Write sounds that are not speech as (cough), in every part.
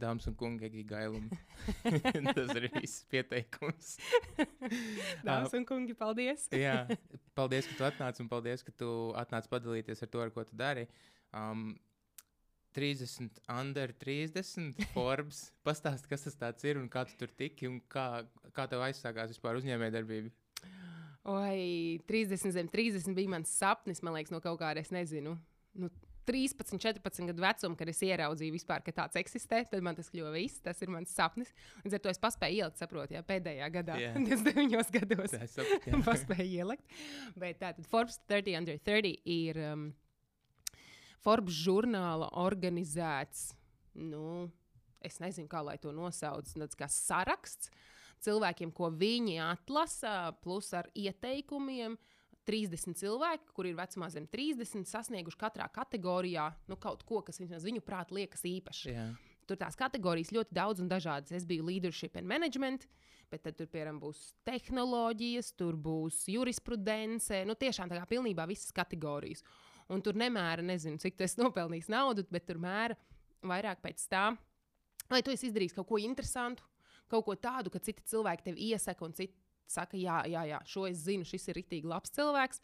dāmas un kungi, Egi Gailumi. (laughs) Tas ir viss pieteikums. (laughs) Dāmas un kungi, paldies! (laughs) Jā, paldies, ka tu atnāci un paldies, ka tu atnāci padalīties ar to, ar ko tu dari. Um, 30, under 30, Forbes. Pastāst, kas tas ir un kā tu tur tiki un kā, kā tev aizsākās vispār uzņēmējdarbība. Oi, 30 zem 30 bija mans sapnis, man liekas, no kaut kāda, es nezinu. Nu, 13, 14 gadu vecumā, kad es ieraudzīju, vispār, ka tāds eksistē, tad man tas kļuva viss. Tas ir mans sapnis. Līdz ar to es paspēju ielikt, saprotu, jā, pēdējā gadā, yeah. (laughs) 29 gados. Tā saprotu, jā. (laughs) paspēju ielikt. Bet tātad Forbes 30 under 30 ir um, Forbes žurnāla organizēts. Nu, es nezinu, kā lai to nosauc. Tas kā saraksts cilvēkiem, ko viņi atlasa, plus ar ieteikumiem. 30 cilvēki, kuriem ir vecumā zem 30, sasnieguši katrā kategorijā nu, kaut ko, kas viņu prāt liekas īpašs. Yeah. Tur tās kategorijas ļoti daudz un dažādas. Es biju leadership and management, bet tad tur, piemēram, būs tehnoloģijas, tur būs jurisprudence. Nu, tiešām tā kā pilnībā visas kategorijas. Un tur nemēra, nezinu, cik tu esi nopelnījis naudu, bet tur mēra vairāk pēc tā, lai tu esi izdarījis kaut ko interesantu, kaut ko tādu, ka citi cilvēki tev iesaka, un citi saka, jā, jā, jā šo es zinu, šis ir rīktīgi labs cilvēks.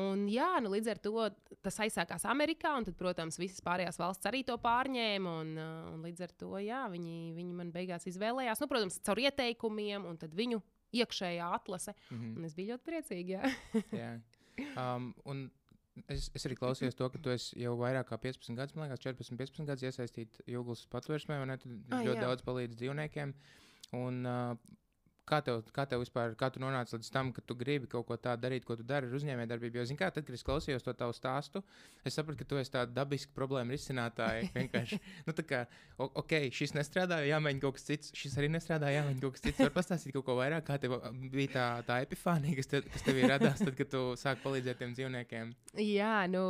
Un, jā, nu, līdz ar to tas aizsākās Amerikā, un, tad, protams, visas pārējās valsts arī to pārņēma. Un, uh, un līdz ar to jā, viņi, viņi man beigās izvēlējās, nu, protams, caur ieteikumiem, un viņu iekšējā atlase. Mm -hmm. Es biju ļoti priecīga. (laughs) jā. Um, un Es, es arī klausījos to, ka tu jau vairāk kā 15 gadus, man liekas, 14, 15 gadus iesaistīts Jūglas patvērsmē, un tu ah, ļoti jā. daudz palīdzi dzīvniekiem. Un, uh, Kā tev, kā tev vispār, kā tu nonāci līdz tam, ka tu gribi kaut ko tādu darīt, ko tu dari ar uzņēmējdarbību? Jo, kā, tad, kad es klausījos to tavu stāstu, es sapratu, ka tu esi tāds dabisks problēma risinātājs. (laughs) Vienkārši, nu, tā kā, ok, šis nestrādāja, jāmēģina kaut kas cits, šis arī nestrādāja, jāmēģina kaut kas cits. Var pastāstīt kaut ko vairāk, kā tev bija tā, tā epifānija, kas, te, kas tev radās, tad, kad tu sāki palīdzēt tiem dzīvniekiem? Jā, nu,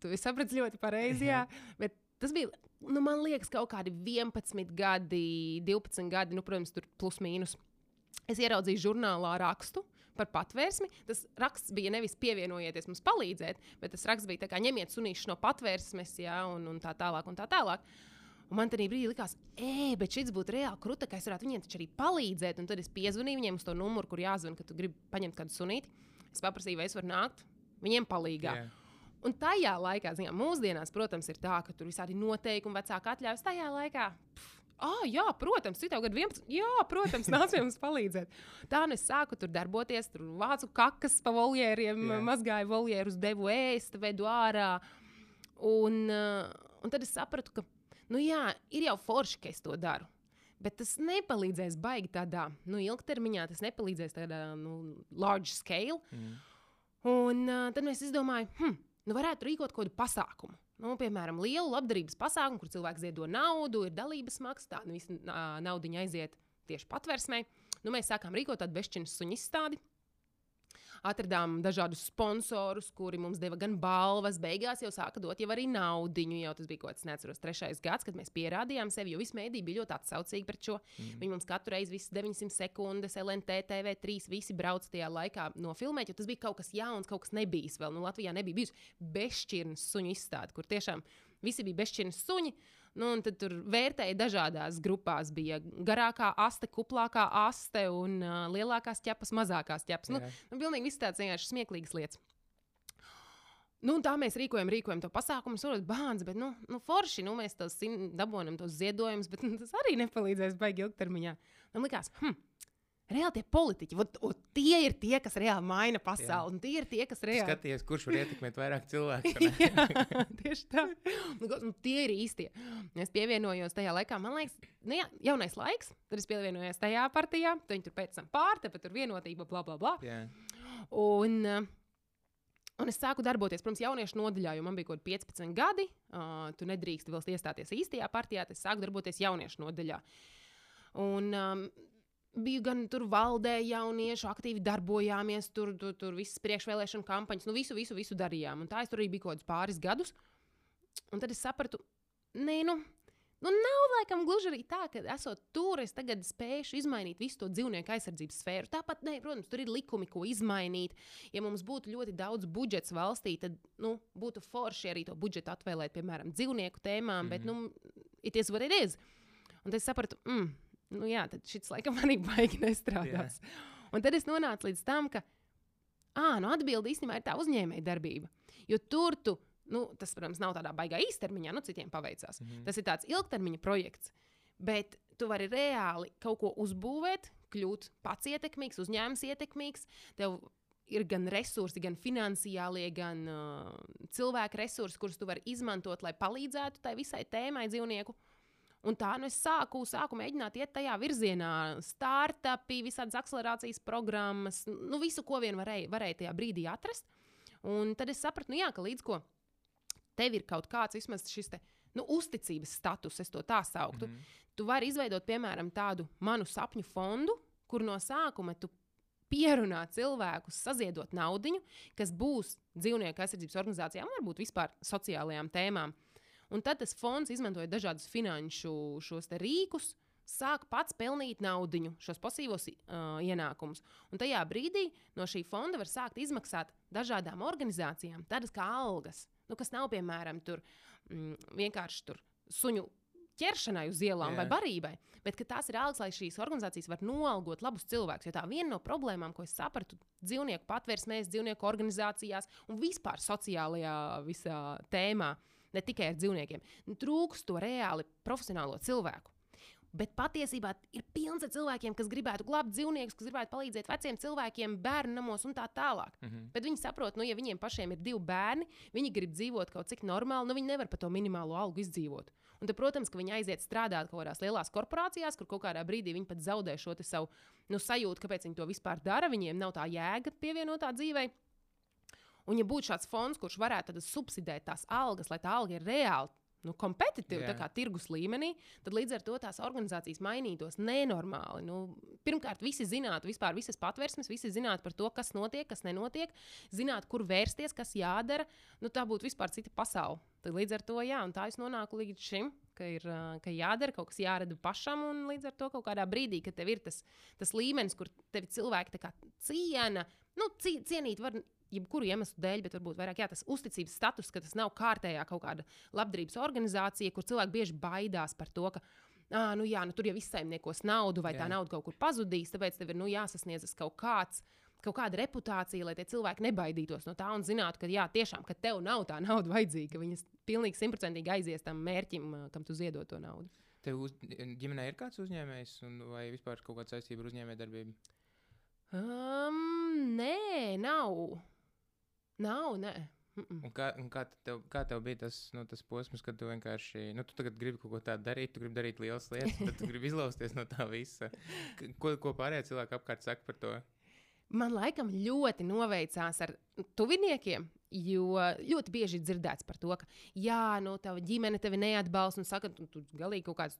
tu saprati ļoti pareizi, jā, bet tas bija. Nu, man liekas, kaut kādi 11 gadi, 12 gadi, nu, protams, tur plus mīnus. Es ieraudzīju žurnālā rakstu par patvērsmi. Tas raksts bija nevis pievienojieties mums palīdzēt, bet tas raksts bija tā kā ņemiet sunīšus no patvērsmes, jā, un, un tā tālāk. Un tā tālāk. Un man tajā brīdī likās, ej, bet šis būtu reāli krūta, ka es varētu viņiem taču arī palīdzēt. Un tad es piezvanīju viņiem uz to numuru, kur jāzvan, ka tu gribi paņemt kādu sunīti. Es paprasīju, vai es varu nākt viņiem palīdzēt. Yeah. Un tajā laikā, zinām, mūsdienās, protams, ir tā, ka tur visādi noteikumi, vecāki atļaujas. Tajā laikā pff, Ah, jā, protams, citā gada 11. Jā, protams, (laughs) nāc jums palīdzēt. Tā nu es sāku tur darboties, tur vācu kakas pa voljēriem, yeah. mazgāju voljērus, devu ēst, vedu ārā. Un, un tad es sapratu, ka, nu jā, ir jau forši, ka es to daru. Bet tas nepalīdzēs baigi tādā nu, ilgtermiņā, tas nepalīdzēs tādā nu, large scale. Mm. Un uh, tad es izdomāju, hm, nu varētu rīkot kaut kādu pasākumu. Nu, piemēram, lielu labdarības pasākumu, kur cilvēks ziedo naudu, ir dalības maksa, tā nu, visa nauda aiziet tieši patversmē. Nu, mēs sākām rīkot tādu bešķinu suņu izstādi. Atradām dažādus sponsorus, kuri mums deva gan balvas, beigās jau sāka dot jau arī naudu. Jau tas bija kaut kāds, neatceros, trešais gads, kad mēs pierādījām sevi, jo visi mēdī bija ļoti atsaucīgi pret šo. Mm. Viņi mums katru reizi, visas 900 sekundes, LNT, TV3, visi brauc tajā laikā nofilmēt, jo tas bija kaut kas jauns, kaut kas nebijis vēl. Nu, Latvijā nebija bijusi bezšķirnes suņu izstāde, kur tiešām visi bija bezšķirnes suņi. Nu, tad tur vērtēja dažādās grupās. Bija garākā aste, kuplākā aste un uh, lielākās ķepas, mazākās ķepas. Nu, nu, pilnīgi viss tāds vienkārši smieklīgs lietas. Nu, tā mēs rīkojam, rīkojam to pasākumu, surot bāns, bet, nu, nu forši, nu, mēs tos dabūjam, tos ziedojumus, bet nu, tas arī nepalīdzēs baigi ilgtermiņā. Man likās, hm, Reāli tie politiķi, ot, ot, tie ir tie, kas reāli maina pasauli. Tie ir tie, kas reāli. Skaties, kurš var ietekmēt vairāk cilvēku. (laughs) jā, tieši tā. Nu, nu, tie ir īstie. Es pievienojos tajā laikā, man liekas, nu, jā, jaunais laiks. Tad es pievienojos tajā partijā. Tad viņi tur pēc tam pārtepa, tur vienotība, bla, bla, bla. Yeah. Un, Un es sāku darboties, protams, jauniešu nodaļā, jo man bija kaut kādi 15 gadi. Uh, tu nedrīkst vēl iestāties īstajā partijā, tad es sāku darboties jauniešu nodaļā. Un, um, biju gan tur valdē, jaunieši aktīvi darbojāmies, tur, tur, tur visas priekšvēlēšana kampaņas, nu visu, visu, visu darījām. Un tā es tur arī biju kaut kādus pāris gadus. Un tad es sapratu, nē, nu, nu nav laikam gluži arī tā, ka esot tur, es tagad spēšu izmainīt visu to dzīvnieku aizsardzības sfēru. Tāpat, nē, protams, tur ir likumi, ko izmainīt. Ja mums būtu ļoti daudz budžets valstī, tad nu, būtu forši arī to budžetu atvēlēt, piemēram, dzīvnieku tēmām, mm -hmm. bet, nu, it is what it is. Un tad es sapratu, mm, nu jā, tad šis laikam (laughs) manī baigi nestrādās. Yeah. Un tad es nonācu līdz tam, ka, ah, nu atbildi īstenībā ir tā uzņēmēja darbība. Jo tur tu, nu, tas, protams, nav tādā baigā īstermiņā, nu, citiem paveicās. Mm -hmm. Tas ir tāds ilgtermiņa projekts. Bet tu vari reāli kaut ko uzbūvēt, kļūt pats ietekmīgs, uzņēmums ietekmīgs. Tev ir gan resursi, gan finansiālie, gan uh, cilvēku resursi, kurus tu vari izmantot, lai palīdzētu tai visai tēmai dzīvnieku. Un tā nu es sāku, sāku mēģināt iet tajā virzienā. Startupi, visādas akcelerācijas programmas, nu visu, ko vien varēja, varēja tajā brīdī atrast. Un tad es sapratu, nu jā, ka līdz ko tev ir kaut kāds vismaz šis te, nu, uzticības status, es to tā sauktu. Mm -hmm. Tu vari izveidot, piemēram, tādu manu sapņu fondu, kur no sākuma tu pierunāt cilvēkus, saziedot naudu, kas būs dzīvnieku aizsardzības organizācijām, varbūt vispār sociālajām tēmām. Un tad tas fonds izmantoja dažādus finanšu rīkus, sāk pats pelnīt naudu, šos pasīvos uh, ienākumus. Un tajā brīdī no šī fonda var sākt izmaksāt dažādām organizācijām tādas kā algas, nu, kas nav piemēram tur, mm, vienkārši tur suņu ķeršanai uz ielām yeah. vai barībai, bet tās ir algas, lai šīs organizācijas var noalgot labus cilvēkus. Jo tā viena no problēmām, ko es sapratu dzīvnieku patvērsmēs, dzīvnieku organizācijās un vispār sociālajā visā tēmā, ne tikai ar dzīvniekiem, trūkst to reāli profesionālo cilvēku. Bet patiesībā ir pilns ar cilvēkiem, kas gribētu glābt dzīvniekus, kas gribētu palīdzēt veciem cilvēkiem, bērnu namos un tā tālāk. Mm -hmm. Bet viņi saprot, nu, ja viņiem pašiem ir divi bērni, viņi grib dzīvot kaut cik normāli, nu viņi nevar par to minimālo algu izdzīvot. Un, tad, protams, ka viņi aiziet strādāt kaut kādās lielās korporācijās, kur kaut kādā brīdī viņi pat zaudē šo savu nu, sajūtu, kāpēc viņi to vispār dara. Viņiem nav tā jēga pievienotā dzīvei. Un, ja būtu šāds fonds, kurš varētu subsidēt tās algas, lai tā alga ir reāli nu, kompetitīvi, yeah. tā kā tirgus līmenī, tad līdz ar to tās organizācijas mainītos nenormāli. Nu, pirmkārt, visi zinātu, vispār visas patvērsmes, visi zinātu par to, kas notiek, kas nenotiek, zinātu, kur vērsties, kas jādara. Nu, tā būtu vispār cita pasaule. Tad līdz ar to, jā, un tā es nonāku līdz šim. Ka ir ka jādara, kaut kas jārada pašam, un līdz ar to kaut kādā brīdī, kad tev ir tas, tas līmenis, kur tevi cilvēki ciena, nu, cienīt var jebkuru iemeslu dēļ, bet varbūt vairāk jā, tas uzticības status, ka tas nav kārtējā kaut kāda labdarības organizācija, kur cilvēki bieži baidās par to, ka. Ah, nu jā, nu tur jau izsaimniekos naudu, vai jā. tā nauda kaut kur pazudīs. Tāpēc tev ir nu, jāsasniedz kaut kāds kaut kāda reputācija, lai tie cilvēki nebaidītos no tā un zinātu, ka jā, tiešām, ka tev nav tā nauda vajadzīga, ka viņas pilnīgi simtprocentīgi aizies tam mērķim, kam tu ziedot to naudu. Tev uz, ģimenē ir kāds uzņēmējs vai vispār kaut kāda saistība ar uzņēmējdarbību? Um, nē, nav. Nav, nē. Mm -mm. Un kā, un kā, tev, kā tev bija tas, nu, tas posms, kad tu vienkārši, nu, tu gribi kaut ko tādu darīt, tu gribi darīt lielas lietas, tad tu (laughs) gribi izlausties no tā visa. Ko, ko pārējie cilvēki apkārt saka par to? Man laikam ļoti noveicās ar tuviniekiem, jo ļoti bieži dzirdēts par to, ka, jā, nu, tava ģimene tevi neatbalsta un saka, tu, tu galīgi kaut kāds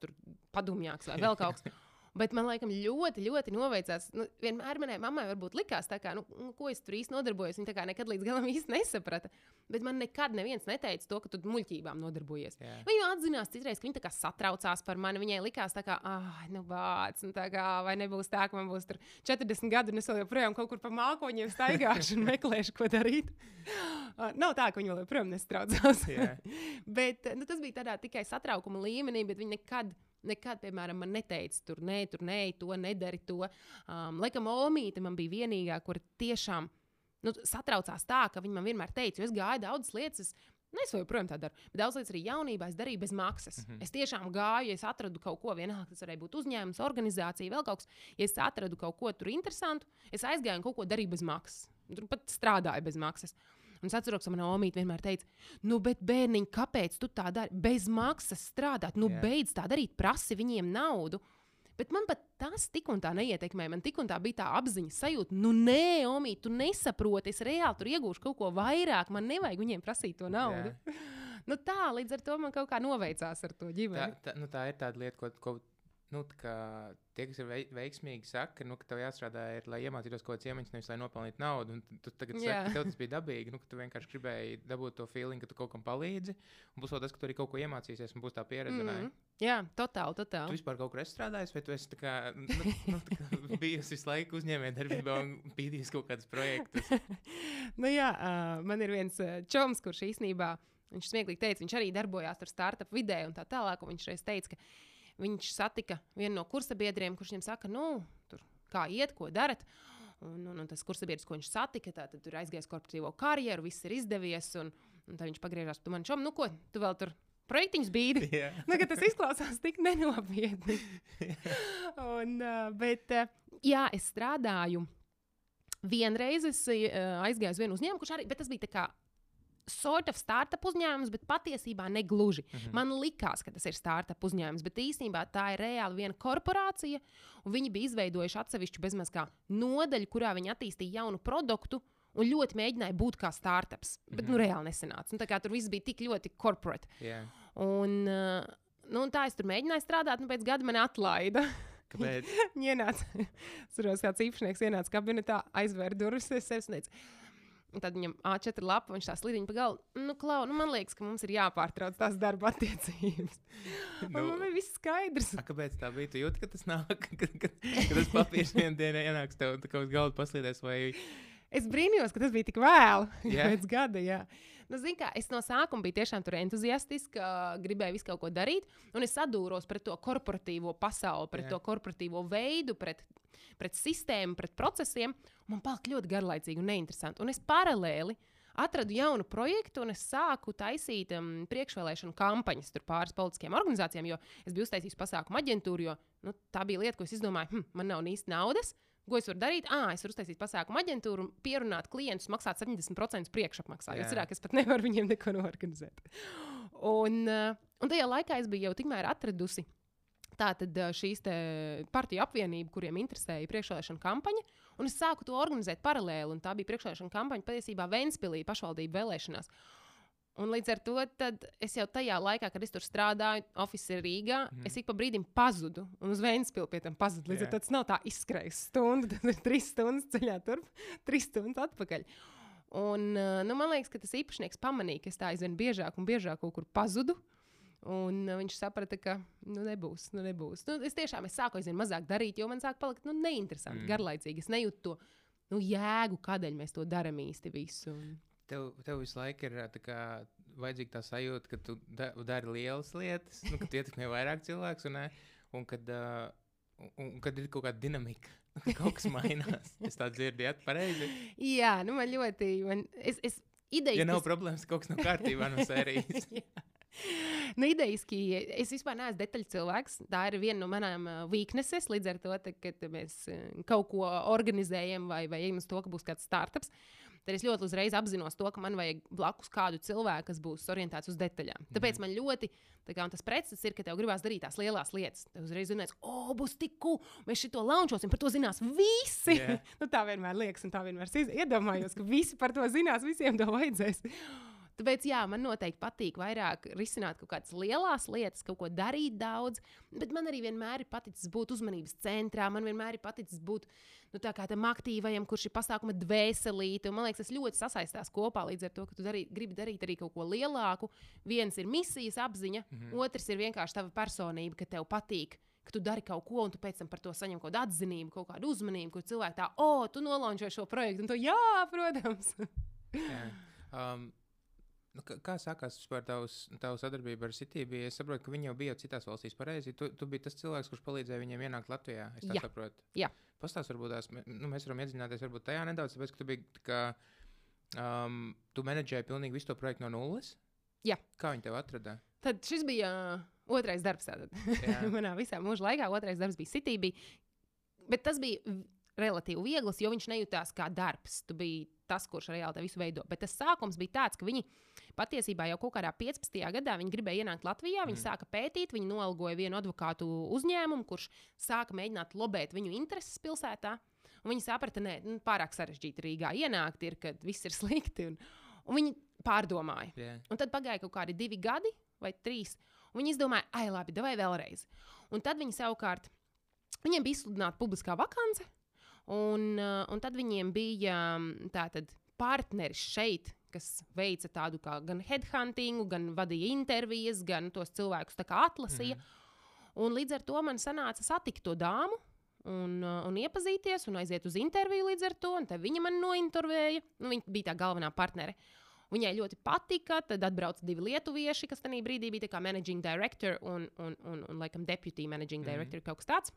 padomjāks vai vēl kaut kas. (laughs) Bet man laikam ļoti, ļoti noveicās. Nu, vienmēr manai mammai varbūt likās, kā, nu, nu, ko es tur īsti nodarbojos. Viņa nekad līdz galam (laughs) īsti nesaprata. Bet man nekad neviens neteica to, ka tu muļķībām nodarbojies. Yeah. Viņa atzinās citreiz, ka viņa satraucās par mani. Viņai likās, ka, ah, nu, vāc, nu, kā, vai nebūs tā, ka man būs 40 gadi, un es joprojām kaut kur pa mākoņiem staigāšu un (laughs) meklēšu, ko darīt. Uh, nav tā, ka vēl joprojām nestraucās. Yeah. (laughs) bet nu, tas bija tādā tikai satraukuma līmenī, bet viņi nekad nekad, piemēram, man neteica, tur nē, tur nē, to nedari. To. Um, laikam, Omīte man bija vienīgā, kur tiešām nu, satraucās tā, ka viņa man vienmēr teica, jo es gāju daudzas lietas. Nu, es joprojām tā daru. Bet daudz lietas arī jaunībā es darīju bez maksas. Mm -hmm. Es tiešām gāju, es atradu kaut ko, vienalga tas varēja būt uzņēmums, organizācija, vēl kaut kas. Ja es atradu kaut ko tur interesantu, es aizgāju un kaut ko darīju bez maksas. Tur pat strādāju bez maksas. Un es atceros, ka manā omīte vienmēr teica, nu, bet bērniņ, kāpēc tu tā dari? Bez maksas strādāt, nu, yeah. beidz tā darīt, prasi viņiem naudu. Bet man pat tas tik un tā neietekmē. Man tik un tā bija tā apziņas sajūta, nu, nē, Omī, tu nesaproti, es reāli tur iegūšu kaut ko vairāk. Man nevajag viņiem prasīt to naudu. Yeah. nu, tā līdz ar to man kaut kā noveicās ar to ģimeni. Tā, tā, nu, tā ir tāda lieta, ko, ko nu, tie, kas ir veiksmīgi, saka, nu, ka tev jāstrādā, ir, lai iemācītos kaut kādas iemaņas, nevis lai nopelnītu naudu. Un tu tagad saki, ka tev tas bija dabīgi, nu, ka tu vienkārši gribēji dabūt to feeling, ka tu kaut kam palīdzi. Un būs vēl tas, ka tu arī kaut ko iemācīsies, un būs tā pieredze. Mm -hmm. Jā, totāli, totāli. Tu vispār kaut kur strādājis, vai tu esi kā, nu, nu, kā (laughs) bijusi visu laiku uzņēmējdarbībā un pīdījis kaut kādus projektus? (laughs) nu, jā, uh, man ir viens čoms, kurš īsnībā. Viņš smieklīgi teica, viņš arī darbojās tur startup vidē un tā tālāk. Viņš reiz teica, ka viņš satika vienu no kursabiedriem, kurš viņam saka, nu, tur, kā iet, ko darat. Un, un, un tas kursabiedrs, ko viņš satika, tā, tad tur aizgājis korporatīvo karjeru, viss ir izdevies. Un, un tad viņš pagriežās pie manis, nu, ko tu vēl tur projektiņš bija. (laughs) Yeah. nu, tas izklausās tik nenopietni. (laughs) un, bet, jā, es strādāju. Vienreiz es aizgāju uz vienu uzņēmumu, kurš arī, bet tas bija tā kā sort of startup uzņēmums, bet patiesībā ne gluži. Mm -hmm. Man likās, ka tas ir startup uzņēmums, bet īstenībā tā ir reāli viena korporācija. Viņi bija izveidojuši atsevišķu bezmaz kā nodaļu, kurā viņi attīstīja jaunu produktu. Un ļoti mēģināja būt kā startups, bet mm -hmm. nu, reāli nesanāca. Un, tur viss bija tik ļoti corporate. Yeah. Un, uh, nu, un tā es tur mēģināju strādāt, un pēc gada man atlaida. Kāpēc? (laughs) Ienāca, (laughs) atceros, kāds īpašnieks ienāca kabinetā, aizvēra durvis, es sniedzu. Un tad viņam A4 lapa, viņš tā slidiņa pa galu. Nu, klau, nu, man liekas, ka mums ir jāpārtrauc tās darba attiecības. (laughs) nu, man bija viss skaidrs. A, kāpēc tā bija? Tu jūti, ka tas nāk, (laughs) ka, ka, ka tas papīrs vienā dienā ienāks tev uz galda paslīdēs vai... Es brīnījos, ka tas bija tik vēlu (laughs) yeah. pēc gada. Jā. Nu, kā, es no sākuma biju tiešām entuziastiska, gribēju visu kaut ko darīt, un es sadūros pret to korporatīvo pasauli, pret yeah. to korporatīvo veidu, pret, pret sistēmu, pret procesiem. Man palika ļoti garlaicīgi un neinteresanti. Un es paralēli atradu jaunu projektu, un es sāku taisīt um, priekšvēlēšanu kampaņas tur pāris politiskajām organizācijām, jo es biju uztaisījis pasākumu aģentūru, jo nu, tā bija lieta, ko es izdomāju, hm, man nav īsti naudas. Ko es varu darīt? Ah, es varu uztaisīt pasākumu aģentūru, pierunāt klientus, maksāt 70% priekšapmaksā. Jo cerāk, es pat nevaru viņiem neko norganizēt. Un, un tajā laikā es biju jau tikmēr atradusi tātad šīs partiju apvienību, kuriem interesēja priekšvēlēšana kampaņa. Un es sāku to organizēt paralēli. Tā bija priekšvēlēšana kampaņa patiesībā Vēnspīlī pašvaldību vēlēšanās. Un līdz ar to es jau tajā laikā, kad es tur strādāju, oficiālā Rīgā, mm. es ik pa brīdim pazudu. Un uz Vēnspilsnu pie tam pazudu. Līdz yeah. ar to tas nav tā izskrējis stundu, (laughs) tad ir trīs stundas ceļā turp, trīs stundas atpakaļ. Un, uh, nu, man liekas, ka tas īpašnieks pamanīja, ka es tā aizvien biežāk un biežāk kaut kur pazudu. Un uh, viņš saprata, ka nu, nebūs. Nu, nebūs. Nu, es tiešām es sāku aizvien mazāk darīt, jo man sāk palikt nu, neinteresanti, mm. garlaicīgi. Es nejūtu to nu, jēgu, kādēļ mēs to darām īsti visu. Un... Tev, tev visu laiku ir kā, vajadzīga tā sajūta, ka tu da, dari lielas lietas, nu, ka tu ietekmē vairāk cilvēku, un, un, kad, uh, un, un kad ir kaut kāda dinamika. (laughs) Kaut kas mainās. Es tā dzirdu, ja pareizi. Jā, nu man ļoti. Man, es, es idejas, ja nav tas... problēmas, ka kaut kas nav kārtībā no sērijas. (laughs) nu, idejiski, es vispār neesmu detaļu cilvēks. Tā ir viena no manām uh, weaknesses. Līdz ar to, te, kad mēs uh, kaut ko organizējam vai, vai ejam uz to, ka būs kāds startups, tad es ļoti uzreiz apzinos to, ka man vajag blakus kādu cilvēku, kas būs orientēts uz detaļām. Tāpēc mm. man ļoti kā, tas pretstats ir, ka tev gribās darīt tās lielās lietas. Tev uzreiz zinās, o, oh, būs tik cool, mēs šito launčosim, par to zinās visi. Yeah. (laughs) nu, tā vienmēr liekas, un tā vienmēr iedomājos, ka visi par to zinās, visiem to vajadzēs. Tāpēc, jā, man noteikti patīk vairāk risināt kaut kādas lielas lietas, kaut ko darīt daudz, bet man arī vienmēr ir paticis būt uzmanības centrā. Man vienmēr ir paticis būt nu, tam aktīvajam, kurš ir pasākuma dvēselīte. Man liekas, tas ļoti sasaistās kopā līdz ar to, ka tu darī, gribi darīt arī kaut ko lielāku. Viens ir misijas apziņa, mm -hmm. otrs ir vienkārši tava personība, ka tev patīk ka tu dari kaut ko, un tu pēc tam par to saņem kaut kādu atzinību, kaut kādu uzmanību, kur cilvēki tā, o, oh, tu nolaunčoji šo projektu, un to jā, protams. yeah. (laughs) um, Nu, kā sākās vispār tavs, tavu sadarbība ar Citību? Es saprotu, ka viņi jau bija citās valstīs pareizi. Tu, tu biji tas cilvēks, kurš palīdzēja viņiem ienākt Latvijā. Es Jā. saprotu. Jā. Pastāst, varbūt tās, nu, mēs varam iedziļināties varbūt tajā nedaudz, tāpēc, ka tu biji, kā, um, tu menedžēji pilnīgi visu to projektu no nulles. Jā. Kā viņi tev atrada? Tad šis bija uh, otrais darbs. (laughs) Manā visā mūža laikā otrais darbs bija Citība. Bet tas bija relatīvi viegls, jo viņš nejūtās kā darbs. Tu biji tas, kurš reāli visu veido. Bet tas sākums bija tāds, ka viņi patiesībā jau kaut kādā 15. gadā gribēja ienākt Latvijā. Viņi mm. sāka pētīt, viņi nolgoja vienu advokātu uzņēmumu, kurš sāka mēģināt lobēt viņu intereses pilsētā. Un viņi saprata, ka nu, pārāk sarežģīti Rīgā ienākt, ir, kad viss ir (laughs) slikti. Un, un viņi pārdomāja. Yeah. Un tad pagāja kaut kādi divi gadi vai trīs. Viņi izdomāja, ah, labi, vai vēlreiz. Un tad viņi savukārt, viņiem bija izsludināta publiskā vakance, Un, uh, un tad viņiem bija mm, tātad partneris šeit, kas veica tādu kā gan headhuntingu, gan vadīja intervijas, gan tos cilvēkus atlasīja. Mm. Un līdz ar to man sanāca satikt to dāmu. Un, uh, un iepazīties, un aiziet uz interviju līdz ar to. Viņa man nointervēja. Nu, viņa bija tā galvenā partnere. Viņai ļoti patika. Tad atbrauca divi lietuvieši, kas tajā brīdī bija managing director un, un, un, un, un laikam, deputy managing mhm. director, mm kaut kas tāds.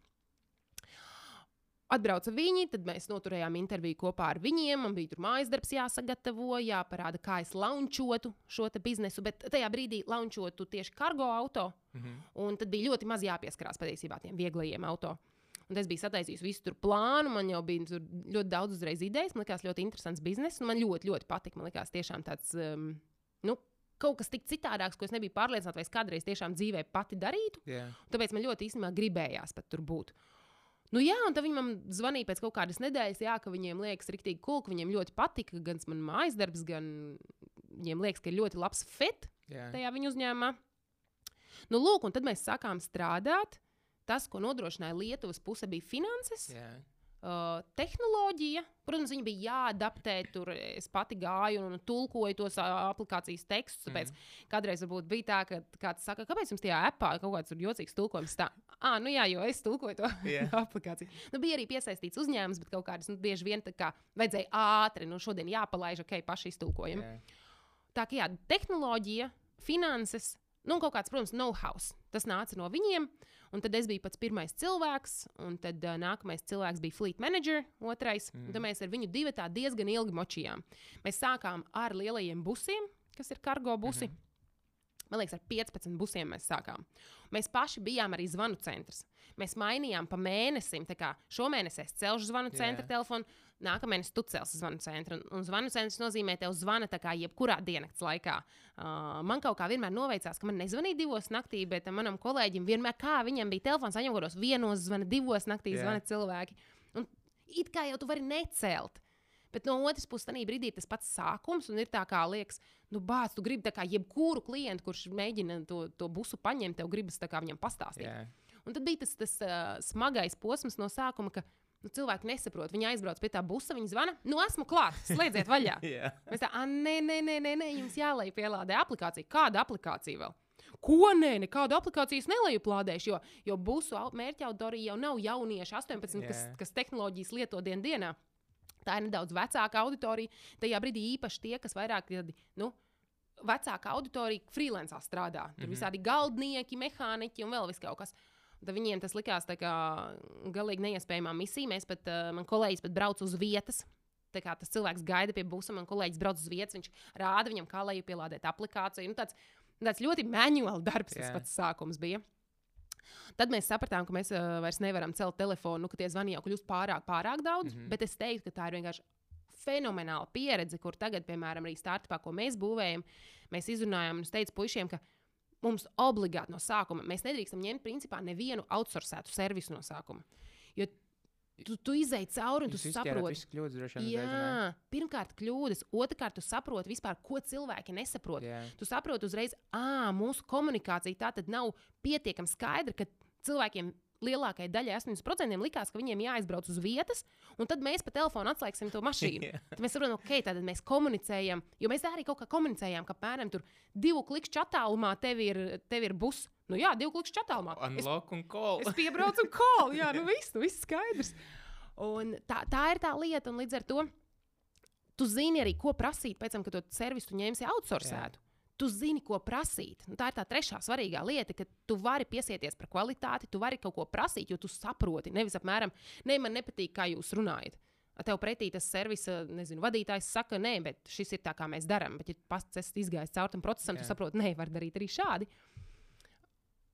Atbrauca viņi, tad mēs noturējām interviju kopā ar viņiem. Man bija tur mājas darbs jāsagatavo, jāparāda, kā es launčotu šo biznesu. Bet tajā brīdī launčotu tieši kargo auto. Mm -hmm. Un tad bija ļoti maz jāpieskarās patiesībā tiem vieglajiem auto. Un es biju sataisījis visu tur plānu, man jau bija ļoti daudz uzreiz idejas. Man liekas, ļoti interesants bizness. Man ļoti, ļoti patika. Man liekas, tiešām tāds. Um, nu, kaut kas tik citādāks, ko es nebiju pārliecināts, vai es kādreiz tiešām dzīvē pati darītu. Yeah. Tāpēc man ļoti īstenībā gribējās pat tur būt. Nu, jā, un tad viņi man zvanīja pēc kaut kādas nedēļas, jā, ka viņiem liekas, rīktīgi cool, ka viņiem ļoti patika gan mans mājas darbs, gan viņiem liekas, ka ir ļoti labs fit yeah. tajā viņu uzņēmumā. Nu, lūk, un tad mēs sākām strādāt. Tas, ko nodrošināja Lietuvas puse, bija finanses. Yeah. Uh, tehnoloģija, protams, viņa bija jāadaptē. Tur es pati gāju un tulkoju tos aplikācijas tekstus. Tāpēc mm. kādreiz bija tā, ka kāds saka, kāpēc jums tajā appā kaut kāds jocīgs tulkojums? Tā, ah, nu jā, jo es tulkoju to (laughs) yeah. aplikāciju. Nu, bija arī piesaistīts uzņēmums, bet kaut kādas nu, bieži vien tā kā vajadzēja ātri, nu šodien jāpalaiž, ok, paši iztulkojam. Yeah. Tā kā jā, tehnoloģija, finanses, nu kaut kāds, protams, know-how. Tas nāca no viņiem. Un tad es biju pats pirmais cilvēks, un tad uh, nākamais cilvēks bija fleet manager, otrais. Mm. Tad mēs ar viņu divi tā diezgan ilgi močījām. Mēs sākām ar lielajiem busiem, kas ir kargo busi. Mm -hmm. Man liekas, ar 15 busiem mēs sākām. Mēs paši bijām arī zvanu centrs. Mēs mainījām pa mēnesim. Šomēnes es celšu zvanu centra yeah. telefonu, nākamais tu celsi zvanu centru. Un, un zvanu centrs nozīmē, te uz zvana kā jebkurā diennakts laikā. Uh, man kaut kā vienmēr noveicās, ka man nezvanīja divos naktī, bet manam kolēģim vienmēr, kā viņam bija telefons, kādos vienos zvana, divos naktī yeah. zvana cilvēki. Un it kā jau tu vari necelt. Bet no otras puses, tajā brīdī tas pats sākums, un ir tā kā liekas, nu, bāc, tu gribi tā jebkuru klientu, kurš mēģina to, to busu paņemt, tev gribas tā viņam pastāstīt. Yeah. Un tad bija tas, tas uh, smagais posms no sākuma, ka Nu, cilvēki nesaprot. Viņi aizbrauc pie tā busa, viņi zvana. Nu, esmu klāt, slēdziet vaļā. (laughs) yeah. Mēs tā, nē, nē, nē, nē, nē, jums jālai pielādē aplikācija. Kāda aplikācija vēl? Ko nē, nekādu aplikāciju nelejuplādēšu, jo, jo busu mērķa auditorija jau nav jaunieši 18, yeah. kas, kas tehnoloģijas lieto dien dienā. Tā ir nedaudz vecāka auditorija. Tajā brīdī īpaši tie, kas vairāk tādi, nu, vecāka auditorija, freelancā strādā. Tur mm -hmm. visādi galdnieki, mehāniķi un vēl viss kaut kas. Tad viņiem tas likās kā galīgi neiespējama misija. Mēs pat, man kolēģis pat brauc uz vietas. Tā kā tas cilvēks gaida pie busa, man kolēģis brauc uz vietas, viņš rāda viņam, kā lai pielādēt aplikāciju. Nu, tāds, tāds ļoti manuāls darbs, tas pats sākums bija. Tad mēs sapratām, ka mēs uh, vairs nevaram celt telefonu, nu, ka tie zvani jau kļūst pārāk, pārāk daudz. Mm -hmm. Bet es teiktu, ka tā ir vienkārši fenomenāla pieredze, kur tagad, piemēram, arī startupā, ko mēs būvējam, mēs izrunājām un es teicu puišiem, ka mums obligāti no sākuma mēs nedrīkstam ņemt principā nevienu outsourcētu servisu no sākuma. Jo tu, tu izēji cauri un Jūs tu saproti, kļūdas, jā, uzreiz, pirmkārt, kļūdas, otrkārt, tu saproti vispār, ko cilvēki nesaprot. Yeah. Tu saproti uzreiz, ah, mūsu komunikācija tā tad nav pietiekami skaidra, ka cilvēkiem lielākajai daļai, 80% likās, ka viņiem jāizbrauc uz vietas, un tad mēs pa telefonu atslēgsim to mašīnu. yeah. (laughs) Tad mēs saprotam, ok, tad mēs komunicējam, jo mēs arī kaut kā komunicējām, ka apmēram divu klikšķu attālumā tev ir, tev ir bus. Nu jā, divu klikšķu attālumā. Unlock un call. es piebraucu un call, jā, nu viss, nu viss skaidrs. Un tā, tā ir tā lieta, un līdz ar to tu zini arī, ko prasīt pēc tam, kad to servisu ņemsi outsourcētu. Yeah tu zini, ko prasīt. Un tā ir tā trešā svarīgā lieta, ka tu vari piesieties par kvalitāti, tu vari kaut ko prasīt, jo tu saproti. Nevis apmēram, ne, man nepatīk, kā jūs runājat. Tev pretī tas servisa nezinu, vadītājs saka, nē, bet šis ir tā, kā mēs darām. Bet, ja pats esi izgājis cauri tam procesam, Jā. tu saproti, nē, var darīt arī šādi.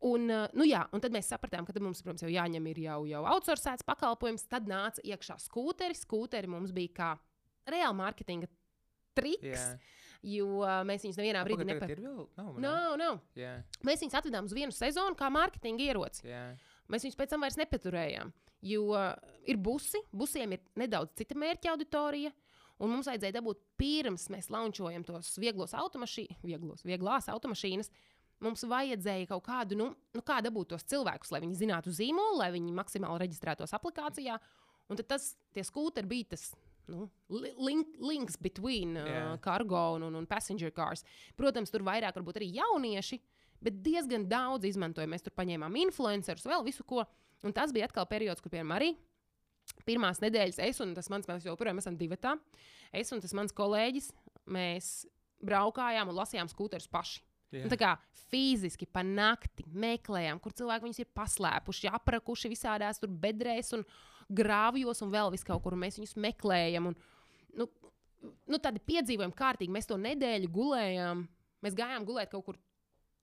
Un, nu jā, un tad mēs sapratām, ka mums, protams, jau jāņem ir jau, jau outsourcēts pakalpojums. Tad nāca iekšā skūteri. Skūteri mums bija kā reāla mārketinga triks. Yeah jo mēs viņus nevienā brīdī nepārādījām. Nav, nav. nav. Yeah. Mēs viņus atvedām uz vienu sezonu kā mārketinga ieroci. Yeah. Mēs viņus pēc tam vairs nepaturējām. Jo ir busi, busiem ir nedaudz cita mērķa auditorija. Un mums vajadzēja dabūt pirms mēs launčojam tos vieglos automašīnas, vieglos, vieglās automašīnas. Mums vajadzēja kaut kādu, nu, nu kā dabūt tos cilvēkus, lai viņi zinātu zīmolu, lai viņi maksimāli reģistrētos aplikācijā. Un tad tas, tie skūteri bija tas nu, link, links between uh, cargo un, un, un passenger cars. Protams, tur vairāk varbūt arī jaunieši, bet diezgan daudz izmantoja. Mēs tur paņēmām influencerus, vēl visu ko. Un tas bija atkal periods, kur piemēram arī pirmās nedēļas es un tas mans, mēs joprojām esam divi. Es un tas mans kolēģis, mēs braukājām un lasījām skūterus paši. Nu, tā kā fiziski pa nakti meklējām, kur cilvēki viņus ir paslēpuši, aprakuši visādās tur bedrēs un grāvjos un vēl vis kaut kur. Mēs viņus meklējam. Un, nu, nu, tādi piedzīvojumi kārtīgi. Mēs to nedēļu gulējām. Mēs gājām gulēt kaut kur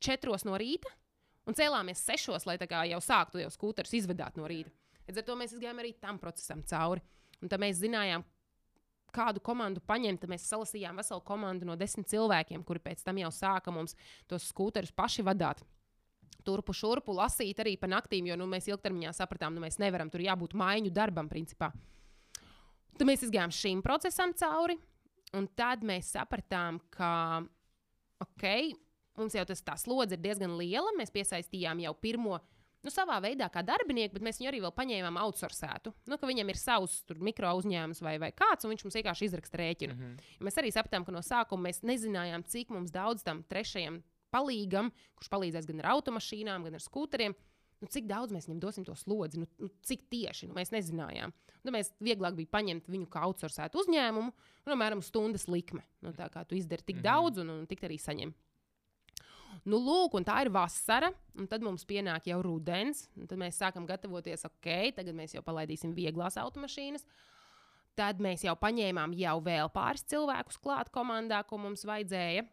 četros no rīta un cēlāmies sešos, lai jau sāktu jau skūterus izvedāt no rīta. Līdz ar to mēs gājām arī tam procesam cauri. Un tad mēs zinājām, kādu komandu paņemt. Mēs salasījām veselu komandu no desmit cilvēkiem, kuri pēc tam jau sāka mums tos skūterus paši vadīt. Turpu šurpu lasīt arī pa naktīm, jo nu, mēs ilgtermiņā sapratām, ka nu, mēs nevaram tur jābūt maiņu darbam, principā. Tad mēs gājām šim procesam cauri, un tad mēs sapratām, ka ok, mums jau tas tā slodze ir diezgan liela. Mēs piesaistījām jau pirmo nu, savā veidā kā darbinieku, bet mēs viņu arī vēl paņēmām outsourcētu. Nu, ka viņam ir savs mikro uzņēmums vai, vai kāds, un viņš mums vienkārši izraksta rēķinu. Mm -hmm. Mēs arī sapratām, ka no sākuma mēs nezinājām, cik mums daudz tam trešajam palīgam, kurš palīdzēs gan ar automašīnām, gan ar skūteriem. Nu, cik daudz mēs viņam dosim to slodzi, nu, nu, cik tieši nu, mēs nezinājām. Nu, mēs vieglāk bija paņemt viņu kā outsourcētu uzņēmumu, un, piemēram, stundas likme. Nu, tā kā tu izdari tik mm -hmm. daudz, un, un tik arī saņem. Nu, lūk, tā ir vasara, un tad mums pienāk jau rudens. Tad mēs sākam gatavoties, ok, tagad mēs jau palaidīsim vieglās automašīnas. Tad mēs jau paņēmām jau vēl pāris cilvēkus klāt komandā, ko mums vajadzēja.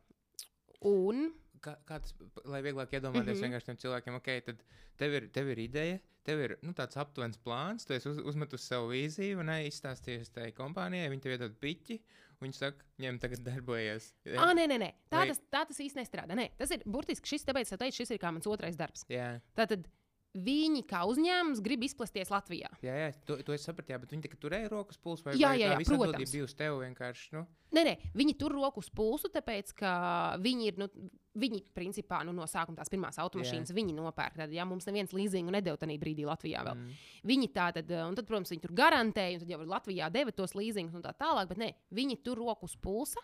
Un kā, kā tas, lai vieglāk iedomāties mm -hmm. vienkārši tiem cilvēkiem, ok, tad tev ir, tev ir ideja, tev ir nu, tāds aptuvens plāns, tu uz, uzmetus savu vīziju un izstāstījies tai kompānijai, viņi tev iedod piķi. Viņi saka, ņem, tagad darbojies. Ah, nē, nē, nē. Tā, Vai... tas, tā tas īsti nestrādā. Nē, tas ir burtiski šis, tāpēc es teicu, šis ir kā mans otrais darbs. Jā. Tātad viņi kā uzņēmums grib izplesties Latvijā. Jā, jā to, to es sapratu, jā, bet viņi turēja rokas pulsu vai, jā, vai jā, jā, tā protams. bija uz tevi vienkārši. Nu? Nē, nē, viņi tur rokas pulsu, tāpēc ka viņi ir. Nu, Viņi, principā, nu, no sākuma tās pirmās automašīnas, yeah. viņi nopērk. Tad, ja mums neviens līzingu nedēļa tajā brīdī Latvijā vēl. Mm. Viņi tā tad, un tad, protams, viņi tur garantēja, un tad jau Latvijā deva tos līzingus un tā tālāk, bet nē, viņi tur rokas pulsa.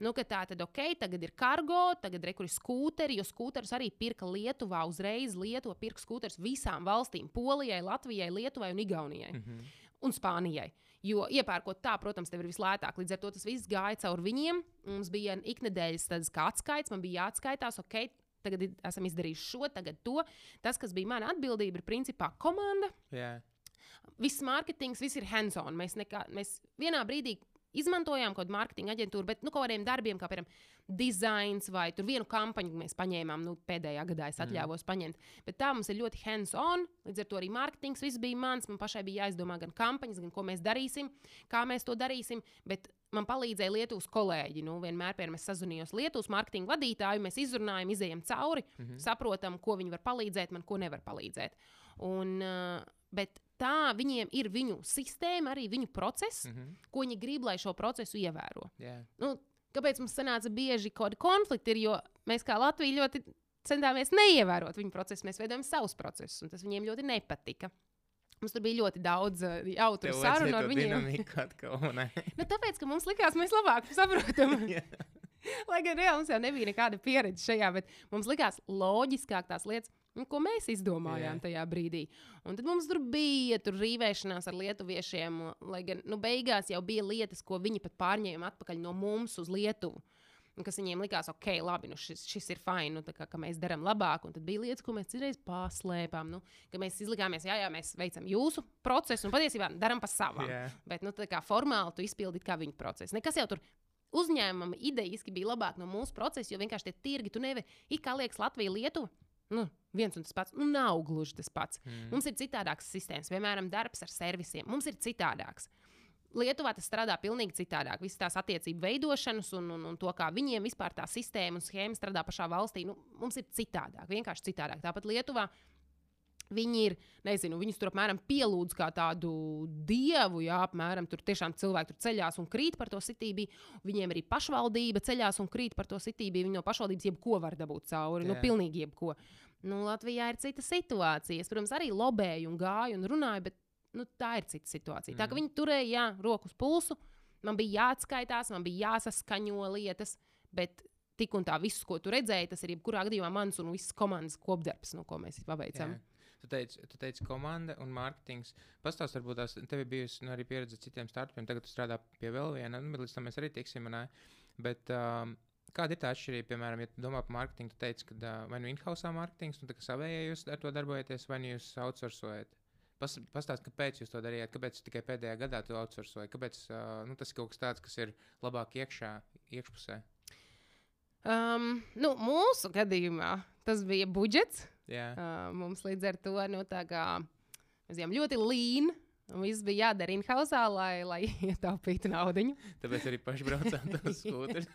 Nu, tā tad, ok, tagad ir kargo, tagad ir skūteri, jo skūterus arī pirka Lietuvā uzreiz. Lietuva pirka skūterus visām valstīm - Polijai, Latvijai, Lietuvai un Igaunijai. Mm -hmm. Un Spānijai. Jo iepērkot tā, protams, tev ir vislētāk. Līdz ar to tas viss gāja cauri viņiem. Mums bija iknedēļas tāds kā atskaits, man bija jāatskaitās, ok, tagad esam izdarījuši šo, tagad to. Tas, kas bija mana atbildība, ir principā komanda. Yeah. Viss mārketings, viss ir hands-on. Mēs, nekā, mēs vienā brīdī izmantojām kaut kādu mārketinga aģentūru, bet nu, kaut kādiem darbiem, kā piemēram dizains vai vienu kampaņu mēs paņēmām. Nu, pēdējā gadā es mm. atļāvos mm. paņemt. Bet tā mums ir ļoti hands-on. Līdz ar to arī mārketings viss bija mans. Man pašai bija jāizdomā gan kampaņas, gan ko mēs darīsim, kā mēs to darīsim. Bet man palīdzēja Lietuvas kolēģi. Nu, vienmēr pie mums sazvanījos Lietuvas mārketinga vadītāju. Mēs izrunājam, izējām cauri, mm -hmm. saprotam, ko viņi var palīdzēt, man ko nevar palīdzēt. Un, uh, bet tā viņiem ir viņu sistēma, arī viņu process, mm -hmm. ko viņi grib, lai šo procesu ievēro. Yeah. Nu, kāpēc mums sanāca bieži kaut kādi konflikti, ir, jo mēs kā Latvija ļoti centāmies neievērot viņu procesu, mēs veidojam savus procesus, un tas viņiem ļoti nepatika. Mums tur bija ļoti daudz uh, jautru sarunu ar viņiem. Atkal, (laughs) nu, tāpēc, ka mums likās, mēs labāk saprotam. (laughs) yeah. Lai gan reāli mums jau nebija nekāda pieredze šajā, bet mums likās loģiskāk tās lietas Un, ko mēs izdomājām Jā. tajā brīdī. Un tad mums tur bija tur rīvēšanās ar lietuviešiem, lai gan nu, beigās jau bija lietas, ko viņi pat pārņēma atpakaļ no mums uz Lietuvu. Un kas viņiem likās, ok, labi, nu šis, šis ir fini, nu, kā, ka mēs darām labāk. Un tad bija lietas, ko mēs citreiz paslēpām. Nu, ka mēs izlikāmies, jā, jā, mēs veicam jūsu procesu, un patiesībā darām pa savam. Yeah. Bet nu, kā formāli tu izpildīji kā viņu procesu. Nekas jau tur uzņēmumam idejiski bija labāk no mūsu procesa, jo vienkārši tie tirgi, tu nevari, it kā liekas, Latvija, Lietuva nu, viens un tas pats. Nu, nav gluži tas pats. Mm. Mums ir citādākas sistēmas, piemēram, darbs ar servisiem. Mums ir citādāks. Lietuvā tas strādā pavisam citādāk. Visas tās attiecību veidošanas un, un, un to, kā viņiem vispār tā sistēma un schēma strādā pašā valstī, nu, mums ir citādāk. Vienkārši citādāk. Tāpat Lietuvā Viņi ir, nezinu, viņus tur apmēram pielūdz kā tādu dievu, jā, apmēram tur tiešām cilvēki tur ceļās un krīt par to sitību. Viņiem arī pašvaldība ceļās un krīt par to sitību. Viņi no pašvaldības jebko var dabūt cauri, jā. nu, pilnīgi jebko. Nu, Latvijā ir cita situācija. Es, protams, arī lobēju un gāju un runāju, bet nu, tā ir cita situācija. Mm. Tā kā viņi turēja jā, roku uz pulsu, man bija jāatskaitās, man bija jāsaskaņo lietas, bet tik un tā viss, ko tu redzēji, tas ir jebkurā gadījumā mans un visas komandas kopdarbs, no ko mēs paveicam. Jā. Tu teici, tu teici komanda un mārketings. Pastāst, varbūt tās tev bijusi nu, arī pieredze citiem startupiem. Tagad tu strādā pie vēl viena, nu, bet līdz tam mēs arī tiksim. Ne? Bet, um, Kāda ir tā atšķirība, piemēram, ja domā par mārketingu, tu teici, ka uh, vai nu in-house mārketings, nu tā kā savējā jūs ar to darbojaties, vai nu jūs outsourcojat? Pas, Pastāstiet, kāpēc jūs to darījāt, kāpēc tikai pēdējā gadā to outsourcojat, kāpēc uh, nu, tas ir kaut kas tāds, kas ir labāk iekšā, iekšpusē. Um, nu, mūsu gadījumā tas bija budžets. Jā. Uh, mums līdz ar to nu, kā, ļoti līni. Un viss bija jādara in-house, lai, lai (laughs) ietaupītu naudu. Tāpēc arī paši braucām (laughs) uz skūteri.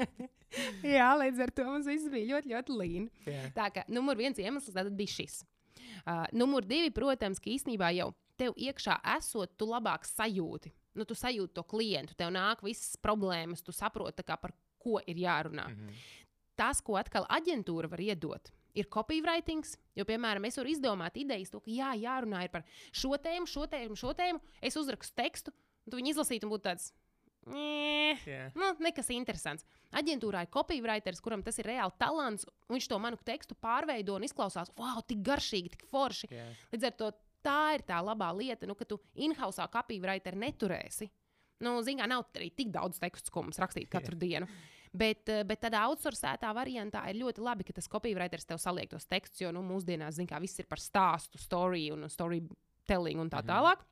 (laughs) Jā, līdz ar to mums viss bija ļoti, ļoti līni. Tā kā numur viens iemesls bija šis. Uh, numur divi, protams, ka īstenībā jau tev iekšā esot, tu labāk sajūti. Nu, tu sajūti to klientu, tev nāk visas problēmas, tu saproti, kā, par ko ir jārunā. Mm -hmm. Tas, ko atkal aģentūra var iedot, ir copywriting. Jo, piemēram, es varu izdomāt idejas, to, ka jā, jārunā par šo tēmu, šo tēmu, šo tēmu. Es uzrakstu tekstu, un tu viņu izlasītu un būtu tāds. Yeah. Nu, nekas interesants. Aģentūrā ir copywriters, kuram tas ir reāli talants. Viņš to manu tekstu pārveido un izklausās, wow, tik garšīgi, tik forši. Yeah. Līdz ar to tā ir tā labā lieta, nu, ka tu in-house copywriter neturēsi. Nu, Zinām, nav arī tik daudz tekstu, ko mums rakstīt katru yeah. dienu. Bet, eh, bet tādā outsourcētā variantā ir ļoti labi, ka tas copywriters tev saliek tos tekstus, jo nu, mūsdienās, zināmā mērā, viss ir par stāstu, story un storytelling un tā mhm. tālāk.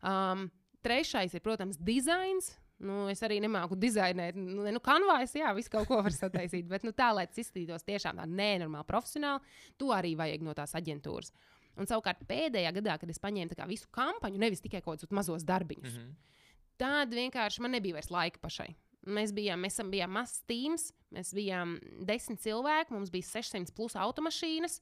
Um, trešais ir, protams, dizains. Nu, es arī nemāku dizainēt, nu, nu kanvājas, jā, visu kaut ko var sataisīt, bet nu, tā, lai tas izskatītos tiešām tā nenormāli profesionāli, to arī vajag no tās aģentūras. Un savukārt pēdējā gadā, kad es paņēmu visu kampaņu, nevis tikai kaut kādus mazos darbiņus, mm -hmm. tad vienkārši man nebija vairs laika pašai. Mēs bijām, mēs bijām mazs tīms, mēs bijām desmit cilvēki, mums bija 600 plus automašīnas.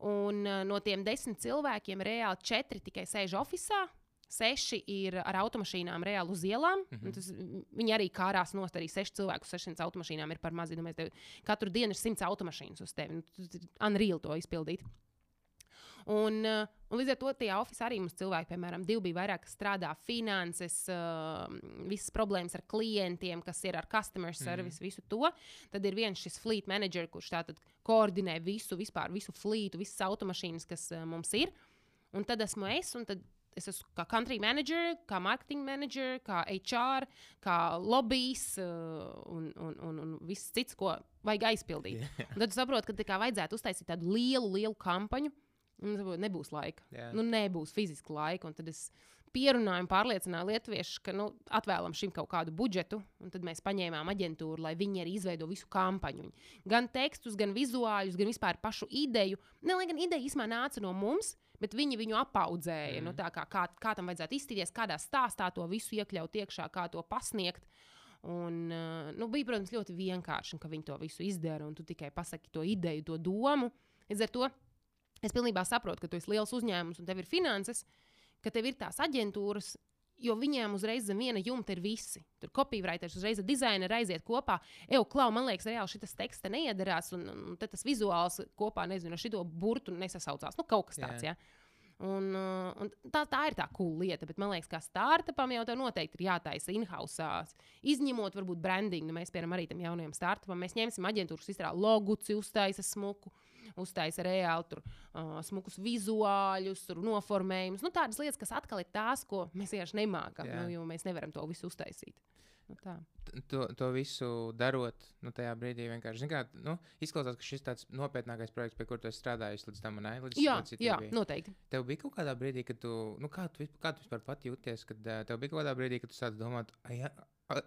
Un uh, no tiem desmit cilvēkiem reāli četri tikai sēž oficiālā. Seši ir ar automašīnām reāli uz ielām. Mm -hmm. tas, viņi arī kārās nost arī seši cilvēku. 600 automašīnām ir par mazu. Katru dienu ir 100 automašīnas uz tevi. Nu, tas ir unreal to izpildīt. Un, uh, un līdz ar to tie oficiāli arī mums cilvēki, piemēram, divi bija vairāk, kas strādā finanses, uh, visas problēmas ar klientiem, kas ir ar customer mhm. service, mm. visu to. Tad ir viens šis fleet manager, kurš tātad koordinē visu, vispār visu flītu, visas automašīnas, kas uh, mums ir. Un tad esmu es, un tad es esmu kā country manager, kā marketing manager, kā HR, kā lobbyis uh, un, un, un, un viss cits, ko vajag aizpildīt. Yeah. Tad saprotu, ka kā vajadzētu uztaisīt tādu lielu, lielu kampaņu. Nu, nebūs laika. Yeah. Nu, nebūs fiziski laika. Un tad es pierunāju un pārliecināju lietuviešus, ka nu, atvēlam šim kaut kādu budžetu. Tad mēs paņēmām aģentūru, lai viņi arī izveido visu kampaņu. Gan tekstus, gan vizuāļus, gan vispār pašu ideju. Ne, lai gan ideja īstenībā nāca no mums. Bet viņi viņu apaudzēja. Mm. Nu, kā, kā, kā tam vajadzētu izskatīties, kādā stāstā to visu iekļaut iekšā, kā to pasniegt. Un, uh, nu, bija, protams, ļoti vienkārši, ka viņi to visu izdara, un tu tikai pasaki to ideju, to domu. Līdz ar to Es pilnībā saprotu, ka tu esi liels uzņēmums un tev ir finanses, ka tev ir tās aģentūras, jo viņiem uzreiz zem viena jumta ir visi. Tur copywriters uzreiz ar dizaineru aiziet kopā. Eju, klau, man liekas, reāli šis teksts neiedarās, un, un tas visuāls kopā, nezinu, ar šo burtu nesasaucās. Nu, kaut kas tāds, jā. Ja? Un, uh, un tā, tā ir tā cool lieta, bet man liekas, ka startupam jau tā noteikti ir jātaisa in-house. Izņemot, varbūt, brandingu. Nu, mēs, piemēram, arī tam jaunajam startupam, mēs ņemsim aģentūras izstrādi logu, uztaisa smuku. Uh, uztaisa reāli tur, uh, smukus vizuāļus, noformējumus. Nu, tādas lietas, kas atkal ir tās, ko mēs vienkārši nemākam, nu, jo mēs nevaram to visu uztaisīt. Nu, tā. to, to visu darot, nu, tajā brīdī vienkārši kā, nu, izklausās, ka šis tāds nopietnākais projekts, pie kura tu strādājies līdz tam? Līdz, jā, jā, noteikti. Tev bija kaut kādā brīdī, kad tu, nu, kā tu, kā tu vispār jūties, kad uh, tev bija kaut kādā brīdī, kad tu sāc domāt, ja,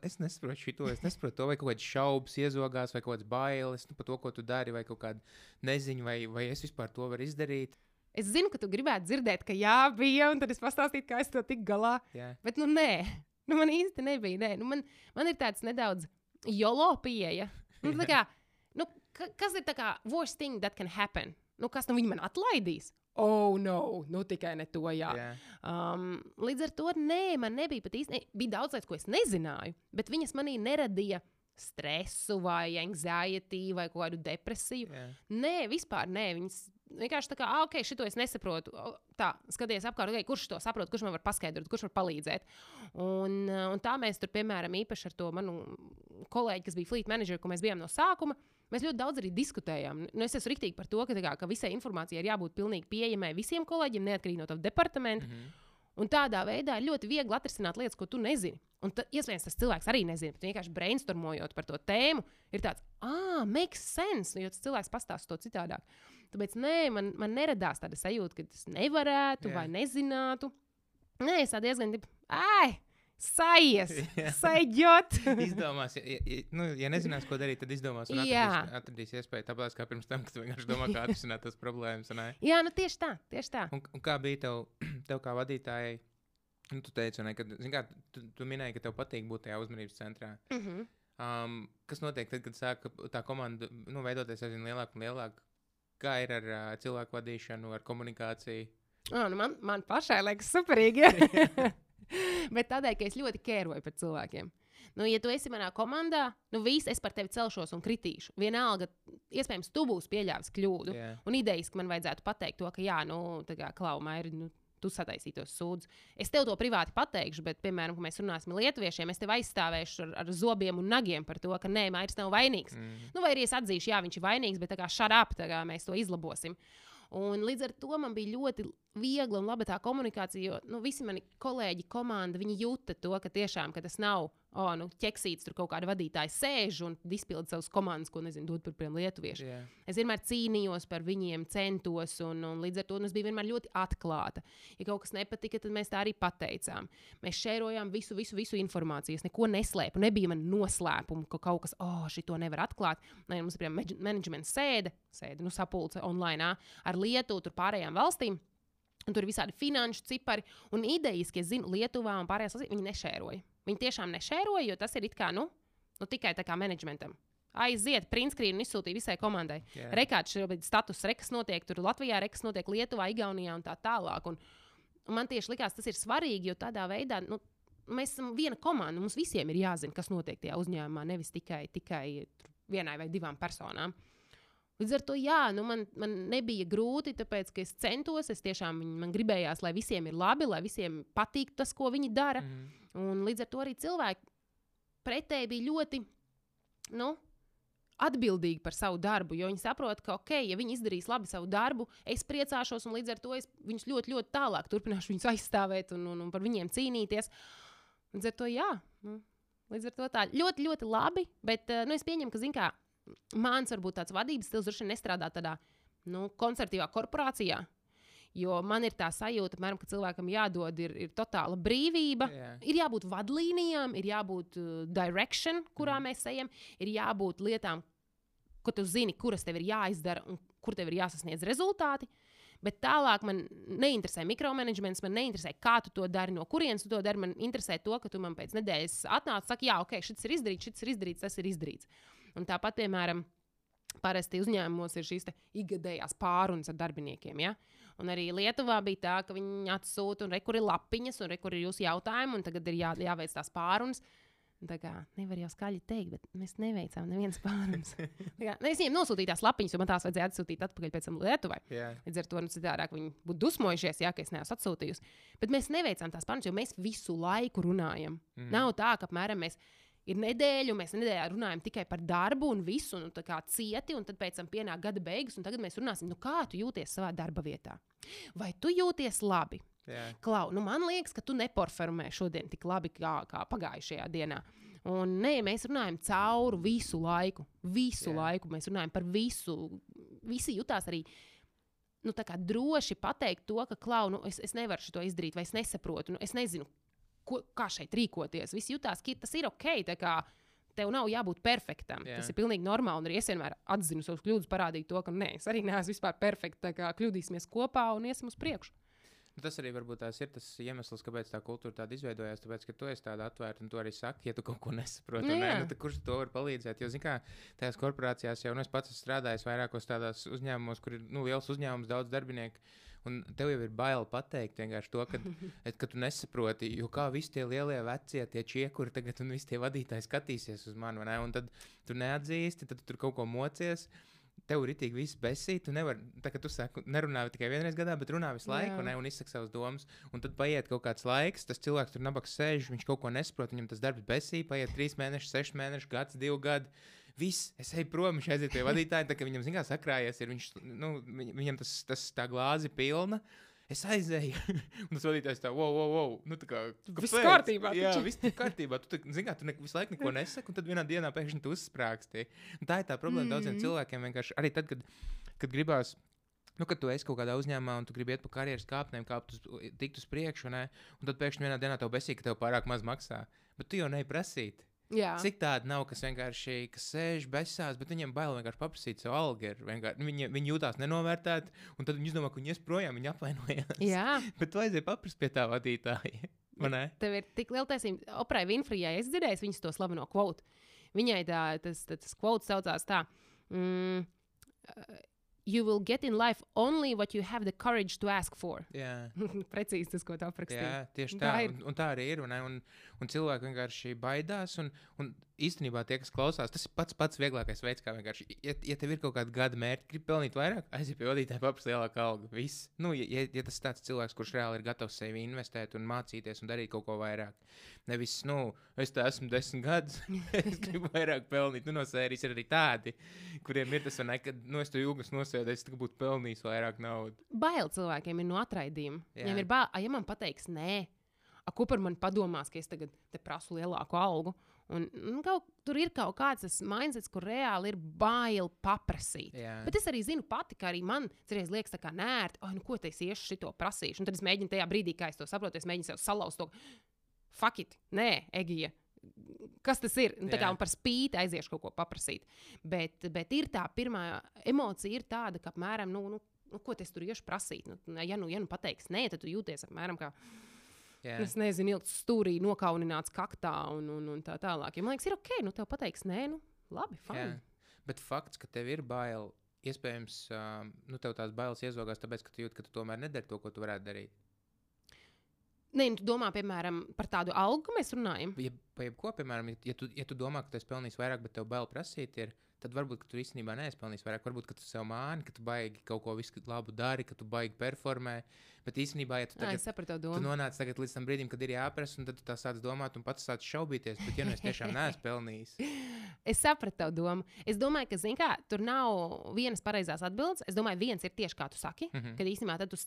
es nesaprotu šo, es nesaprotu to, vai kaut kādas šaubas iezogās, vai kaut kādas bailes nu, par to, ko tu dari, vai kaut kāda neziņa, vai, vai es vispār to varu izdarīt. Es zinu, ka tu gribētu dzirdēt, ka jā, bija, un tad es pastāstīju, kā es to tiku galā. Jā. Bet, nu, nē, nu, man īsti nebija. Nē. Nu, man, man ir tāds nedaudz jolo pieeja. Nu, kā, nu, kas ir tā kā worst thing that can happen? Nu, kas nu viņi man atlaidīs? Oh, no, nu tikai ne to. Jā. Yeah. Um, līdz ar to nē, man nebija pat īsti. Ne, bija daudz lietas, ko es nezināju, bet viņas manī neradīja stresu vai anxiety vai kādu depresiju. Yeah. Nē, vispār nē. Viņas vienkārši tā kā, ah, ok, šito es nesaprotu. Tā, skaties apkārt, okay, kurš to saprot, kurš man var paskaidrot, kurš var palīdzēt. Un, un tā mēs tur, piemēram, īpaši ar to manu kolēģi, kas bija fleet manager, ko mēs bijām no sākuma. Mēs ļoti daudz arī diskutējām. Nu, es esmu rīktīgi par to, ka, kā, ka visai informācijai ir jābūt pilnīgi pieejamai visiem kolēģiem, neatkarīgi no tā departamenta. Mm -hmm. Un tādā veidā ir ļoti viegli atrisināt lietas, ko tu nezini. Un tad, iespējams, tas cilvēks arī nezina, bet vienkārši brainstormojot par to tēmu, ir tāds, ah, makes sense, jo tas cilvēks pastāsta to citādāk. Tāpēc nē, man, man neradās tāda sajūta, ka tas nevarētu yeah. vai nezinātu. Nē, es diezgan, ai, Sajies, (laughs) sajūt. (laughs) izdomās, ja, ja, nu, ja nezinās, ko darīt, tad izdomās un atradīs, atradīs iespēju. Tāpēc kā pirms tam, kad vienkārši domā, kā atrisināt tās problēmas. Ne? Jā, nu tieši tā, tieši tā. Un, un kā bija tev, (clears throat) tev kā vadītājai? Nu, tu teici, ne, ka, kā, tu, tu minēji, ka tev patīk būt tajā uzmanības centrā. Mm -hmm. um, kas notiek tad, kad sāk tā komanda nu, veidoties aizvien lielāk un lielāk? Kā ir ar uh, cilvēku vadīšanu, ar komunikāciju? Oh, nu man, man pašai liekas superīgi. (laughs) (laughs) Bet tādēļ, ka es ļoti kēroju par cilvēkiem. Nu, ja tu esi manā komandā, nu viss es par tevi celšos un kritīšu. Vienalga, iespējams, tu būsi pieļāvis kļūdu. Yeah. Un idejas, ka man vajadzētu pateikt to, ka, jā, nu, tā kā klauma ir. Nu, Tu sataisītos sūdzu. Es tev to privāti pateikšu, bet, piemēram, kad mēs runāsim ar lietuviešiem, es tev aizstāvēšu ar, ar zobiem un nagiem par to, ka nē, Mairis nav vainīgs. Mm. Nu, vai arī es atzīšu, jā, viņš ir vainīgs, bet tā kā šādi ap, tā kā mēs to izlabosim. Un līdz ar to man bija ļoti viegla un laba tā komunikācija, jo nu, visi mani kolēģi, komanda, viņi jūta to, ka tiešām ka tas nav oh, nu, ķeksīts, tur kaut kāda vadītāja sēž un izpilda savus komandas, ko nezinu, dod par pirmiem lietuviešu. Yeah. Es vienmēr cīnījos par viņiem, centos, un, un līdz ar to es biju vienmēr ļoti atklāta. Ja kaut kas nepatika, tad mēs tā arī pateicām. Mēs šērojām visu, visu, visu informāciju. Es neko neslēpu. Nebija man noslēpumu, ka kaut kas, oh, šito nevar atklāt. Nē, mums ir piemēram menedžmenta sēde, sēde, nu, sapulce online ar Lietuvu, tur pārējām valstīm. Un tur ir visādi finanšu cipari un idejas, ka es zinu, Lietuvā un pārējās valstīs viņi nešēroja. Viņi tiešām nešēroja, jo tas ir kā, nu, nu, tikai tā kā menedžmentam. Aiziet, printskrīnu un izsūtīja visai komandai. Yeah. Rekāds šobrīd status, rekas notiek tur Latvijā, rekas notiek Lietuvā, Igaunijā un tā tālāk. Un, un man tieši likās, tas ir svarīgi, jo tādā veidā nu, mēs esam viena komanda. Mums visiem ir jāzina, kas notiek tajā uzņēmumā, nevis tikai, tikai vienai vai divām personām. Līdz ar to, jā, nu man, man nebija grūti, tāpēc, ka es centos. Es tiešām man gribējās, lai visiem ir labi, lai visiem patīk tas, ko viņi dara. Mm. Un līdz ar to arī cilvēki pretēji bija ļoti nu, atbildīgi par savu darbu. Jo viņi saprot, ka, ok, ja viņi izdarīs labi savu darbu, es priecāšos, un līdz ar to es viņus ļoti, ļoti tālāk turpināšu viņus aizstāvēt un, un, un par viņiem cīnīties. Līdz ar to, jā, nu, līdz ar to tā ļoti, ļoti labi. Bet uh, nu, es pieņemu, ka, zināmā mērā, mans varbūt tāds vadības stils droši vien nestrādā tādā nu, konservatīvā korporācijā. Jo man ir tā sajūta, apmēram, ka cilvēkam jādod ir, ir totāla brīvība. Yeah. Ir jābūt vadlīnijām, ir jābūt uh, direction, kurā mm. mēs ejam, ir jābūt lietām, ko tu zini, kuras tev ir jāizdara un kur tev ir jāsasniedz rezultāti. Bet tālāk man neinteresē mikromanagements, man neinteresē, kā tu to dari, no kurienes tu to dari. Man interesē to, ka tu man pēc nedēļas atnāc, saki, jā, ok, šis ir izdarīts, šis ir izdarīts, tas ir izdarīts. Un tāpat, piemēram, parasti uzņēmumos ir šīs ikgadējās pārunas ar darbiniekiem. Ja? Un arī Lietuvā bija tā, ka viņi atsūta, un rekur ir lapiņas, un rekur ir jūsu jautājumi, un tagad ir jā, jāveic tās pārunas. Tā kā nevar jau skaļi teikt, bet mēs neveicām nevienas pārunas. (laughs) nu, es viņiem nosūtīju tās lapiņas, jo man tās vajadzēja atsūtīt atpakaļ pēc tam Lietuvai. Yeah. Līdz ar to nu, citādāk viņi būtu dusmojušies, ja es neesmu atsūtījusi. Bet mēs neveicām tās pārunas, jo mēs visu laiku runājam. Mm. Nav tā, ka apmēram mēs ir nedēļa, un mēs nedēļā runājam tikai par darbu un visu, un tā kā cieti, un tad pēc tam pienāk gada beigas, un tagad mēs runāsim, nu kā tu jūties savā darba vietā. Vai tu jūties labi? Yeah. Klau, nu man liekas, ka tu neperformē šodien tik labi kā, kā pagājušajā dienā. Un nē, mēs runājam cauri visu laiku. Visu yeah. laiku mēs runājam par visu. Visi jutās arī nu, droši pateikt to, ka, klau, nu, es, es nevaru to izdarīt, vai es nesaprotu. Nu, es nezinu, ko, kā šeit rīkoties. Visi jutās, ka tas ir ok. Tev nav jābūt perfektam. Jā. Tas ir pilnīgi normāli. Un arī es vienmēr atzinu savus kļūdas, parādīju to, ka nē, es arī neesmu vispār perfekta. Kļūdīsimies kopā un iesim uz priekšu. Nu, tas arī varbūt tās ir tas iemesls, kāpēc tā kultūra tāda izveidojās. Tāpēc, ka tu esi tāda atvērta un tu arī saki, ja tu kaut ko nesaproti. Nu, nē, nu, kurš to var palīdzēt? Jo, zināmā mērā, tajās korporācijās jau nu, es pats esmu strādājis vairākos tādos uzņēmumos, kur ir nu, liels uzņēmums, daudz darbinieku. Un tev jau ir bail pateikt to, ka, (laughs) ka tu nesaproti, jo kā visi tie lielie vecie, tie čiekuri tagad un visi tie vadītāji skatīsies uz mani, ne? un tad tu neatzīsti, tad tu tur kaut ko mocies. Tev ir itī viss besī. Tu nevari, tā kā tu saki, nerunā tikai vienreiz gadā, bet runā visu laiku, ne, un izsaka savas domas. Un tad paiet kaut kāds laiks, tas cilvēks tur nabaks sēž, viņš kaut ko nesaprot, viņam tas darbs besī, paiet trīs mēneši, seši mēneši, gads, divi gadi Viss, es eju prom, viņš aiziet pie vadītāja, tā kā viņam, zināmā mērā, sakrājies, ir viņš, nu, viņam tas, tas tā glāzi pilna. es aizēju. (laughs) un tas vadītājs tā, wow, wow, wow. Nu, tā kā, viss kārtībā. Jā, viss ir kārtībā. Tu, zini, kā, tu ne, visu laiku neko nesaki, un tad vienā dienā pēkšņi tu uzsprāgsti. Un tā ir tā problēma mm. daudziem cilvēkiem. Vienkārši arī tad, kad, kad gribās. Nu, kad tu esi kaut kādā uzņēmumā un tu gribi iet pa karjeras kāpnēm, kāpt uz, tikt uz priekšu, ne? un tad pēkšņi vienā dienā tev besīk, ka tev pārāk maz maksā. Bet tu jau neprasīji. Jā. Cik tādu nav, kas vienkārši kas sēž besās, bet viņiem bail vienkārši paprasīt savu algu. Nu, viņi, viņi jūtās nenovērtēti, un tad viņi domā, ka viņi ies projām, viņi apvainojas. Jā, (laughs) bet vajadzēja paprast pie tā vadītāja. Tev ir tik liela taisnība. Oprai Winfreyai es dzirdēju viņas to slaveno kvotu. Viņai tā, tas, tas, tas kvots saucās tā. Mm, You will get in life only what you have the courage to ask for. Jā, (laughs) precīzi tas, ko tu aprakstīji. Jā, tieši tā. tā un, un tā arī ir. Un, un, un cilvēki vienkārši baidās. Un, un īstenībā tie, kas klausās, tas ir pats pats vieglākais veids, kā vienkārši, ja, ja tev ir kaut kāda gada mērķa, gribi pelnīt vairāk, aiziet pie vadītāja, paprasti lielāku algu. Viss. Nu, ja, ja, tas ir tāds cilvēks, kurš reāli ir gatavs sevi investēt un mācīties un darīt kaut ko vairāk. Nevis, nu, es te esmu desmit gadus, (laughs) es gribu vairāk pelnīt. Nu, no sērijas ir arī tādi, kuriem ir tas, ne, ka, nu, es tur ilgas nosēdēju, es būtu pelnījis vairāk naudas. Bail cilvēkiem ir no atraidījuma. Viņam ir bail, ja man pateiks, nē, a, ko par mani padomās, ka es tagad prasu lielāku algu. Un, nu, kaut, tur ir kaut kāds tas mindsets, kur reāli ir bail paprasīt. Jā. Bet es arī zinu pati, ka arī man cerēs liekas, kā nērti, oh, nu, ko es iešu šito prasīšu. Un tad es mēģinu tajā brīdī, kā es to saprotu, es mēģinu sev salauzt to fakti, nē, Egija. Kas tas ir? Nu, tā kā par spīti aiziešu kaut ko paprasīt. Bet, bet ir tā pirmā emocija, ir tāda, ka apmēram, nu, nu, nu ko es tur iešu prasīt. Nu, ja nu, ja nu pateiks nē, tad tu jūties apmēram kā. Jā. Es nezinu, ilgs stūrī, nokaunināts kaktā un, un, un tā tālāk. Ja man liekas, ir ok, nu tev pateiks, nē, nu labi. Jā. Bet fakts, ka tev ir bail, iespējams, um, nu, tev tās bailes iezogās, tāpēc, ka tu jūti, ka tu tomēr nedari to, ko tu varētu darīt. Nē, nu, tu domā, piemēram, par tādu algu, mēs runājam. Ja, jebko, piemēram, ja tu, ja tu domā, ka tu esi pelnījis vairāk, bet tev bail prasīt, ir, tad varbūt tu īstenībā neesi pelnījis vairāk. Varbūt tu sev māni, ka tu baigi kaut ko labu dari, ka tu baigi performē. Bet īstenībā, ja tu, tagad, Ai, sapratu, tu nonāc līdz tam brīdim, kad ir jāprasa, un tad tu tā sāc domāt, un pats sāc šaubīties, bet ja nu es tiešām (laughs) neesmu pelnījis. es sapratu tavu domu. Es domāju, ka kā, tur nav vienas pareizās atbildes. Es domāju, viens ir tieši kā tu saki, mm -hmm. kad īstenībā tu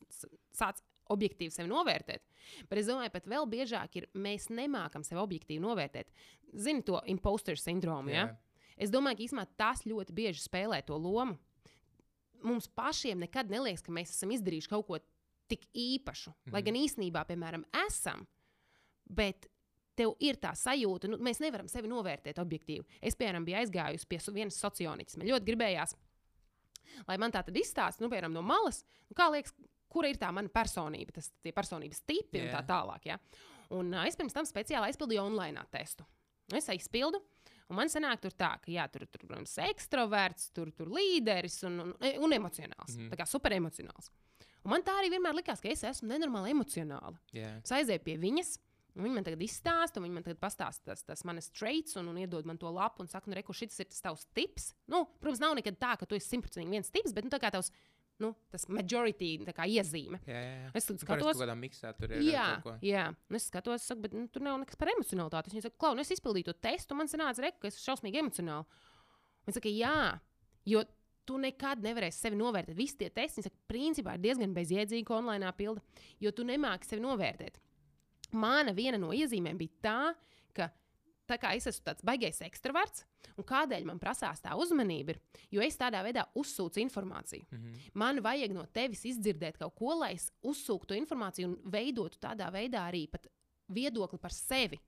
sāc objektīvi sevi novērtēt. Bet es domāju, pat vēl biežāk ir, mēs nemākam sevi objektīvi novērtēt. Zini to imposter sindromu. Yeah. Ja? Es domāju, ka īstenībā tas ļoti bieži spēlē to lomu. Mums pašiem nekad neliekas, ka mēs esam izdarījuši kaut ko tik īpašu, mm lai mhm. gan īstenībā, piemēram, esam. Bet tev ir tā sajūta, nu, mēs nevaram sevi novērtēt objektīvi. Es, piemēram, biju aizgājusi pie vienas sociāliņas. Man ļoti gribējās, lai man tā tad izstāsta, nu, piemēram, no malas, nu, kā liekas, kura ir tā mana personība, tas ir personības tipi yeah. un tā tālāk. Ja? Un uh, es pirms tam speciāli aizpildīju online testu. Es aizpildu, Un man sanāk, tur tā, ka jā, tur ir protams, ekstraverts, tur ir līderis un, un, un emocionāls. Mm. Tā kā super emocionāls. Un man tā arī vienmēr likās, ka es esmu nenormāli emocionāla. Yeah. Es aizēju pie viņas. Viņa man tagad izstāsta, viņa man tagad pastāsta tas, tas manas traits, un, un iedod man to lapu, un saka, nu, reku, šis ir tas tavs tips. Nu, protams, nav nekad tā, ka tu esi simtprocentīgi viens tips, bet nu, tā kā tavs nu, tas majority kā, iezīme. Jā, jā, jā. Es skatos, miksā tur ir. Jā, jā. Un es skatos, saku, bet nu, tur nav nekas par emocionalitāti. Viņa saka, klau, nu, es izpildīju to testu, man sanāca, re, ka es esmu šausmīgi emocionāli. Viņa saka, jā, jo tu nekad nevarēsi sevi novērtēt. Visi tie testi, saka, principā ir diezgan bezjēdzīgi, online pilda, jo tu nemāki sevi novērtēt. Mana viena no iezīmēm bija tā, ka tā kā es esmu tāds baigais ekstraverts, un kādēļ man prasās tā uzmanība, ir, jo es tādā veidā uzsūcu informāciju. Mm -hmm. Man vajag no tevis izdzirdēt kaut ko, lai es uzsūktu informāciju un veidotu tādā veidā arī viedokli par sevi.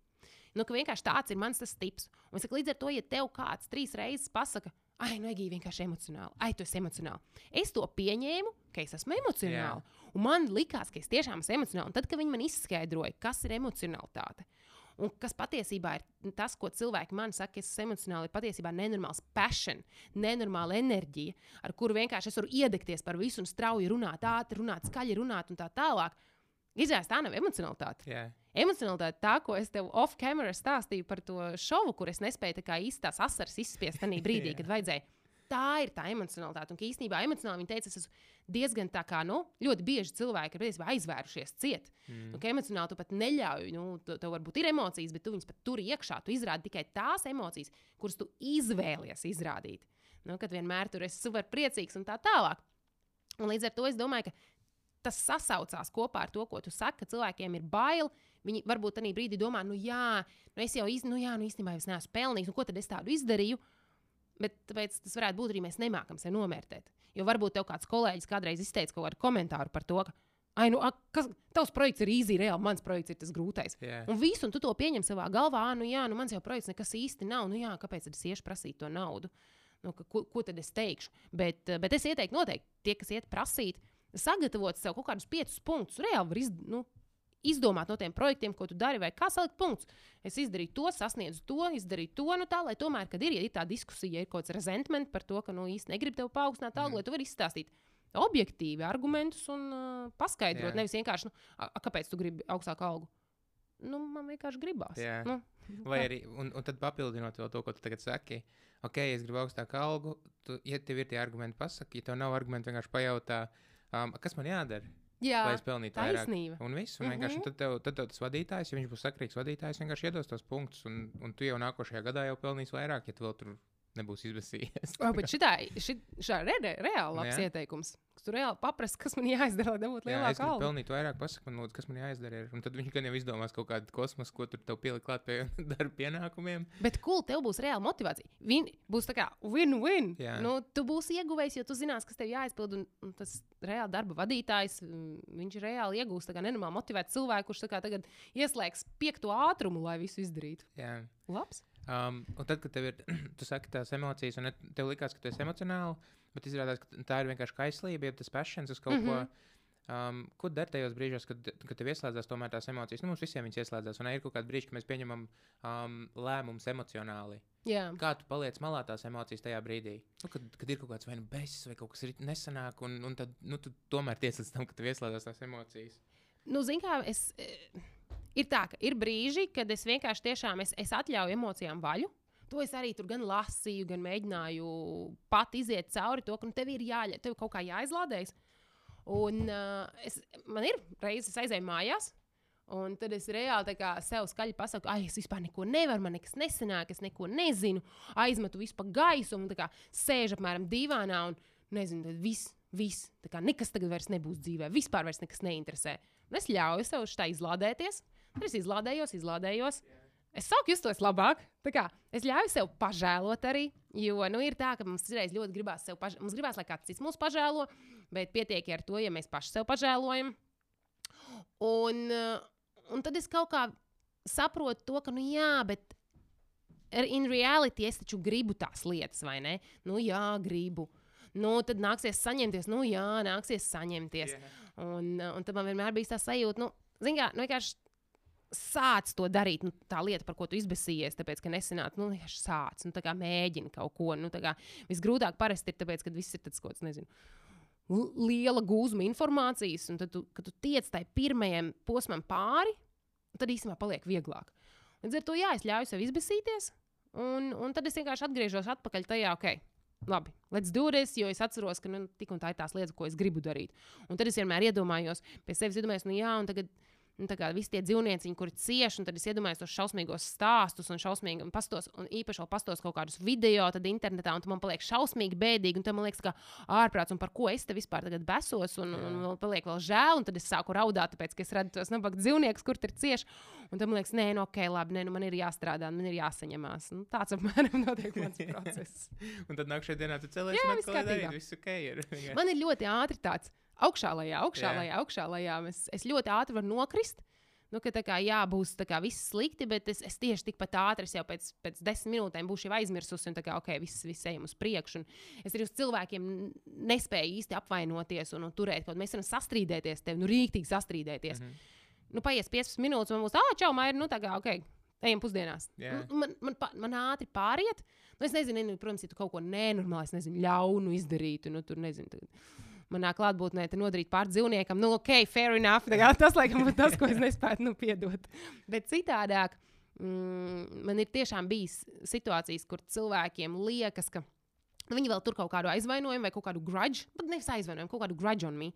Nu, vienkārši tāds ir mans tas tips. Un saku, līdz ar to, ja tev kāds trīs reizes pasaka, ai, nu, Egīna, vienkārši emocionāli, ai, tu esi emocionāli. Es to pieņēmu, ka es esmu emocionāli. Yeah. Un man likās, ka es tiešām esmu emocionāli. Un tad, kad viņi man izskaidroja, kas ir emocionalitāte, Un kas patiesībā ir tas, ko cilvēki man saka, ka es esmu emocionāli, ir patiesībā nenormāls passion, nenormāla enerģija, ar kuru vienkārši es varu iedegties par visu un strauji runāt, ātri runāt, skaļi runāt un tā tālāk. Izrādās, tā nav emocionalitāte. Yeah. Emocionalitāte tā, ko es tev off-camera stāstīju par to šovu, kur es nespēju īstās asaras izspiest tajā brīdī, (laughs) yeah. kad vajadzēja tā ir tā emocionalitāte. Un īstenībā emocionāli viņi teica, es esmu diezgan tā kā, nu, ļoti bieži cilvēki ir aizvērušies ciet. Mm. Nu, emocionāli tu pat neļauj, nu, tev varbūt ir emocijas, bet tu viņus pat tur iekšā. Tu izrādi tikai tās emocijas, kuras tu izvēlies izrādīt. Nu, kad vienmēr tur esi super priecīgs un tā tālāk. Un līdz ar to es domāju, ka tas sasaucās kopā ar to, ko tu saki, ka cilvēkiem ir bail. Viņi varbūt tajā brīdī domā, nu jā, nu es jau iz, nu jā, nu īstenībā es neesmu pelnījis, nu ko tad es tādu izdarīju. Bet tāpēc tas varētu būt arī mēs nemākam sevi novērtēt. Jo varbūt tev kāds kolēģis kādreiz izteica kaut kādu komentāru par to, ka, ai, nu, a, kas, tavs projekts ir īsi, reāli, mans projekts ir tas grūtais. Jā. Un visu, un tu to pieņem savā galvā, "Ā, nu jā, nu mans jau projekts nekas īsti nav, nu jā, kāpēc tad es iešu prasīt to naudu? Nu, ka, ko, ko tad es teikšu? Bet, eh, bet es ieteiktu noteikti tie, kas iet prasīt, sagatavot sev kaut kādus piecus punktus. Reāli var iz, nu, izdomāt no tiem projektiem, ko tu dari, vai kā salikt punktus. Es izdarīju to, sasniedzu to, izdarīju to, nu tā, lai tomēr, kad ir, ja ir tā diskusija, ja ir kaut kāds resentment par to, ka nu, īsti negrib tev paaugstināt algu, mm. lai tu vari izstāstīt objektīvi argumentus un uh, paskaidrot. Jā. Nevis vienkārši, nu, a, a, kāpēc tu gribi augstāku algu. Nu, man vienkārši gribās. Jā. Nu, Vai arī, un, un tad papildinot to, ko tu tagad saki, ok, es gribu augstāku algu, tu, ja tev ir tie argumenti, pasaki, ja tev nav argumenti, vienkārši pajautā, um, kas man jādara, Jā, lai es pelnītu vairāk. Un viss, un vienkārši Mhm. tad, tev, tad tev tas vadītājs, ja viņš būs sakrīgs vadītājs, vienkārši iedos tos punktus, un, un tu jau nākošajā gadā jau pelnīsi vairāk, ja tu vēl tur nebūs izbēsījies. Oh, bet šitā, šit, šā ir re, reāli labs Jā. ieteikums. Tur reāli paprast, kas man jāizdara, lai Jā, es lielāku gribu algu. pelnīt vairāk, pasaka man, lūdzu, kas man jāizdara. Ir. Un tad viņš gan jau izdomās kaut kādu kosmosu, ko tur tev pielikt klāt pie (laughs) darba pienākumiem. Bet cool, tev būs reāla motivācija. Vin, būs tā kā win-win. Jā. Nu, tu būsi ieguvējis, jo tu zinās, kas tev jāizpild. Un, un tas reāli darba vadītājs, mm, viņš reāli iegūs tā kā nenormāli motivēt cilvēku, kurš kā tagad ieslēgs piekto ātrumu, lai visu izdarītu. Jā. Labs. Um, un tad, kad tev ir (clears throat) tu saki, tās emocijas, un tev likās, ka tu esi emocionāli, bet izrādās, ka tā ir vienkārši kaislība, ja tas passions uz kaut mm -hmm. Mhm. ko. Um, ko dari tajos brīžos, kad, kad tev ieslēdzas tomēr tās emocijas? Nu, mums visiem viņas ieslēdzas, un ir kaut kādi brīži, kad mēs pieņemam um, lēmumus emocionāli. Jā. Kā tu paliec malā tās emocijas tajā brīdī? Nu, kad, kad ir kaut kāds vai nu besis, vai kaut kas ir nesanāk, un, un tad nu, tu tomēr tiec līdz tam, ka tev ieslēdzas tās emocijas. Nu, zini, kā es. eh, Ir tā, ka ir brīži, kad es vienkārši tiešām es, es atļauju emocijām vaļu. To es arī tur gan lasīju, gan mēģināju pat iziet cauri to, ka nu, tev ir jāļauj, tev kaut kā jāizlādējas. Un uh, es, man ir reizes, es aizēju mājās. Un tad es reāli sev skaļi pasaku, ah, es vispār neko nevaru, man nekas nesanāk, es neko nezinu. Aizmetu visu pa gaisu un kā sēžu apmēram divānā un nezinu, tad viss, viss, tā kā nekas tagad vairs nebūs dzīvē, vispār vairs nekas neinteresē. Un es ļauju sev šitā izlādēties. Tad es izlādējos, izlādējos. Es sāku justies labāk. Kā, es ļauju sev pažēlot arī. Jo nu, ir tā, ka mums reiz ļoti gribās sev pažēlot. Mums gribās, lai kāds cits mūs pažēlo, bet pietiek ar to, ja mēs paši sev pažēlojam. Un, uh, un tad es kaut kā saprotu to, ka, nu jā, bet in reality es taču gribu tās lietas, vai ne? Nu jā, gribu. Nu, tad nāksies saņemties, nu jā, nāksies saņemties. Un, uh, un tad man vienmēr bija tā sajūta, nu, zin kā, nu, vienkārši sāc to darīt. Nu, tā lieta, par ko tu izbēsījies, tāpēc, ka nesenāc, nu, vienkārši sāc, nu, tā kā mēģini kaut ko. Nu, kā visgrūtāk parasti ir tāpēc, ka viss ir tāds kaut kāds, nezinu. Liela gūzma informācijas, un tad, tu, kad tu tiec tai pirmajam posmam pāri, tad īstenībā paliek vieglāk. Līdz ar to, jā, es ļauju sev izbēsīties, un, un tad es vienkārši atgriežos atpakaļ tajā, ok, labi, let's do this, jo es atceros, ka nu, tik un tā ir tās lietas, ko es gribu darīt. Un tad es vienmēr iedomājos, pie sevis iedomājos, nu jā, un tagad. Nu, tā kā visi tie dzīvnieki, kuri cieš, un tad es iedomājos tos šausmīgos stāstus, un šausmīgi pastos, un īpaši vēl pastos kaut kādus video, tad internetā, un tad man paliek šausmīgi bēdīgi, un tad man liekas, ka ārprāts, un par ko es te vispār tagad besos, un, un, un vēl paliek vēl žēl, un tad es sāku raudāt, tāpēc, ka es redzu tos nabaga dzīvniekus, kur tur cieši, un tad man liekas, nē, nu, ok, labi, nē, nu, man ir jāstrādā, man ir jāsaņemās. Nu, tāds apmēram (laughs) notiek mans process. (laughs) Un tad nākamajā dienā tu cēlies Jā, un atkal kārtībā. viss ok. Ir. (laughs) Man ir ļoti ātri tāds augšā, lejā, augšā, Jā. lejā, augšā, lejā. Es, es ļoti ātri varu nokrist. Nu, ka tā kā jā, būs tā kā viss slikti, bet es, es tieši tikpat ātri, es jau pēc, pēc desmit minūtēm būšu aizmirsusi, un tā kā ok, viss, viss ejam uz priekšu. Es arī uz cilvēkiem nespēju īsti apvainoties un, un turēt kaut ko. Mēs varam sastrīdēties, tev nu rīktīgi sastrīdēties. Mm. -hmm. Nu, paies 15 minūtes, un man būs, ah, čau, Maija, nu tā kā ok. Ejam pusdienās. Nu, Man, man, pa- man ātri pāriet. Nu, es nezinu, nu, protams, ja tu kaut ko nenormāli, es nezinu, ļaunu izdarītu. Nu, tur nezinu, tagad manā klātbūtnē te nodarīt pār dzīvniekam. Nu, ok, fair enough. (laughs) Tas, laikam, būtu tas, ko es nespētu nu, piedot. Bet citādāk, mm, man ir tiešām bijis situācijas, kur cilvēkiem liekas, ka nu, viņi vēl tur kaut kādu aizvainojumu vai kaut kādu grudge, pat nevis aizvainojumu, kaut kādu grudge on me.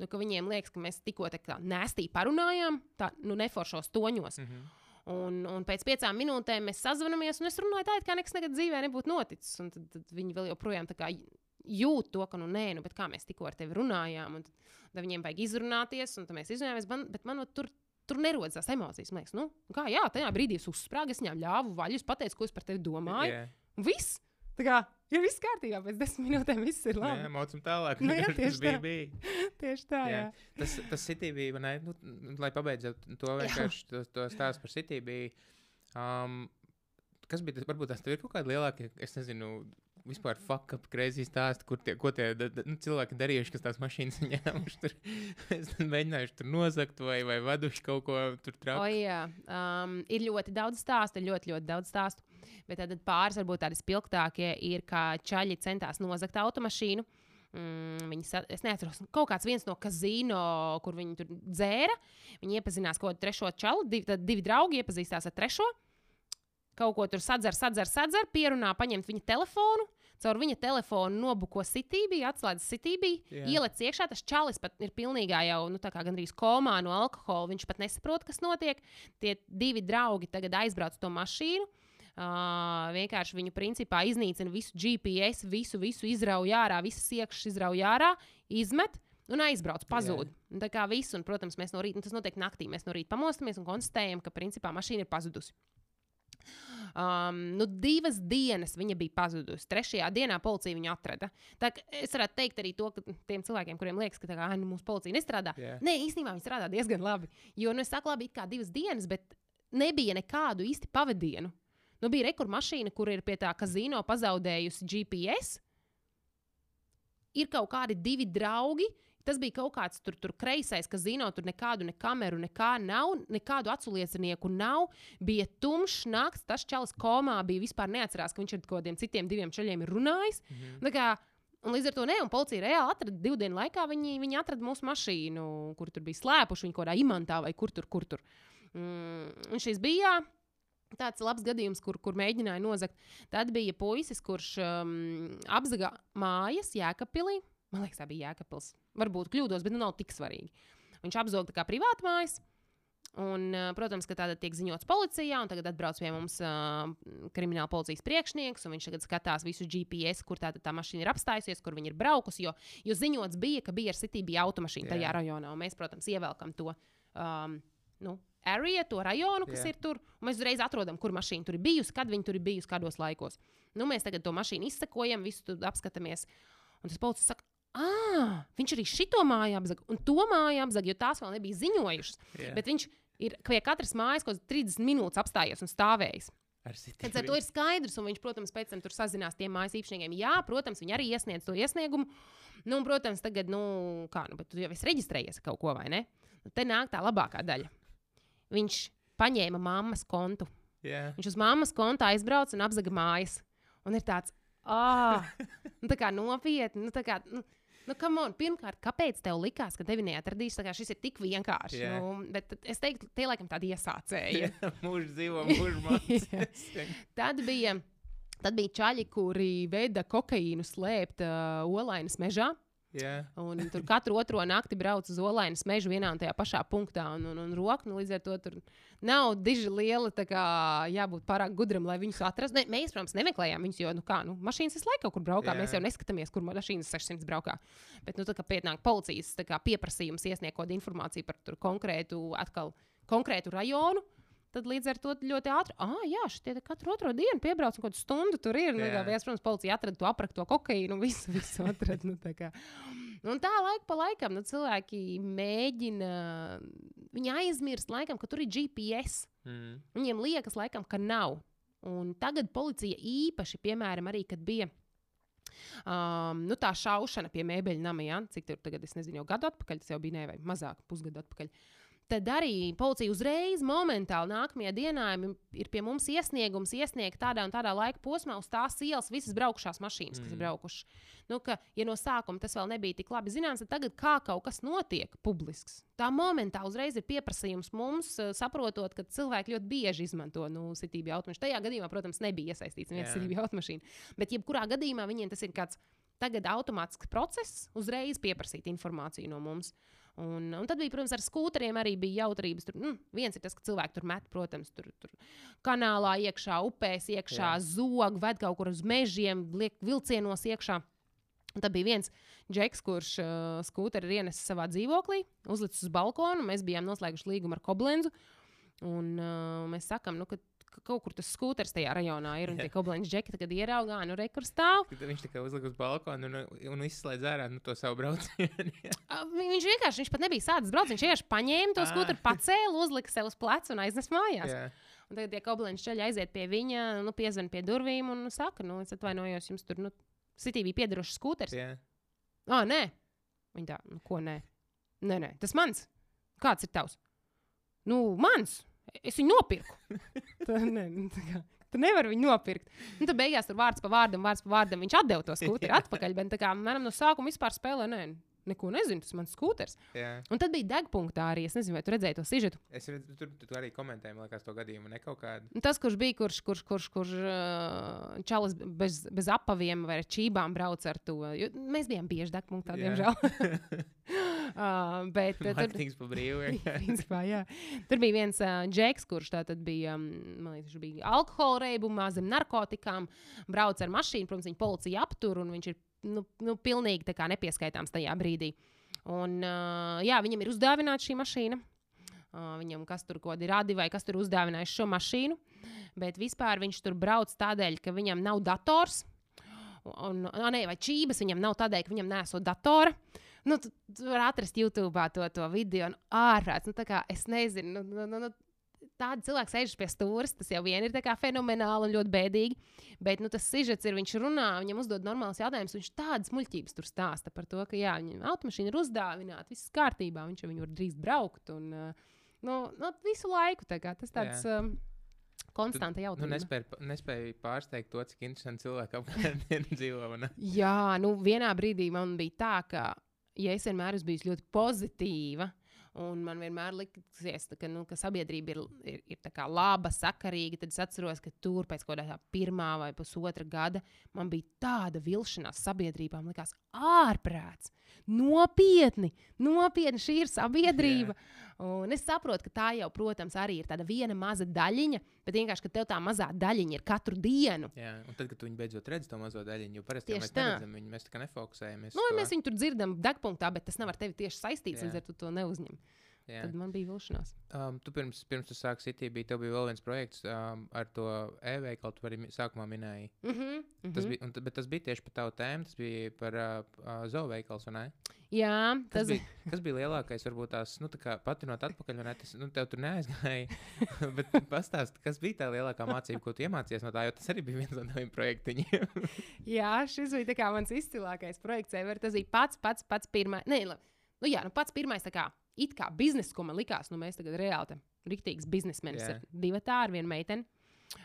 Nu, viņiem liekas, ka mēs tikko tā kā nēstī parunājām, tā nu, neforšos toņos. Mhm. Un, un pēc piecām minūtēm mēs sazvanāmies, un es runāju tā, it kā nekas nekad dzīvē nebūtu noticis. Un tad, tad viņi vēl joprojām tā kā jūt to, ka, nu, nē, nu, kā mēs tikko ar tevi runājām, un tad viņiem vajag izrunāties, un tad mēs izrunājamies, man, bet man no, tur. Tur nerodas tās emocijas. Man liekas, nu, kā, jā, tajā brīdī es uzsprāgu, es viņām ļāvu vaļu, es pateicu, ko es par tevi domāju. Yeah. Viss! Tā kā ir viss kārtībā, pēc desmit minūtēm viss ir labi. Jā, mocam tālāk. Nu, jā, (laughs) tieši tā. bija. tieši tā, jā. jā. Tas, tas City bija, ne, nu, lai pabeidzētu to vienkārši to, to stāstu par City bija. Um, kas bija tas, varbūt tas ir kaut kāda lielāka, es nezinu, vispār fuck up grazīs stāstu, kur tie, tie da, da, nu, cilvēki darījuši, kas tās mašīnas (laughs) ņēmuši. Tur, mēģinājuši tur nozagt vai, vai vaduši kaut ko tur traukt. O, jā, um, ir ļoti daudz stāstu, ļoti, ļoti daudz stāstu. Bet tad pāris, varbūt tādi spilgtākie, ir, kā čaļi centās nozagt automašīnu. Mm, viņi, es neatceros, kaut kāds no kazino, kur viņi tur dzēra. Viņi iepazinās kaut kādu trešo čalu, divi, divi draugi iepazīstās ar trešo. Kaut ko tur sadzer, sadzer, sadzer, pierunā paņemt viņa telefonu. Caur viņa telefonu nobuko sitībī, atslēdz sitībī, yeah. ieliec iekšā. Tas čalis pat ir pilnībā jau nu, gandrīz komā no alkohola. Viņš pat nesaprot, kas notiek. Tie divi draugi tagad aizbrauc to mašīnu. Uh, vienkārši viņu principā iznīcina visu GPS, visu, visu izrauj ārā, visas iekšas izrauj ārā, izmet. Un aizbrauc, pazūd. Un tā kā viss, un, protams, mēs no rīta, tas notiek naktī, mēs no rīta pamostamies un konstatējam, ka principā mašīna ir pazudusi. Um, nu, divas dienas viņa bija pazudusi. Trešajā dienā policija viņu atrada. Tā, es varētu teikt arī to, ka tiem cilvēkiem, kuriem liekas, ka kā, nu, mūsu policija nestrādā, yeah. nē, īstenībā viņi strādā diezgan labi. Jo, nu, es saku, labi, it kā divas dienas, bet nebija nekādu īsti pavadienu. Nu, bija rekurmašīna, kur ir pie tā kazino pazaudējusi GPS. Ir kaut kādi divi draugi. Tas bija kaut kāds tur, tur kreisais, kas zina, tur nekādu ne kameru, nekā nav, nekādu aculiecinieku nav. Bija tumšs nakts, tas čalis komā bija vispār neatcerās, ka viņš ar kādiem citiem diviem čaļiem ir runājis. Mm -hmm. kā, Un līdz ar to ne, un policija reāli atrada divu dienu laikā. Viņi, viņi atrada mūsu mašīnu, kur tur bija slēpuši, viņa kaut kādā imantā vai kur tur, kur tur. Mm, un šis bija Tāds labs gadījums, kur, kur mēģināja nozagt. Tad bija puisis, kurš um, apzaga mājas Jēkabpilī. Man liekas, tā bija Jēkabpils. Varbūt kļūdos, bet nu nav tik svarīgi. Viņš apzaga kā privātu mājas. Un, uh, protams, ka tāda tiek ziņots policijā, un tagad atbrauc pie mums uh, krimināla policijas priekšnieks, un viņš tagad skatās visu GPS, kur tā, tā mašīna ir apstājusies, kur viņa ir braukusi. Jo, jo ziņots bija, ka bija ar City bija automašīna yeah. tajā rajonā, un mēs, protams, ievelkam to. Um, nu, area, to rajonu, kas yeah. ir tur. Mēs uzreiz atrodam, kur mašīna tur ir bijusi, kad viņa tur ir bijusi, kādos laikos. Nu, mēs tagad to mašīnu izsekojam, visu apskatāmies. Un tas policists saka, ah, viņš arī šito māju apzaga un to māju apzaga, jo tās vēl nebija ziņojušas. Yeah. Bet viņš ir pie katras mājas kaut kāds 30 minūtes apstājies un stāvējis. Tad ar to ir skaidrs, un viņš, protams, pēc tam tur sazinās tiem mājas īpašniekiem. Jā, protams, viņi arī iesniedz to iesniegumu. Nu, un, protams, tagad, nu, kā, nu, bet tu jau esi reģistrējies kaut ko, vai ne? Nu, te nāk tā labākā daļa viņš paņēma mammas kontu. Yeah. Viņš uz mammas konta aizbrauca un apzaga mājas. Un ir tāds, ah, (laughs) nu, tā kā nopietni. Nu, tā kā, nu, nu, on, pirmkārt, kāpēc tev likās, ka tevi neatradīs? Šis ir tik vienkārši. Yeah. Nu, bet es teiktu, tie laikam tādi iesācēji. (laughs) Mūžs dzīvo, mūžs mācās. (laughs) Tad bija. Tad bija čaļi, kuri veda kokaīnu slēpt uh, olainas mežā. Yeah. Un tur katru otro nakti brauc uz Olainas mežu vienā un tajā pašā punktā. Un, un, un roku, nu, līdz ar to tur nav diži liela, kā, jābūt pārāk gudram, lai viņus atrastu. Ne, mēs, protams, nemeklējām viņus, jo, nu, kā, nu, mašīnas visu laiku kaut kur braukā. Yeah. Mēs jau neskatāmies, kur mašīnas 600 braukā. Bet, nu, tā kā pietnāk policijas kā, pieprasījums iesniegt kaut kādu informāciju par konkrētu, atkal, konkrētu rajonu Tad līdz ar to ļoti ātri, ah, jā, šie katru otro dienu piebrauc kaut kādu stundu tur ir. Nu, viens, protams, policija atrada to aprakto kokaīnu, (laughs) visu, visu atrada. Nu, tā kā. un tā laika pa laikam nu, cilvēki mēģina, viņi aizmirst laikam, ka tur ir GPS. Mm. Viņiem liekas, laikam, ka nav. Un tagad policija īpaši, piemēram, arī, kad bija Um, nu, tā šaušana pie mēbeļu nama, ja? cik tur tagad, es nezinu, jau gadu atpakaļ, tas jau bija ne vai mazāk, pusgadu atpakaļ. Uh, tad arī policija uzreiz, momentāli nākamajā dienā ir pie mums iesniegums iesniegt tādā un tādā laika posmā uz tās ielas visas braukšās mašīnas, kas mm. ir braukušas. Nu, ka, ja no sākuma tas vēl nebija tik labi zināms, tad tagad kā kaut kas notiek publisks. Tā momentā uzreiz ir pieprasījums mums, eh, saprotot, ka cilvēki ļoti bieži izmanto nu, sitību automašīnu. Tajā gadījumā, protams, nebija iesaistīts viens yeah. sitību automašīna. Bet jebkurā gadījumā viņiem tas ir kāds tagad automātisks process, uzreiz pieprasīt informāciju no mums. Un, un tad bija, protams, ar skūteriem arī bija jautrības. Tur, mm, viens ir tas, ka cilvēki tur met, protams, tur, tur kanālā iekšā, upēs iekšā, zog, ved kaut kur uz mežiem, liek vilcienos iekšā. Un tad bija viens džeks, kurš uh, skūteri ir ienesis savā dzīvoklī, uzlicis uz balkonu. Mēs bijām noslēguši līgumu ar Koblenzu. Un uh, mēs sakām, nu, ka ka kaut kur tas skūters tajā rajonā ir un tie koblēņš džeki, kad ieraugā, nu, re, kur stāv. Tad viņš tikai uzlika uz balkonu un, un izslēdz ārā nu, to savu braucienu. viņš vienkārši, viņš pat nebija sācis braukt, viņš vienkārši paņēma to skūteru, pacēla, uzlika sev uz pleca un aiznes mājās. Yeah. Un tagad tie koblēņš ceļi aiziet pie viņa, nu, piezvan pie durvīm un saka, nu, es atvainojos, jums tur, nu, City bija piedarošs skūters. Yeah. Ah, nē, viņa tā, nu, ko nē? Nē, nē, tas mans. Kāds ir tavs? Nu, mans. Es viņu nopirku. (laughs) (laughs) tā, ne, nu, tā kā, tu nevari viņu nopirkt. Nu, tad beigās tur vārds pa vārdam, vārds pa vārdam. Viņš atdeva to skūteri (laughs) atpakaļ. Bet, kā, mēram, no sākuma vispār spēlē, nē, neko nezinu, tas mans skūters. Jā. Un tad bija degpunktā arī. Es nezinu, vai tu redzēji to sižetu. Es redzu, tur, tur arī komentēju, liekas, to gadījumu. Ne kaut kādu. Un tas, kurš bija, kurš, kurš, kurš, kurš čalis bez, bez apaviem vai čībām brauc ar to. Jo mēs bijām bieži degpunktā, diemžēl. (laughs) (laughs) uh, bet tur bija pa brīvu. (laughs) principā, jā. Tur bija viens uh, džeks, kurš tātad bija, um, liekas, bija alkohola reibumā, zem narkotikām, brauc ar mašīnu. Protams, viņa policija aptur un viņš ir nu, nu, pilnīgi nepieskaitāms tajā brīdī. Un, uh, jā, viņam ir uzdāvināta šī mašīna. Uh, viņam kas tur kaut kādi radi vai kas tur uzdāvinājis šo mašīnu. Bet vispār viņš tur brauc tādēļ, ka viņam nav dators. Un, un, ne, vai čības viņam nav tādēļ, ka viņam nesot datora. Nu, tu, tu vari atrast YouTube to, to video, un ārprāts. Nu, es nezinu, nu, nu, nu, tādi cilvēki sēž pie stūres, tas jau vien ir fenomenāli un ļoti bēdīgi. Bet nu, tas sižets ir, viņš runā, viņam uzdod normāls jautājums, viņš tādas muļķības tur stāsta par to, ka jā, viņam automašīna ir uzdāvināta, viss kārtībā, viņš jau var drīz braukt. Un, nu, nu, visu laiku tā kā, tas tāds. Jā. Um, Konstanta jautājuma. Nu, nespēju, nespēju pārsteigt to, cik interesanti cilvēki apkārt (laughs) dzīvo. Ne? Jā, nu, vienā brīdī man bija tā, ka, ja es vienmēr esmu bijusi ļoti pozitīva, uh, Un man vienmēr liksies, ka, nu, ka sabiedrība ir, ir, ir laba, sakarīga. Tad es atceros, ka tur pēc kaut kāda pirmā vai pusotra gada man bija tāda vilšanās sabiedrībā. Man liekas, ārprāts, nopietni, nopietni šī ir sabiedrība. Yeah. Un es saprotu, ka tā jau, protams, arī ir tāda viena maza daļiņa, bet vienkārši, ka tev tā mazā daļiņa ir katru dienu. Jā, un tad, kad tu viņu beidzot redzi, to mazo daļiņu, jo parasti mēs tā. neredzam viņu, mēs tā kā nefokusējamies. Nu, mēs viņu tur dzirdam degpunktā, bet tas nav ar tevi tieši saistīts, līdz ar to, to neuzņem. Jā. Tad man bija vilšanās. Um, tu pirms, pirms tu sāki City, bija, tev bija vēl viens projekts um, ar to e-veikalu, tu arī sākumā minēji. Mm -hmm, mm -hmm. Tas bija, un, bet tas bija tieši par tavu tēmu, tas bija par uh, uh, zooveikals, vai ne? Jā, tas kas bija. Kas bija lielākais, varbūt tās, nu, tā kā patinot atpakaļ, vai ne? Tas, nu, tev tur neaizgāja. (laughs) bet pastāst, kas bija tā lielākā mācība, ko tu iemācījies no tā, jo tas arī bija viens no taviem projektiņiem. (laughs) Jā, šis bija tā kā mans izcilākais projekts ever. Tas bija pats, pats, pats pirmais. Nē, nu jā, nu pats pirmais kā it kā biznesa, ko man likās, nu mēs tagad reāli rīktīgs biznesmenis yeah. ar divu tādu, vienu meiteni.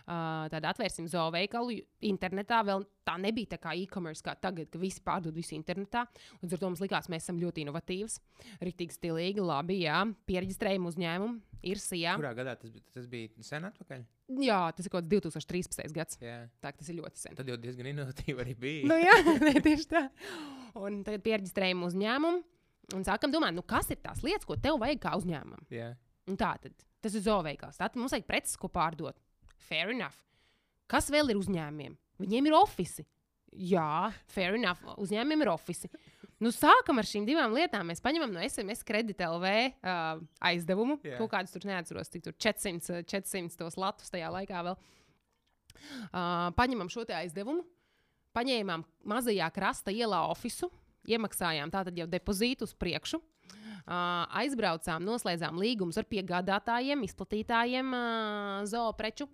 Uh, tad atvērsim zooveikalu internetā. Vēl tā nebija tā kā e-commerce, kā tagad, ka visi pārdod visu internetā. Līdz ar to mums likās, mēs esam ļoti inovatīvs, rīktīgi stilīgi, labi, jā, pierģistrējam uzņēmumu. Ir sijā. Kurā gadā tas bija? Tas bija sen atpakaļ. Jā, tas ir kaut kāds 2013. gads. Jā. Tā tas ir ļoti sen. Tad jau diezgan inovatīvi arī bija. nu, jā, (laughs) tieši tā. Un tagad pierģistrējam uzņēmumu Un sākam domāt, nu, kas ir tās lietas, ko tev vajag kā uzņēmumam. Yeah. Un tā tad tas ir zooveikals. Tad mums vajag preces, ko pārdot. Fair enough. Kas vēl ir uzņēmumiem? Viņiem ir oficiāli. Jā, fair enough. Uzņēmumiem ir oficiāli. Nu, sākam ar šīm divām lietām. Mēs paņemam no SMS kredīta LV uh, aizdevumu. Yeah. Kaut kādus tur neatceros, cik tur 400, 400 tos latus tajā laikā vēl. Uh, paņemam šo aizdevumu, paņēmām mazajā krasta ielā oficiālu iemaksājām tātad jau depozītu uz priekšu. Aizbraucām, noslēdzām līgumus ar piegādātājiem, izplatītājiem zoopreču.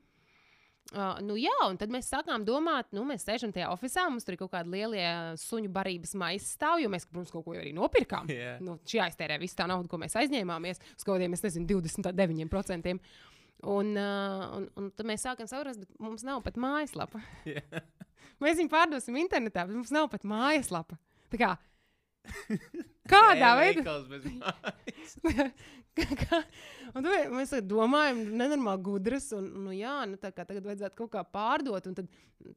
Uh, nu jā, un tad mēs sākām domāt, nu, mēs sēžam tajā oficiālā, mums tur ir kaut kādi lielie suņu barības maisi stāv, jo mēs, protams, kaut ko arī nopirkām. Yeah. Nu, šī aiztērē visu tā naudu, ko mēs aizņēmāmies, uz kaut kādiem, es nezinu, 29%. Un, uh, un, un tad mēs sākam saprast, ka mums nav pat mājaslapa. Yeah. mēs viņu pārdosim internetā, bet mums nav pat mājaslapa. Kā, (laughs) Kādā veidā? (laughs) kā, un tad mēs domājam, nenormāli gudras. Un, nu, jā, nu, tā kā tagad vajadzētu kaut kā pārdot. Un tad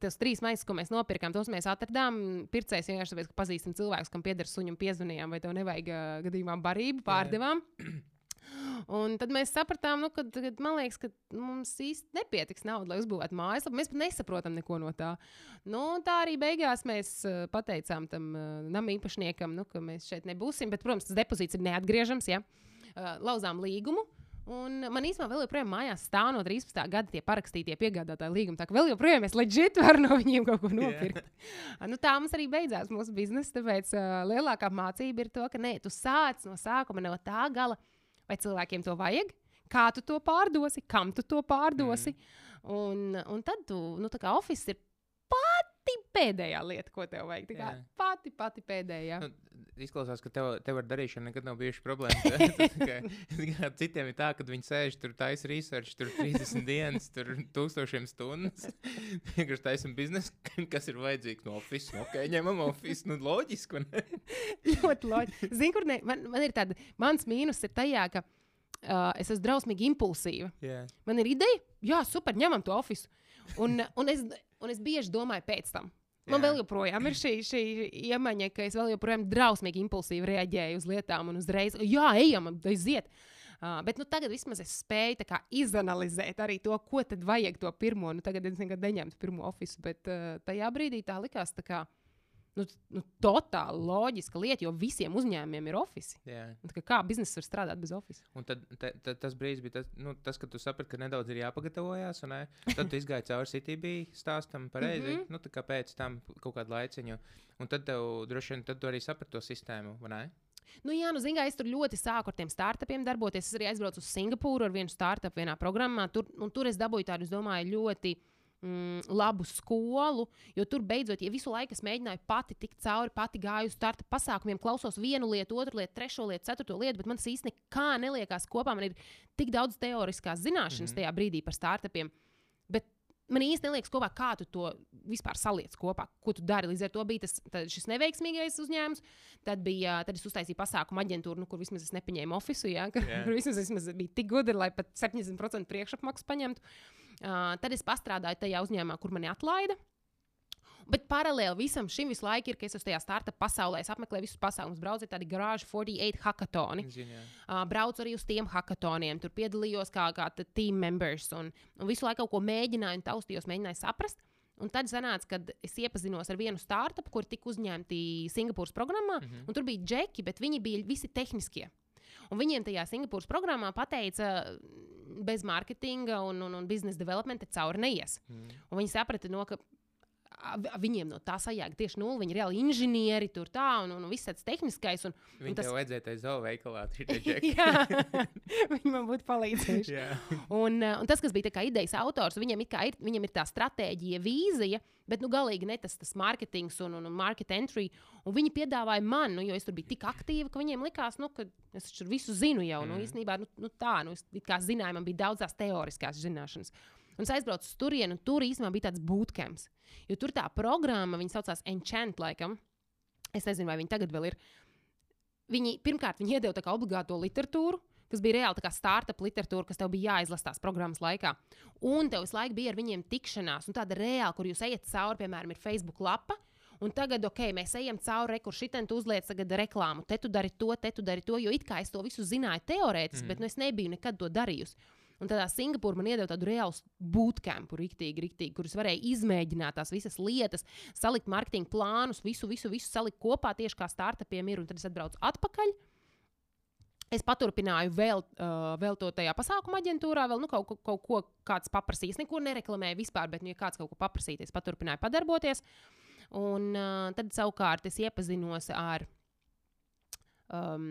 tos trīs maisus, ko mēs nopirkām, tos mēs atradām. Pircējs vienkārši tāpēc, ka pazīstam cilvēku, kam pieder suņam, piezvanījām, vai tev nevajag uh, gadījumā barību, pārdevām. (clears throat) Un tad mēs sapratām, nu, ka, kad, man liekas, ka mums īsti nepietiks naudas, lai uzbūvētu mājaslapu. Mēs pat nesaprotam neko no tā. Nu, tā arī beigās mēs uh, pateicām tam uh, nama īpašniekam, nu, ka mēs šeit nebūsim. Bet, protams, tas depozīts ir neatgriežams. Ja? Uh, lauzām līgumu. Un man īstenībā vēl joprojām mājās stāv no 13. gada tie parakstītie piegādātāji līgumi. Tā kā vēl joprojām es leģit varu no viņiem kaut ko nopirkt. Yeah. (laughs) nu, tā mums arī beidzās mūsu biznesa. Tāpēc uh, lielākā mācība ir to, ka nē, tu sāc no sākuma, no tā gala, vai cilvēkiem to vajag, kā tu to pārdosi, kam tu to pārdosi. Mm. Un, un tad tu, nu, tā kā oficiāls ir pēdējā lieta, ko tev vajag. Tā kā yeah. pati, pati pēdējā. Nu, izklausās, ka tev, tev ar darīšanu nekad nav bijušas problēmas. (laughs) Citiem ir tā, ka viņi sēž tur, taisa research, tur 30 dienas, tur tūkstošiem stundas. (laughs) Vienkārši taisam biznesu, (laughs) kas ir vajadzīgs no oficiāla. Nu, ok, ņemam oficiālu, nu loģiski. Ļoti loģiski. Zini, kur ne, man, man ir tāda, mans mīnus ir tajā, ka uh, es esmu drausmīgi impulsīva. Yeah. Man ir ideja, jā, super, ņemam to oficiālu. Un, un, es, un es bieži domāju pēc tam. Man vēl joprojām ir šī, šī iemaņa, ka es vēl joprojām drausmīgi impulsīvi reaģēju uz lietām un uzreiz, jā, ejam, aiziet. Uh, bet nu, tagad vismaz es spēju kā, izanalizēt arī to, ko tad vajag to pirmo. Nu, tagad es nekad neņemtu pirmo oficiālu, bet uh, tajā brīdī tā likās. Tā kā, nu, nu, totāli loģiska lieta, jo visiem uzņēmumiem ir oficiāls. Kā biznesa var strādāt bez oficiāla? Tad, te, te, tas brīdis bija tas, nu, tas kad tu saprati, ka nedaudz ir jāpagatavojas. Tad tu (laughs) izgāji cauri CTB stāstam pareizi, mm -hmm. nu, kā pēc tam kaut kādu laiciņu. Un tad tev droši vien tad arī saprati to sistēmu, ne? Nu, jā, nu, zināmā mērā, es tur ļoti sāku ar tiem startupiem darboties. Es arī aizbraucu uz Singapūru ar vienu startup vienā programmā. Tur, tur es dabūju tādu, es domāju, ļoti mm, labu skolu, jo tur beidzot, ja visu laiku es mēģināju pati tikt cauri, pati gāju uz starta pasākumiem, klausos vienu lietu, otru lietu, trešo lietu, ceturto lietu, bet man tas īsti nekā neliekās kopā. Man ir tik daudz teoriskās zināšanas mm -hmm. tajā brīdī par startupiem. Man īsti neliekas kopā, kā tu to vispār saliec kopā, ko tu dari. Līdz ar to bija tas, šis neveiksmīgais uzņēmums. Tad, bija, tad es uztaisīju pasākumu aģentūru, nu, kur vismaz es nepaņēmu oficiālu, ja, kur (laughs) yeah. vismaz, vismaz bija tik gudri, lai pat 70% priekšapmaksu paņemtu. Uh, tad es strādāju tajā uzņēmumā, kur mani atlaida. Bet paralēli visam šim visu laiku ir, ka es esmu tajā starta pasaulē, es apmeklēju visus pasākumus, braucu ar tādu garāžu 48 hackathoni. Zin, uh, braucu arī uz tiem hackathoniem, tur piedalījos kā, kā team members un, un visu laiku kaut ko mēģināju un taustījos, mēģināju saprast. Un tad sanāca, kad es iepazinos ar vienu startupu, kur tika uzņemti Singapūras programmā, mm -hmm. un tur bija džeki, bet viņi bija visi tehniskie. Un viņiem tajā Singapūras programmā pateica, bez mārketinga un, un, un biznesa developmenta cauri neies. Mm. Un viņi saprata, no, ka viņiem no tā sajēga tieši nulle. Viņi ir reāli inženieri, tur tā, un, un, un viss tāds tehniskais. Un, Viņi un tas tev vajadzēja tajā zoo veikalā, tur (laughs) Jā, (laughs) viņi man būtu palīdzējuši. un, uh, un tas, kas bija idejas autors, viņam ir, ir, viņam ir tā stratēģija, vīzija, bet nu, galīgi ne tas, tas mārketings un, un, un market entry. Un viņi piedāvāja man, nu, jo es tur biju tik aktīva, ka viņiem likās, nu, ka es tur visu zinu jau. Nu, mm. Nu, īstenībā, nu, nu, tā, nu, es kā zināju, man bija daudz tās teoriskās zināšanas. Un es aizbraucu uz turieni, un tur īstenībā bija tāds bootcamps. Jo tur tā programma, viņa saucās Enchant, laikam. Es nezinu, vai viņi tagad vēl ir. Viņi, pirmkārt, viņi iedeva tā obligāto literatūru, kas bija reāli tā startup literatūra, kas tev bija jāizlasa tās programmas laikā. Un tev visu laiku bija ar viņiem tikšanās, un tāda reāla, kur jūs ejat cauri, piemēram, ir Facebook lapa. Un tagad, ok, mēs ejam cauri, re, kur šitien tu uzliec tagad reklāmu, te tu dari to, te tu dari to, jo it kā es to visu zināju teorētiski, mm. bet nu, es nebiju nekad to darījusi. Un tādā Singapūrā man iedeva tādu reālu bootcampu, riktīgi, riktīgi, kurus varēja izmēģināt tās visas lietas, salikt marketinga plānus, visu, visu, visu salikt kopā tieši kā startupiem ir. Un tad es atbraucu atpakaļ. Es paturpināju vēl, uh, vēl to tajā pasākuma aģentūrā, vēl nu, kaut, kaut, kaut ko kāds paprasīs. Neko nereklamēju vispār, bet, nu, ja kāds kaut ko paprasīs, es paturpināju padarboties. Un uh, tad savukārt es iepazinos ar um,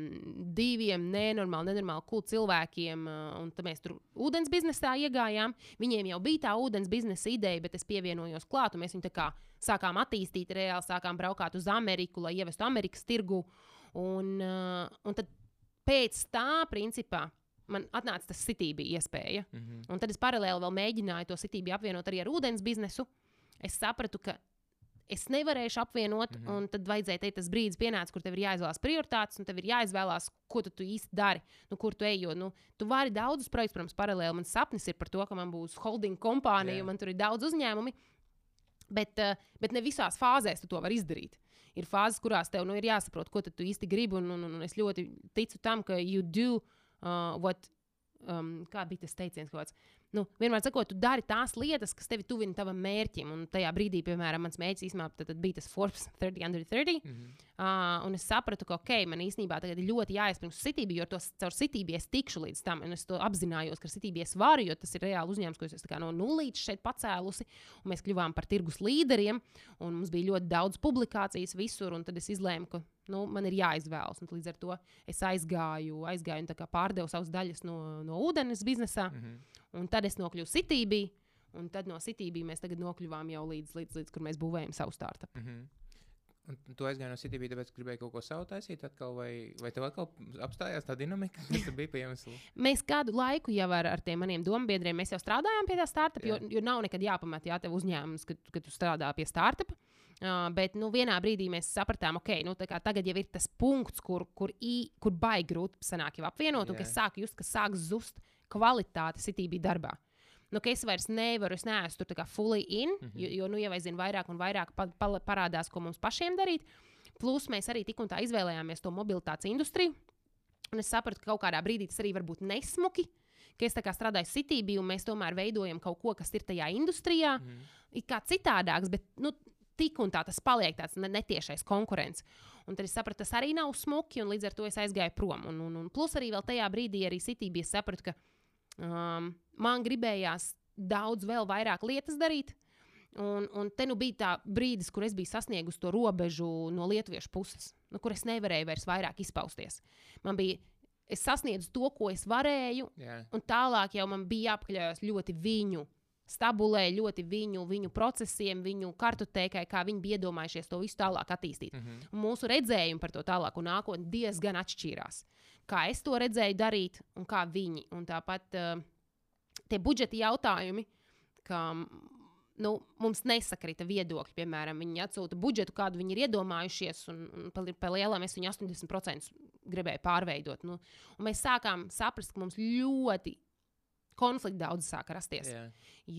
diviem nenormāli, nenormāli cool cilvēkiem. Uh, un tad mēs tur ūdens biznesā iegājām. Viņiem jau bija tā ūdens biznesa ideja, bet es pievienojos klāt, un mēs viņu tā kā sākām attīstīt, reāli sākām braukāt uz Ameriku, lai ievestu Amerikas tirgu. Un, uh, un tad pēc tā, principā, man atnāca tas sitība iespēja. Mm -hmm. Un tad es paralēli vēl mēģināju to sitību apvienot arī ar ūdens biznesu. Es sapratu, ka es nevarēšu apvienot, mm -hmm. un tad vajadzēja teikt, tas brīdis pienāca, kur tev ir jāizvēlas prioritātes, un tev ir jāizvēlās, ko tu, tu īsti dari, nu, kur tu ej. Jo, nu, tu vari daudzus projektus, protams, paralēli. Man sapnis ir par to, ka man būs holding kompānija, yeah. man tur ir daudz uzņēmumu. Bet, uh, bet ne visās fāzēs tu to vari izdarīt. Ir fāzes, kurās tev nu, ir jāsaprot, ko tu īsti gribi. Un, un, un es ļoti ticu tam, ka you do uh, what, um, kā bija tas teiciens, kaut kāds nu, vienmēr sakot, tu dari tās lietas, kas tevi tuvina tavam mērķim. Un tajā brīdī, piemēram, mans mērķis īstenībā tad, tad bija tas Forbes 30 under 30. Mm -hmm. uh, un es sapratu, ka, ok, man īstenībā tagad ir ļoti jāiespēj uz sitību, jo tos, caur sitību es tikšu līdz tam. Un es to apzinājos, ka sitību es varu, jo tas ir reāli uzņēmums, ko es no nulītes šeit pacēlusi. Un mēs kļuvām par tirgus līderiem, un mums bija ļoti daudz publikācijas visur. Tad es izlēmu, ka nu, man ir jāizvēlas. Un līdz ar to es aizgāju, aizgāju un pārdevu savas daļas no, no ūdens biznesā. Mm -hmm. Un tad es nokļuvu Citybī, un tad no Citybī mēs nokļuvām jau līdz, līdz, līdz kur mēs būvējam savu startup. Mm -hmm. Un tu aizgāji no Citybī, tāpēc gribēji kaut ko savu taisīt, atkal, vai, vai tev atkal apstājās tā dinamika, (laughs) kas bija pie jums? mēs kādu laiku jau ar, ar tiem maniem dombiedriem, mēs jau strādājām pie tā startup, jo, jo nav nekad jāpamat, jā, tev uzņēmums, kad, kad tu strādā pie startup. Uh, bet nu, vienā brīdī mēs sapratām, okay, nu, tagad jau ir tas punkts, kur, kur, i, kur baigi grūti sanāk apvienot, yeah. un kas sāk just, ka sāk zust kvalitāte sitība darbā. Nu, es vairs nevaru, es neesmu tur fully in, mm -hmm. jo, jo nu, jau aizvien vairāk un vairāk pa, pa, parādās, ko mums pašiem darīt. Plus mēs arī tik un tā izvēlējāmies to mobilitātes industriju. Un es sapratu, ka kaut kādā brīdī tas arī var būt nesmuki, ka es strādāju Citybī, un mēs tomēr veidojam kaut ko, kas ir tajā industrijā. Mm. Ir kā citādāks, bet nu, tik un tā tas paliek tāds netiešais konkurence. Un tad es sapratu, tas arī nav smuki, un līdz ar to es aizgāju prom. Un, un, un plus arī tajā brīdī arī es sapratu, ka Um, man gribējās daudz vēl vairāk lietas darīt. Un, un te nu bija tā brīdis, kur es biju sasniegusi to robežu no lietuviešu puses, nu, kur es nevarēju vairs vairāk izpausties. Man bija, es sasniedzu to, ko es varēju, yeah. un tālāk jau man bija jāapkļaujas ļoti viņu stabulē, ļoti viņu, viņu procesiem, viņu kartotēkai, kā viņi bija iedomājušies to visu tālāk attīstīt. Mm -hmm. Mūsu redzējumi par to tālāku nākotni diezgan atšķīrās kā es to redzēju darīt un kā viņi. Un tāpat uh, tie budžeta jautājumi, ka nu, mums nesakrita viedokļi. Piemēram, viņi atsūta budžetu, kādu viņi ir iedomājušies, un, un pa, pa lielam es viņu 80% gribēju pārveidot. Nu, mēs sākām saprast, ka mums ļoti konflikti daudz sāka rasties. Yeah.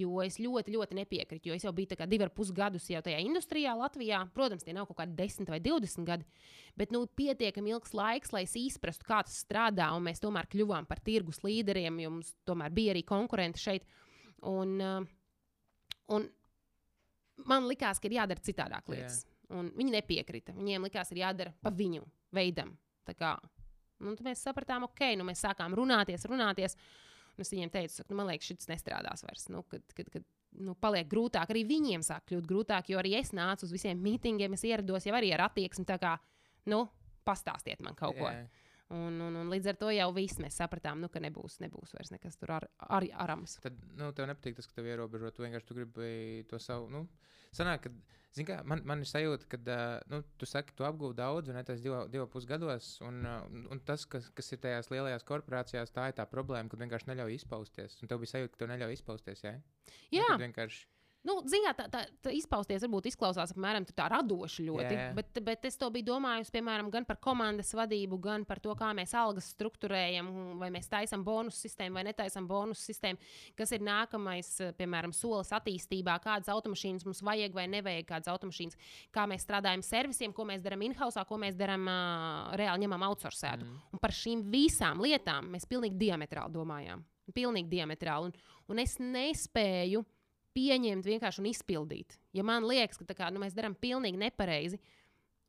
Jo es ļoti, ļoti nepiekrītu. Jo es jau biju divi ar pus gadus jau tajā industrijā, Latvijā. Protams, tie nav kaut kādi 10 vai 20 gadi, bet nu, pietiekami ilgs laiks, lai es izprastu, kā tas strādā. Un mēs tomēr kļuvām par tirgus līderiem, jo mums tomēr bija arī konkurenti šeit. Un, uh, un man likās, ka ir jādara citādāk lietas. Yeah. Un viņi nepiekrita. Viņiem likās, ka ir jādara pa viņu veidam. Kā, nu, mēs sapratām, ok, nu, mēs sākām runāties, runāties. Uh, Un es viņiem teicu, ka nu, man liekas, šis nestrādās vairs. Nu, kad, kad, kad, nu, paliek grūtāk, arī viņiem sāk kļūt grūtāk, jo arī es nācu uz visiem mītingiem, es ierados jau arī ar attieksmi, tā kā, nu, pastāstiet man kaut ko. Yeah. Un, un, un līdz ar to jau viss mēs sapratām, nu, ka nebūs, nebūs vairs nekas tur ar, ar, arams. Tad, nu, tev nepatīk tas, ka tev ierobežo, tu vienkārši tu gribi to savu, nu, sanāk, ka Kā, man, man ir sajūta, ka nu, tu saki, tu apgūsi daudz, un tas divu, divu pusgados, un, un tas, kas, kas ir tajās lielajās korporācijās, tā ir tā problēma, ka vienkārši neļauj izpausties. Un tev bija sajūta, ka tu neļauj izpausties. Ja? Jā, nu, vienkārši. Nu, Zināt, tā, tā, tā izpausties varbūt izklausās apmēram tā radoši ļoti, yeah. bet, bet es to biju domājusi piemēram gan par komandas vadību, gan par to, kā mēs algas struktūrējam, vai mēs taisām bonus sistēmu vai netaisām bonus sistēmu, kas ir nākamais, piemēram, solis attīstībā, kādas automašīnas mums vajag vai nevajag, kādas automašīnas, kā mēs strādājam servisiem, ko mēs darām in-house, ko mēs darām uh, reāli ņemam outsourcētu. Mm. Un par šīm visām lietām mēs pilnīgi diametrāli domājām. Pilnīgi diametrāli. Un, un es nespēju pieņemt vienkārši un izpildīt. Ja man liekas, ka kā, nu, mēs darām pilnīgi nepareizi,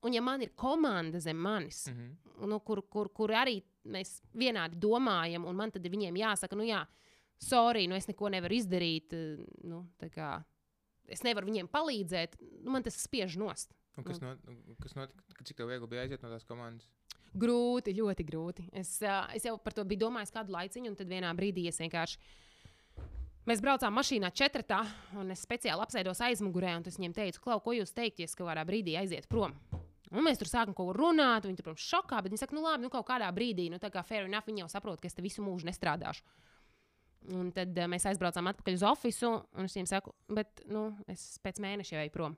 un ja man ir komanda zem manis, mm -hmm. nu, kur, kur, kur arī mēs vienādi domājam, un man tad viņiem jāsaka, nu jā, sorry, nu es neko nevaru izdarīt, nu, kā, es nevaru viņiem palīdzēt, nu, man tas spiež nost. Un kas, no, kas notika? Cik tev viegli bija aiziet no tās komandas? Grūti, ļoti grūti. Es, uh, es jau par to biju domājis kādu laiciņu, un tad vienā brīdī es vienkārši Mēs braucām mašīnā četrtā, un es speciāli apsēdos aizmugurē, un es viņiem teicu, Klau, ko jūs teikt, ja es kaut kādā brīdī aiziet prom? Un mēs tur sākām kaut ko runāt, viņi tur, protams, šokā, bet viņi saka, nu labi, nu kaut kādā brīdī, nu tā kā fair enough, viņi jau saprot, ka es te visu mūžu nestrādāšu. Un tad uh, mēs aizbraucām atpakaļ uz oficiālu, un es viņiem saku, bet nu, es pēc mēneša jau eju prom.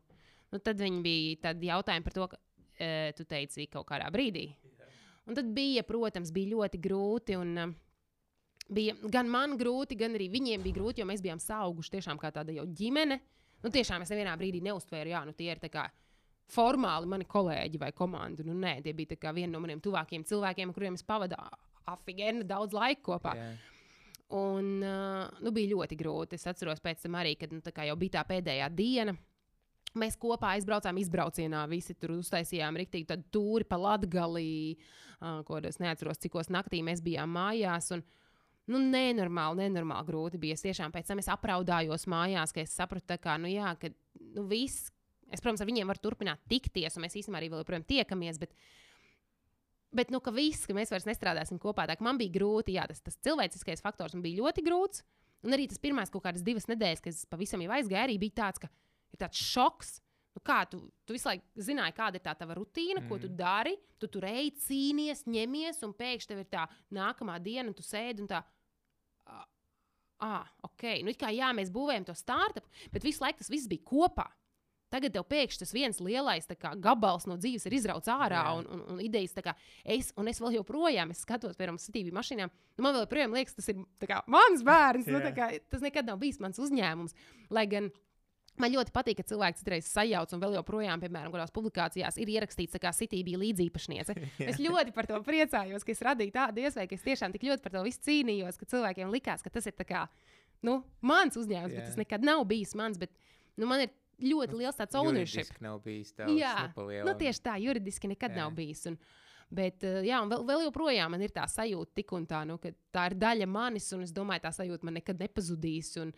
Nu, tad viņi bija jautājumi par to, ka e, tu teici kaut kādā brīdī. Un tad bija, protams, bija ļoti grūti. Un, uh, bija gan man grūti, gan arī viņiem bija grūti, jo mēs bijām sauguši tiešām kā tāda jau ģimene. Nu, tiešām es nevienā brīdī neuztvēru, jā, nu, tie ir kā, formāli mani kolēģi vai komanda. Nu, nē, tie bija vieni no maniem tuvākajiem cilvēkiem, kuriem es pavadu afigēni daudz laika kopā. Jā. Un uh, nu, bija ļoti grūti. Es atceros pēc tam arī, kad nu, tā jau bija tā pēdējā diena. Mēs kopā aizbraucām izbraucienā, visi tur uztaisījām rīktīgi tādu tūri pa latgalī, uh, ko es neatceros, cikos naktī mēs bijām mājās. Un, Nu, nenormāli, nenormāli grūti bija. Es tiešām pēc tam es apraudājos mājās, ka es sapratu, kā, nu, jā, ka nu, viss, es, protams, ar viņiem varu turpināt tikties, un mēs īstenībā arī vēl joprojām tiekamies, bet, bet nu, ka viss, ka mēs vairs nestrādāsim kopā, tā ka man bija grūti, jā, tas, tas cilvēciskais faktors man bija ļoti grūts. Un arī tas pirmās kaut kādas divas nedēļas, kad es pavisam jau aizgāju, arī bija tāds, ka ir tāds šoks. Nu, kā tu, tu visu laiku zināji, kāda ir tā tava rutīna, mm. ko tu dari. Tu tur ej, cīnies, ņemies, un pēkšņi tev ir tā nākamā diena, un tu sēdi un tā. Ah, ok. Nu, kā jā, mēs būvējam to startup, bet visu laiku tas viss bija kopā. Tagad tev pēkšņi tas viens lielais kā, gabals no dzīves ir izrauts ārā, Jā. un, un, un idejas tā kā es, un es vēl joprojām es skatos, piemēram, sitību mašīnām. Nu, man joprojām liekas, tas ir kā, mans bērns. Nu, Jā. kā, tas nekad nav bijis mans uzņēmums. Lai gan man ļoti patīk, ka cilvēks citreiz sajauc, un vēl joprojām, piemēram, kādās publikācijās ir ierakstīts, ka City bija līdzīpašniece. (laughs) es ļoti par to priecājos, ka es radīju tādu iespēju, ka es tiešām tik ļoti par to visu cīnījos, ka cilvēkiem likās, ka tas ir kā, nu, mans uzņēmums, Jā. bet tas nekad nav bijis mans. Bet, nu, man ir ļoti liels tāds ownership. Juridiski nav bijis tāds Jā, nu, tieši tā, juridiski nekad Jā. nav bijis. Un, bet, eh, jā, un vēl, vēl joprojām man ir tā sajūta, tik un tā, nu, ka tā ir daļa manis, un es domāju, tā sajūta man nekad nepazudīs. Un,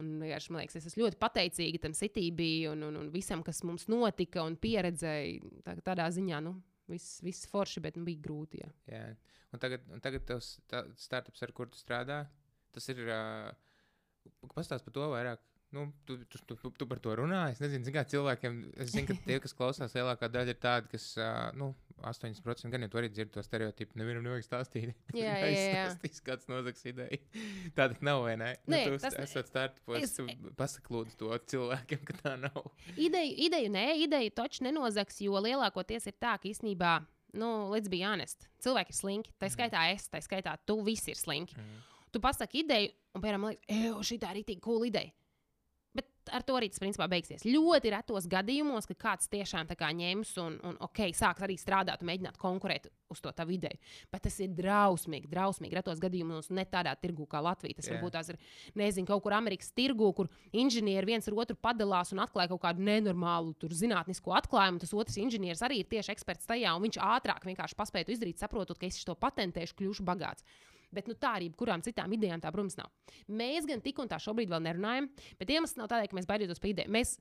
un vienkārši, man liekas, es esmu ļoti pateicīga tam sitībī un, un, un visam, kas mums notika un pieredzēja. Tā, tādā ziņā, nu, viss, viss forši, bet nu, bija grūti. Jā. Jā. Un tagad, un tagad tas startups, ar kur tu strādā, tas ir. Uh, Pastāst par to vairāk. Nu, tu, tu, tu, tu, tu par to runā. Es nezinu, zin, kā cilvēkiem. Es zinu, ka tie, kas klausās, lielākā daļa ir tādi, kas, uh, nu, 80% gan jau tu arī dzirdi to stereotipu. Nevienam nevajag stāstīt. (laughs) Jā, jā, jā. Tas kāds nozags ideja. (laughs) Tāda nav, vai ne? Nē, nu, tu tas- esat startupos, es- tu pasaki lūdzu to cilvēkiem, ka tā nav. Ideju, ideju nē, ideju taču nenozags, jo lielākoties ir tā, ka īstenībā, nu, let's be honest, cilvēki ir slinki. Tā skaitā es, tā skaitā tu, visi ir slinki. Mhm. Tu pasaki ideju, un, piemēram, liekas, ej, šī tā ir rītīgi cool ideja. Ar to arī tas principā beigsies. Ļoti retos gadījumos, kad kāds tiešām kā ņems un, un ok, sāks arī strādāt un mēģināt konkurēt uz to tavu ideju. Bet tas ir drausmīgi, drausmīgi. Retos gadījumos ne tādā tirgu kā Latvija. Tas Jā. varbūt tās ir, nezinu, kaut kur Amerikas tirgu, kur inženieri viens ar otru padalās un atklāja kaut kādu nenormālu tur, zinātnisko atklājumu. Tas otrs inženieris arī ir tieši eksperts tajā, un viņš ātrāk vienkārši paspēja izdarīt, saprotot, ka es to patentēšu, kļūšu bagāts. Bet nu, tā arī kurām citām idejām tā, protams, nav. Mēs gan tik un tā šobrīd vēl nerunājam, bet iemesls nav tādēļ, ka mēs baidītos par ideju. Mēs,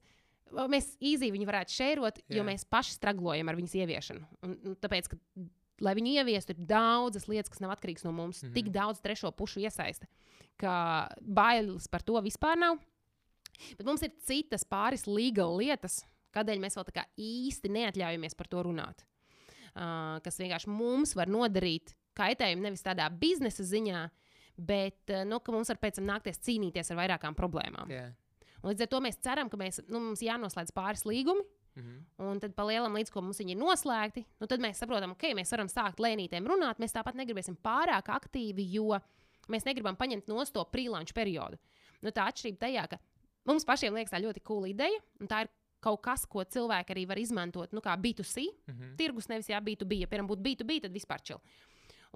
mēs īzī viņu varētu šērot, jo Jā. mēs paši straglojam ar viņas ieviešanu. Un, un tāpēc, ka, lai viņu ieviestu, ir daudzas lietas, kas nav atkarīgas no mums. Mm. -hmm. Tik daudz trešo pušu iesaista, ka bailes par to vispār nav. Bet mums ir citas pāris līgala lietas, kādēļ mēs vēl tā kā īsti neatļaujamies par to runāt. Uh, kas vienkārši mums var nodarīt kaitējumu nevis tādā biznesa ziņā, bet uh, nu, ka mums var pēc tam nākties cīnīties ar vairākām problēmām. Un līdz ar to mēs ceram, ka mēs, nu, mums jānoslēdz pāris līgumi. Mhm. Un tad, palielam, līdz ko mums viņi ir noslēgti, nu, tad mēs saprotam, ka okay, mēs varam sākt lēnītēm runāt. Mēs tāpat negribēsim pārāk aktīvi, jo mēs negribam paņemt no to prīlāņu periodu. Nu, tā atšķirība tajā, ka mums pašiem liekas tā ļoti cool ideja, un tā ir kaut kas, ko cilvēki arī var izmantot, nu, kā B2C Mhm. tirgus, nevis jā, B2B. Ja, piemēram, būtu B2B, tad vispār čil.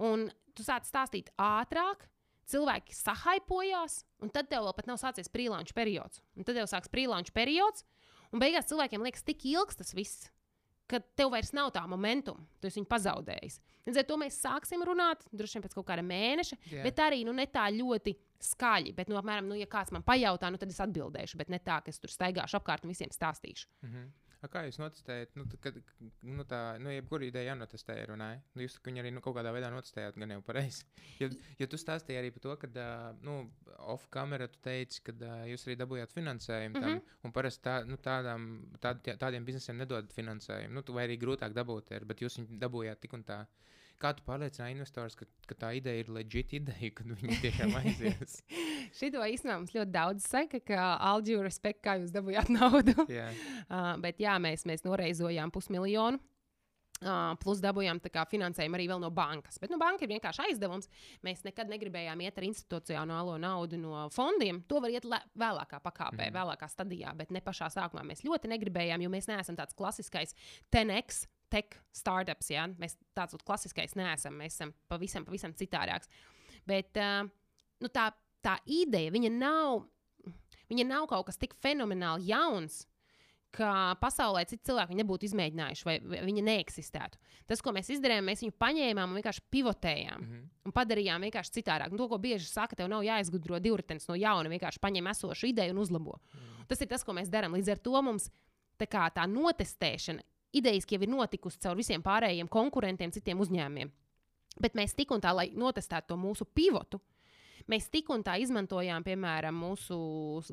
Un tu sāc stāstīt ātrāk, cilvēki sahaipojās, un tad tev vēl pat nav sācies prīlāņu periods. Un tad jau sāks prīlāņu periods, un beigās cilvēkiem liekas tik ilgs tas viss, ka tev vairs nav tā momentum, tu esi viņu pazaudējis. Līdz ar to mēs sāksim runāt, droši vien pēc kaut kāda mēneša, Jā. bet arī nu, ne tā ļoti skaļi. Bet, nu, apmēram, nu, ja kāds man pajautā, nu, tad es atbildēšu, bet ne tā, ka es tur staigāšu apkārt un visiem stāstīšu. Mhm. A, kā jūs notestējat? Nu, kad, nu, tā, nu, jebkura ideja jānotestē, runāja. Nu, jūs viņu arī nu, kaut kādā veidā notestējāt, gan jau pareizi. (laughs) Jo, jo tu stāstīji arī par to, ka, nu, off-kamera tu teici, ka jūs arī dabūjāt finansējumu tam. Mhm. Un parasti tā, nu, tādām, tād, tādiem biznesiem nedod finansējumu. Nu, tu vai arī grūtāk dabūt, ir, bet jūs viņu dabūjāt tik un tā. Kā tu pārliecināji investors, ka, ka tā ideja ir leģit ideja, kad viņi tiešām aizies? (laughs) Šito īstenībā mums ļoti daudz saka, ka Alģija respekt, kā jūs dabūjāt naudu. (laughs) Jā, Uh, bet jā, mēs, mēs noreizojām pusmiljonu. Uh, plus dabūjām finansējumu arī vēl no bankas. Bet nu, banka ir vienkārši aizdevums. Mēs nekad negribējām iet ar institucionālo naudu no fondiem. To var iet vēlākā pakāpē, mm. vēlākā stadijā, bet ne pašā sākumā. Mēs ļoti negribējām, jo mēs neesam tāds klasiskais 10x tech startups. Ja? Mēs tāds klasiskais neesam. Mēs esam pavisam, pavisam citādāks. Bet uh, nu, tā, tā ideja, viņa nav, viņa nav kaut kas tik fenomenāli jauns. Ka pasaulē citi cilvēki nebūtu izmēģinājuši, vai viņa neeksistētu. Tas, ko mēs izdarījām, mēs viņu paņēmām un vienkārši pivotējām. Mm -hmm. Un padarījām vienkārši citādāk. Un to, ko bieži saka, tev nav jāizgudro divritenis no jauna, vienkārši paņem esošu ideju un uzlabo. Mm -hmm. Tas ir tas, ko mēs darām. Līdz ar to mums tā, tā notestēšana idejas jau ir notikusi caur visiem pārējiem konkurentiem, citiem uzņēmumiem. Bet mēs tik un tā, lai notestētu to mūsu pivotu, mēs tik un tā izmantojām, piemēram, mūsu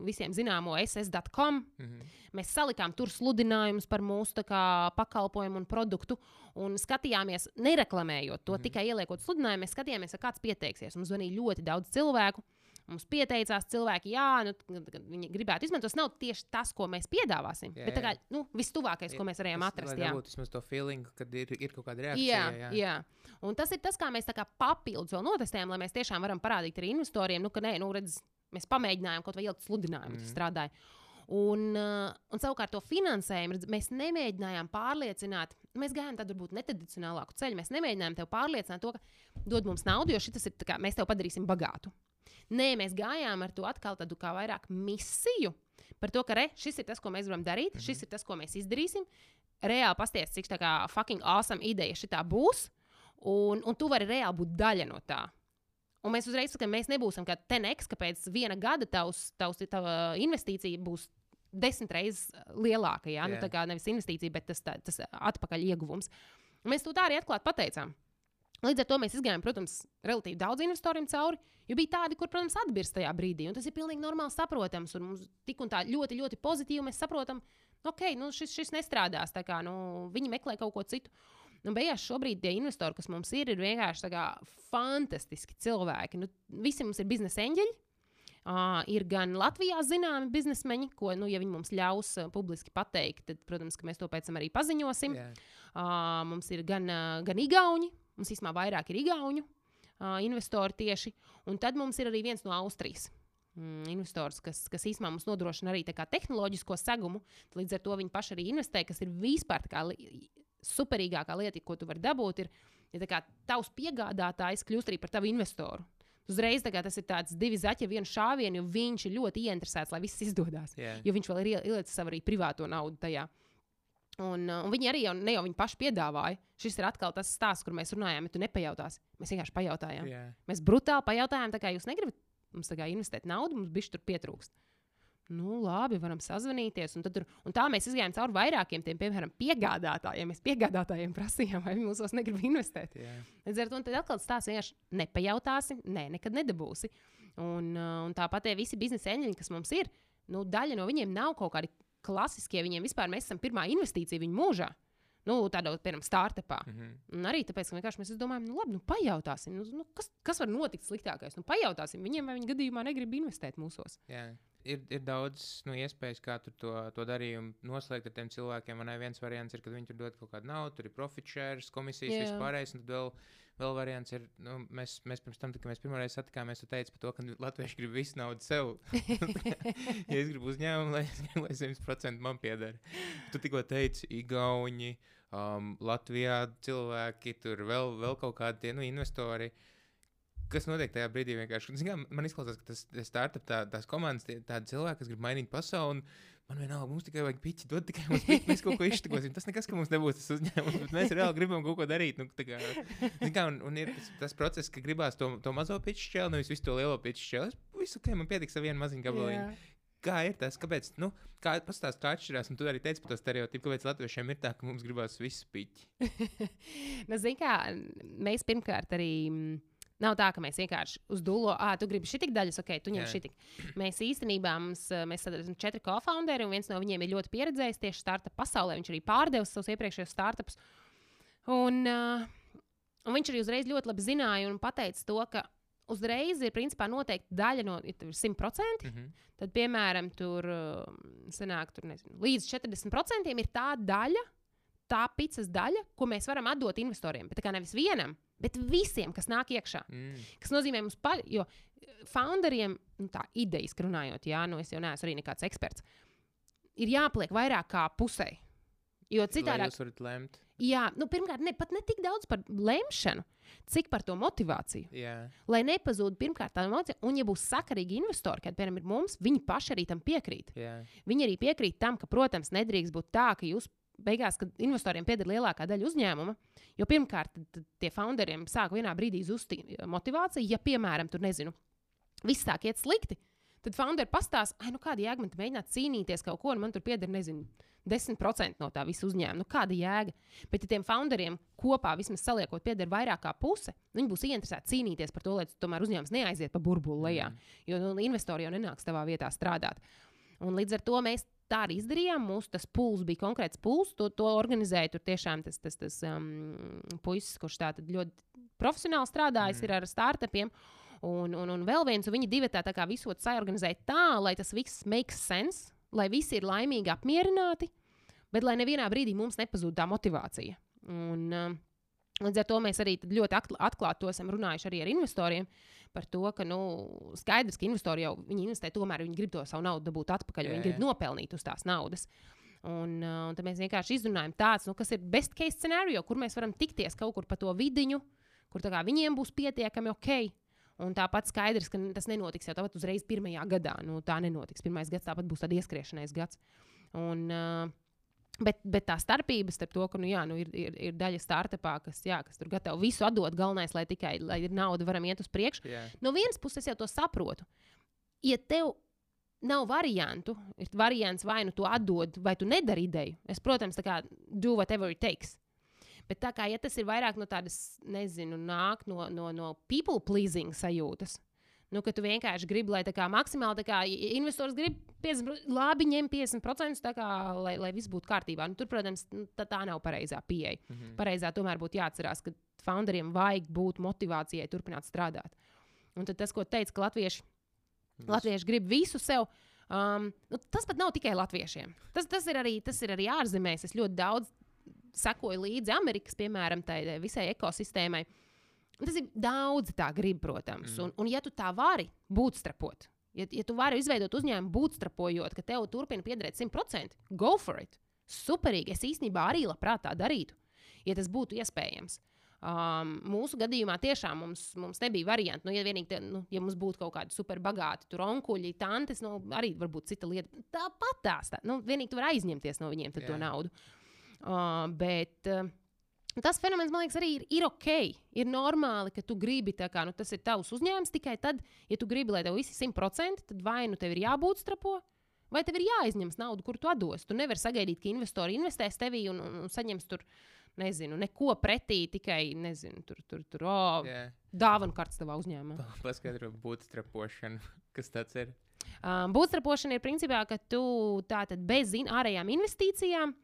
visiem zināmo SS.com. Mm -hmm. Mēs salikām tur sludinājumus par mūsu kā, pakalpojumu un produktu un skatījāmies, nereklamējot to, mm -hmm. tikai ieliekot sludinājumu, mēs skatījāmies, kāds pieteiksies. Mums zvanīja ļoti daudz cilvēku. Mums pieteicās cilvēki, jā, nu, viņi gribētu izmantot. Tas nav tieši tas, ko mēs piedāvāsim. Jā, bet tā kā nu, vistuvākais, jā, ko mēs varējām atrast. Jā, tas ir to feeling, kad ir, ir kaut kāda reakcija. Jā, jā. jā. Un tas ir tas, kā mēs papildus vēl notestējam, lai mēs tiešām varam parādīt arī investoriem, nu, ka nē, nu, redz, mēs pamēģinājām kaut vai ielikt sludinājumu, mm. tas strādāja. Un, un savukārt to finansējumu mēs nemēģinājām pārliecināt. Mēs gājām tādu varbūt netradicionālāku ceļu. Mēs nemēģinājām tevi pārliecināt, to, ka dod mums naudu, jo šis ir kā, mēs tevi padarīsim bagātu. Nē, mēs gājām ar to atkal tādu kā vairāk misiju. Par to, ka re, šis ir tas, ko mēs gribam darīt, mm -hmm. šis ir tas, ko mēs izdarīsim. Reāli pasties, cik tā kā fucking awesome ideja šī būs, un, un tu vari reāli būt daļa no tā. Un mēs uzreiz sakām, mēs nebūsim kā teneks, ka pēc viena gada tavs, tavs, tava investīcija būs desmit reizes lielāka. Ja? Yeah. Nu, tā kā nevis investīcija, bet tas, tā, tas atpakaļ ieguvums. Mēs to tā arī atklāti pateicām. Līdz ar to mēs izgājām, protams, relatīvi daudz investoriem cauri. Jo bija tādi, kur, protams, atbirst tajā brīdī. Tas ir pilnīgi normāli saprotams. Un mums tik un tā ļoti, ļoti pozitīvi mēs saprotam, ok, nu šis, šis nestrādās. Kā, nu, viņi meklē kaut ko citu. Nu, beigās šobrīd tie investori, kas mums ir, ir vienkārši kā, fantastiski cilvēki. Nu, visi mums ir biznesa eņģeļi. Uh, ir gan Latvijā zināmi biznesmeņi, ko, nu, ja viņi mums ļaus uh, publiski pateikt, tad, protams, mēs to pēc tam arī paziņosim. Yeah. Uh, mums ir gan, uh, gan Igauni, mums īstenībā vairāk ir Igauni, uh, investori tieši. Un tad mums ir arī viens no Austrijas. Mm, investors, kas, kas īstenībā mums nodrošina arī tehnoloģisko segumu, līdz ar to viņi paši arī investē, kas ir vispār li superīgākā lieta, ko tu vari dabūt. Ir, ja kā, tavs piegādātājs kļūst arī par tavu investoru. Uzreiz tas ir tāds divi zaķi, viens šāviens, jo viņš ir ļoti ieinteresēts, lai viss izdodas. Yeah. Jo viņš vēl ir ielicis savu arī privāto naudu tajā. Uh, un viņi arī jau, ne jau viņi paši piedāvāja. Šis ir atkal tas stāsts, kur mēs runājām, ja tu nepajautāsi. Mēs vienkārši pajautājām. Yeah. Mēs brutāli pajautājām, kā jūs negribat mums investēt naudu, mums bišķi tur pietrūkst. Nu, labi, varam sazvanīties. Un, tur, un tā mēs gājām cauri vairākiem tiem, piemēram, piegādātājiem. Mēs piegādātājiem (laughs) prasījām, vai viņi mūsos negrib investēt. Yeah. Līdz ar to tad atkal tas vienkārši nepajautāsi, nē, nekad nedabūsi. Un, uh, un tāpat tie visi biznesa eņģeļi, kas mums ir, nu, daļa no viņiem nav kaut kādi klasiskie. Viņiem vispār mēs esam pirmā investīcija viņu mūžā. Nu, tādā, piemēram, startupā. Mm -hmm. Un arī tāpēc, ka mēs domājam, nu, labi, nu, pajautāsim, nu, nu, kas, kas var notikt sliktākais. Nu, pajautāsim viņiem, vai viņi gadījumā negrib investēt mūsos. Yeah. Ir, ir daudz nu, iespējas, kā to, to darījumu noslēgt ar tiem cilvēkiem. Man viens variants ir, kad viņi tur dod kaut kādu naudu, tur ir profit shares, komisijas, vispārējais. Un tad vēl vēl variants ir, nu, mēs, mēs pirms tam, kad mēs pirmoreiz satikāmies, tu teici par to, ka latvieši grib visu naudu sev. (laughs) ja es gribu uzņēmumu, lai, lai 100% man pieder. Tu tikko teici, Igauni, um, Latvijā cilvēki, tur vēl, vēl kaut kādi tie, nu, investori. Kas notiek tajā brīdī? Vienkārši, zin, man izklausās, ka tas startup, tā, tās komandas, tie, tādi cilvēki, kas grib mainīt pasauli. Un, man vienalga, mums tikai vajag piķi, dod tikai mums piķi, mēs kaut ko izšķirsim. Tas nekas, ka mums nebūs tas uzņēmums, bet mēs reāli gribam kaut ko darīt. Nu, kā, kā, un, un ir tas, tas process, ka gribās to, to mazo piķi šķēli, nevis visu to lielo piķi šķēli. Visu, ok, man pietiks ar vienu maziņu gabaliņu. Yeah. Kā ir tas, kāpēc, nu, kā pastāstīt, kā atšķirās, un tu arī teici par to stereotipu, kāpēc latviešiem ir tā, ka mums gribās visu piķi? (laughs) nu, zini, kā mēs pirmkārt arī. Mm, Nav tā, ka mēs vienkārši uz dūlo, ah, tu gribi šī tik daļas, ok, tu ņem šī tik. Mēs īstenībā mums, mēs esam četri co-founderi, un viens no viņiem ir ļoti pieredzējis tieši startup pasaulē. Viņš arī pārdevis savus iepriekšējos startupus. Un, uh, un viņš arī uzreiz ļoti labi zināja un pateica to, ka uzreiz ir principā noteikti daļa no ja 100%. Mm -hmm. Tad, piemēram, tur sanāk, tur nezinu, līdz 40% ir tā daļa, tā pizzas daļa, ko mēs varam atdot investoriem. Bet tā kā nevis vienam, bet visiem, kas nāk iekšā. Mm. Kas nozīmē mums paļ, jo founderiem, nu, tā idejas runājot, jā, nu es jau neesmu arī nekāds eksperts, ir jāpliek vairāk kā pusē. Jo citādi jūs varat lemt. Jā, nu, pirmkārt, ne, pat ne tik daudz par lemšanu, cik par to motivāciju. Jā. Lai nepazūd pirmkārt tā emocija, un, ja būs sakarīgi investori, kad, piemēram, ir mums, viņi paši arī tam piekrīt. Jā. Viņi arī piekrīt tam, ka, protams, nedrīkst būt tā, ka jūs beigās, kad investoriem pieder lielākā daļa uzņēmuma, jo pirmkārt, tie founderiem sāk vienā brīdī zust motivācija, ja, piemēram, tur nezinu, viss sāk iet slikti. Tad founderi pastāsta, ah, nu kāda jēga man te mēģināt cīnīties kaut ko, un man tur pieder, nezinu, 10% no tā visa uzņēmuma. Nu, kāda jēga? Bet, ja tiem founderiem kopā vismaz saliekot, pieder vairāk kā puse, viņi būs ieinteresēti cīnīties par to, lai tomēr uzņēmums neaiziet pa burbuli lejā. Mm. Jo nu, investori jau nenāks tavā vietā strādāt. Un līdz ar to mēs tā arī izdarījām. Mūsu tas pūlis bija konkrēts pūlis. To, to organizēja tur tiešām tas, tas, tas um, puisis, kurš tā ļoti profesionāli strādājis mm. ar startupiem. Un, un, un vēl viens, un viņi divi tā, tā kā visot saorganizēja tā, lai tas viss makes sense, lai visi ir laimīgi, apmierināti, bet lai nevienā brīdī mums nepazūd tā motivācija. Un, um, Līdz ar to mēs arī ļoti atklāti to esam runājuši arī ar investoriem par to, ka nu, skaidrs, ka investori jau investē, tomēr viņi grib to savu naudu dabūt atpakaļ, viņi grib nopelnīt uz tās naudas. Un, uh, un tad mēs vienkārši izrunājam tādu, nu, kas ir best case scenario, kur mēs varam tikties kaut kur pa to vidiņu, kur viņiem būs pietiekami ok. Un tāpat skaidrs, ka tas nenotiks jau tāpat uzreiz pirmajā gadā. Nu, tā nenotiks. Pirmais gads tāpat būs tāds ieskriešanais gads. Un, uh, Bet, bet tā starpība starp to, ka nu, jā, nu, ir, ir, ir daļa startupā, kas, jā, kas tur gatavi visu atdot, galvenais, lai tikai lai ir nauda, varam iet uz priekšu. Yeah. No vienas puses, es jau to saprotu. Ja tev nav variantu, ir variants vai nu to atdod, vai tu nedari ideju, es, protams, kā do whatever it takes. Bet tā kā ja tas ir vairāk no tādas, nezinu, nāk no, no, no people pleasing sajūtas. Nu, ka tu vienkārši gribi, lai tā kā maksimāli tā kā investors grib 50, labi ņem 50%, kā, lai, lai viss būtu kārtībā. Nu, tur, protams, nu, tā, tā nav pareizā pieeja. Mm -hmm. Pareizā tomēr būtu jāatcerās, ka founderiem vajag būt motivācijai turpināt strādāt. Un tas, ko teica, ka latvieši, Vis. latvieši grib visu sev. Um, nu, tas pat nav tikai latviešiem. Tas, tas, ir, arī, tas ir arī ārzemēs. Es ļoti daudz sekoju līdzi Amerikas, piemēram, tai visai ekosistēmai. Tas ir daudz tā grib, protams. Mm. Un, un ja tu tā vari būtstrapot, ja, ja tu vari izveidot uzņēmumu būtstrapojot, ka tev turpina piederēt 100%, go for it! Superīgi! Es īstenībā arī labprāt tā darītu, ja tas būtu iespējams. Um, mūsu gadījumā tiešām mums, mums nebija variantu. Nu, ja, vienīgi, te, nu, ja mums būtu kaut kādi superbagāti, tur onkuļi, tantes, nu, arī varbūt cita lieta. Tāpat tās. Tā, nu, vienīgi tu vari aizņemties no viņiem to naudu. Uh, bet, uh, Tas fenomens, man liekas, arī ir, ir ok. Ir normāli, ka tu gribi, kā, nu, tas ir tavs uzņēmums. Tikai tad, ja tu gribi, lai tev viss ir 100%, tad vai nu tev ir jābūt strapo, vai tev ir jāizņems naudu, kur tu dos. Tu nevari sagaidīt, ka investori investēs tevī un, un, un saņems tur, nezinu, neko pretī, tikai, nezinu, tur, tur, tur oh, yeah. dāvanu kartes tavā uzņēmumā. Paskaidro būtstrapošanu, kas tas ir. Um, būtstrapošana ir principā, ka tu tātad bez ārējām investīcijām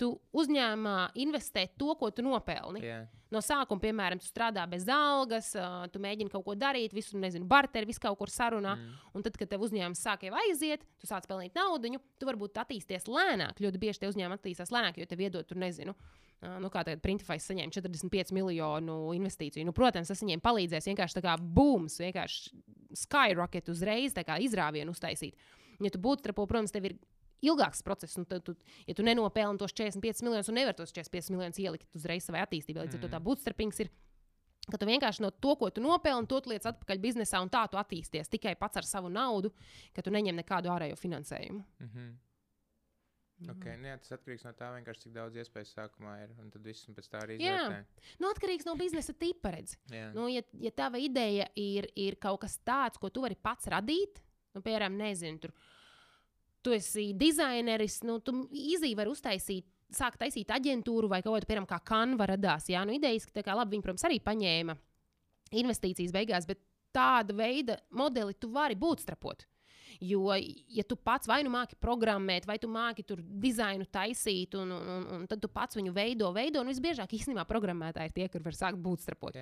tu uzņēmumā investē to, ko tu nopelni. Yeah. No sākuma, piemēram, tu strādā bez algas, tu mēģini kaut ko darīt, visu, nezinu, barteri, visu kaut kur sarunā. Mm. Un tad, kad tev uzņēmums sāk jau aiziet, tu sāc pelnīt naudu, tu varbūt attīsties lēnāk. Ļoti bieži tie uzņēmumi attīstās lēnāk, jo tev iedod, tur nezinu. Nu, kā tagad Printifais saņēma 45 miljonu investīciju. Nu, protams, tas viņiem palīdzēs vienkārši tā kā booms, vienkārši skyrocket uzreiz, tā kā izrāvienu uztaisīt. Ja tu būtu trapo, protams, tev ir ilgāks process. Un tad, tu, ja tu nenopelni tos 45 miljonus un nevari tos 45 miljonus ielikt uzreiz savai attīstībai, līdz ar mm. to tā bootstrappings ir. Ka tu vienkārši no to, ko tu nopelni, to liec atpakaļ biznesā, un tā tu attīsties tikai pats ar savu naudu, ka tu neņem nekādu ārējo finansējumu. Mm -hmm. Okay, nē, tas atkarīgs no tā, cik daudz iespēju sākumā ir. Un tad viss pēc tā arī izvērtē. Jā, nu, atkarīgs no biznesa tipa. Nu, ja, ja tava ideja ir, ir kaut kas tāds, ko tu vari pats radīt, nu, piemēram, nezinu, tur, uh, tu esi dizaineris, nu, tu īzīgi vari uztaisīt. Sāk taisīt aģentūru vai kaut ko tādu, kā kanva radās. Jā, nu, idejas, ka, kā, labi, viņi, protams, arī paņēma investīcijas beigās, bet tāda veida modeli tu vari būtstrapot. Jo, ja tu pats vai nu māki programmēt, vai tu māki tur dizainu taisīt, un, un, un, un tad tu pats viņu veido, veido, un visbiežāk īstenībā programmētāji ir tie, kur var sākt būtstrapot.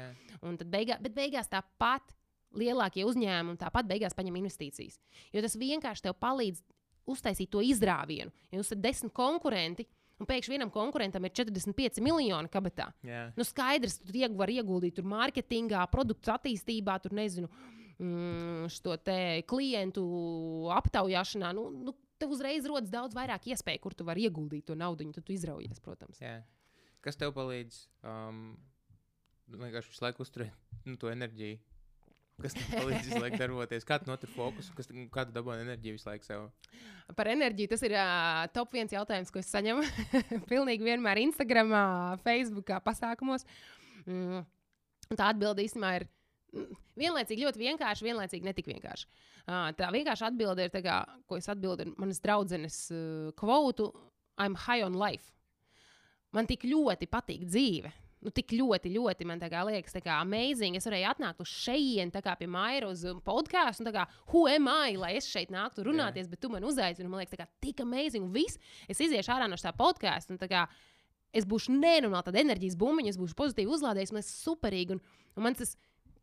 Beigā, bet beigās tāpat lielākie uzņēmumi tāpat beigās paņem investīcijas. Jo tas vienkārši tev palīdz uztaisīt to izrāvienu. Ja jums ir desmit konkurenti, un pēkšņi vienam konkurentam ir 45 miljoni kabatā, yeah. nu skaidrs, tu iegu var ieguldīt tur mārketingā, produktu attīstībā, tur nezinu. Mm, šo klientu aptaujāšanā, nu, nu, tev uzreiz rodas daudz vairāk iespēju, kur tu vari ieguldīt to naudu, tad tu izraujies, protams. Jā. Kas tev palīdz um, vienkārši visu laiku uzturēt nu, to enerģiju? Kas tev palīdz visu laiku darboties? Kā tu notur fokusu? Kas, kā tu dabūji enerģiju visu laiku sev? Par enerģiju tas ir uh, top viens jautājums, ko es saņemu (laughs) pilnīgi vienmēr Instagram, Facebook, pasākumos. Mm. Tā atbilde īstenībā ir mm, vienlaicīgi ļoti vienkārša, vienlaicīgi netik vienkārša. Uh, tā vienkārša atbilde ir, kā, ko es atbildu manas draudzenes uh, kvotu: I'm high on life. Man tik ļoti patīk dzīve nu, tik ļoti, ļoti man liekas, tā kā amazing. Es varēju atnākt uz šejienu, kā pie Maira uz um, podkāstu, un tā kā, who am I, lai es šeit nāktu runāties, yeah. bet tu man uzaicini, man liekas, tā kā tik amazing. Un viss, es iziešu ārā no šā podkāstu, un tā kā es būšu nenormāli tāda enerģijas bumbiņa, es būšu pozitīvi uzlādējis, man tas ir superīgi. Un, un man tas,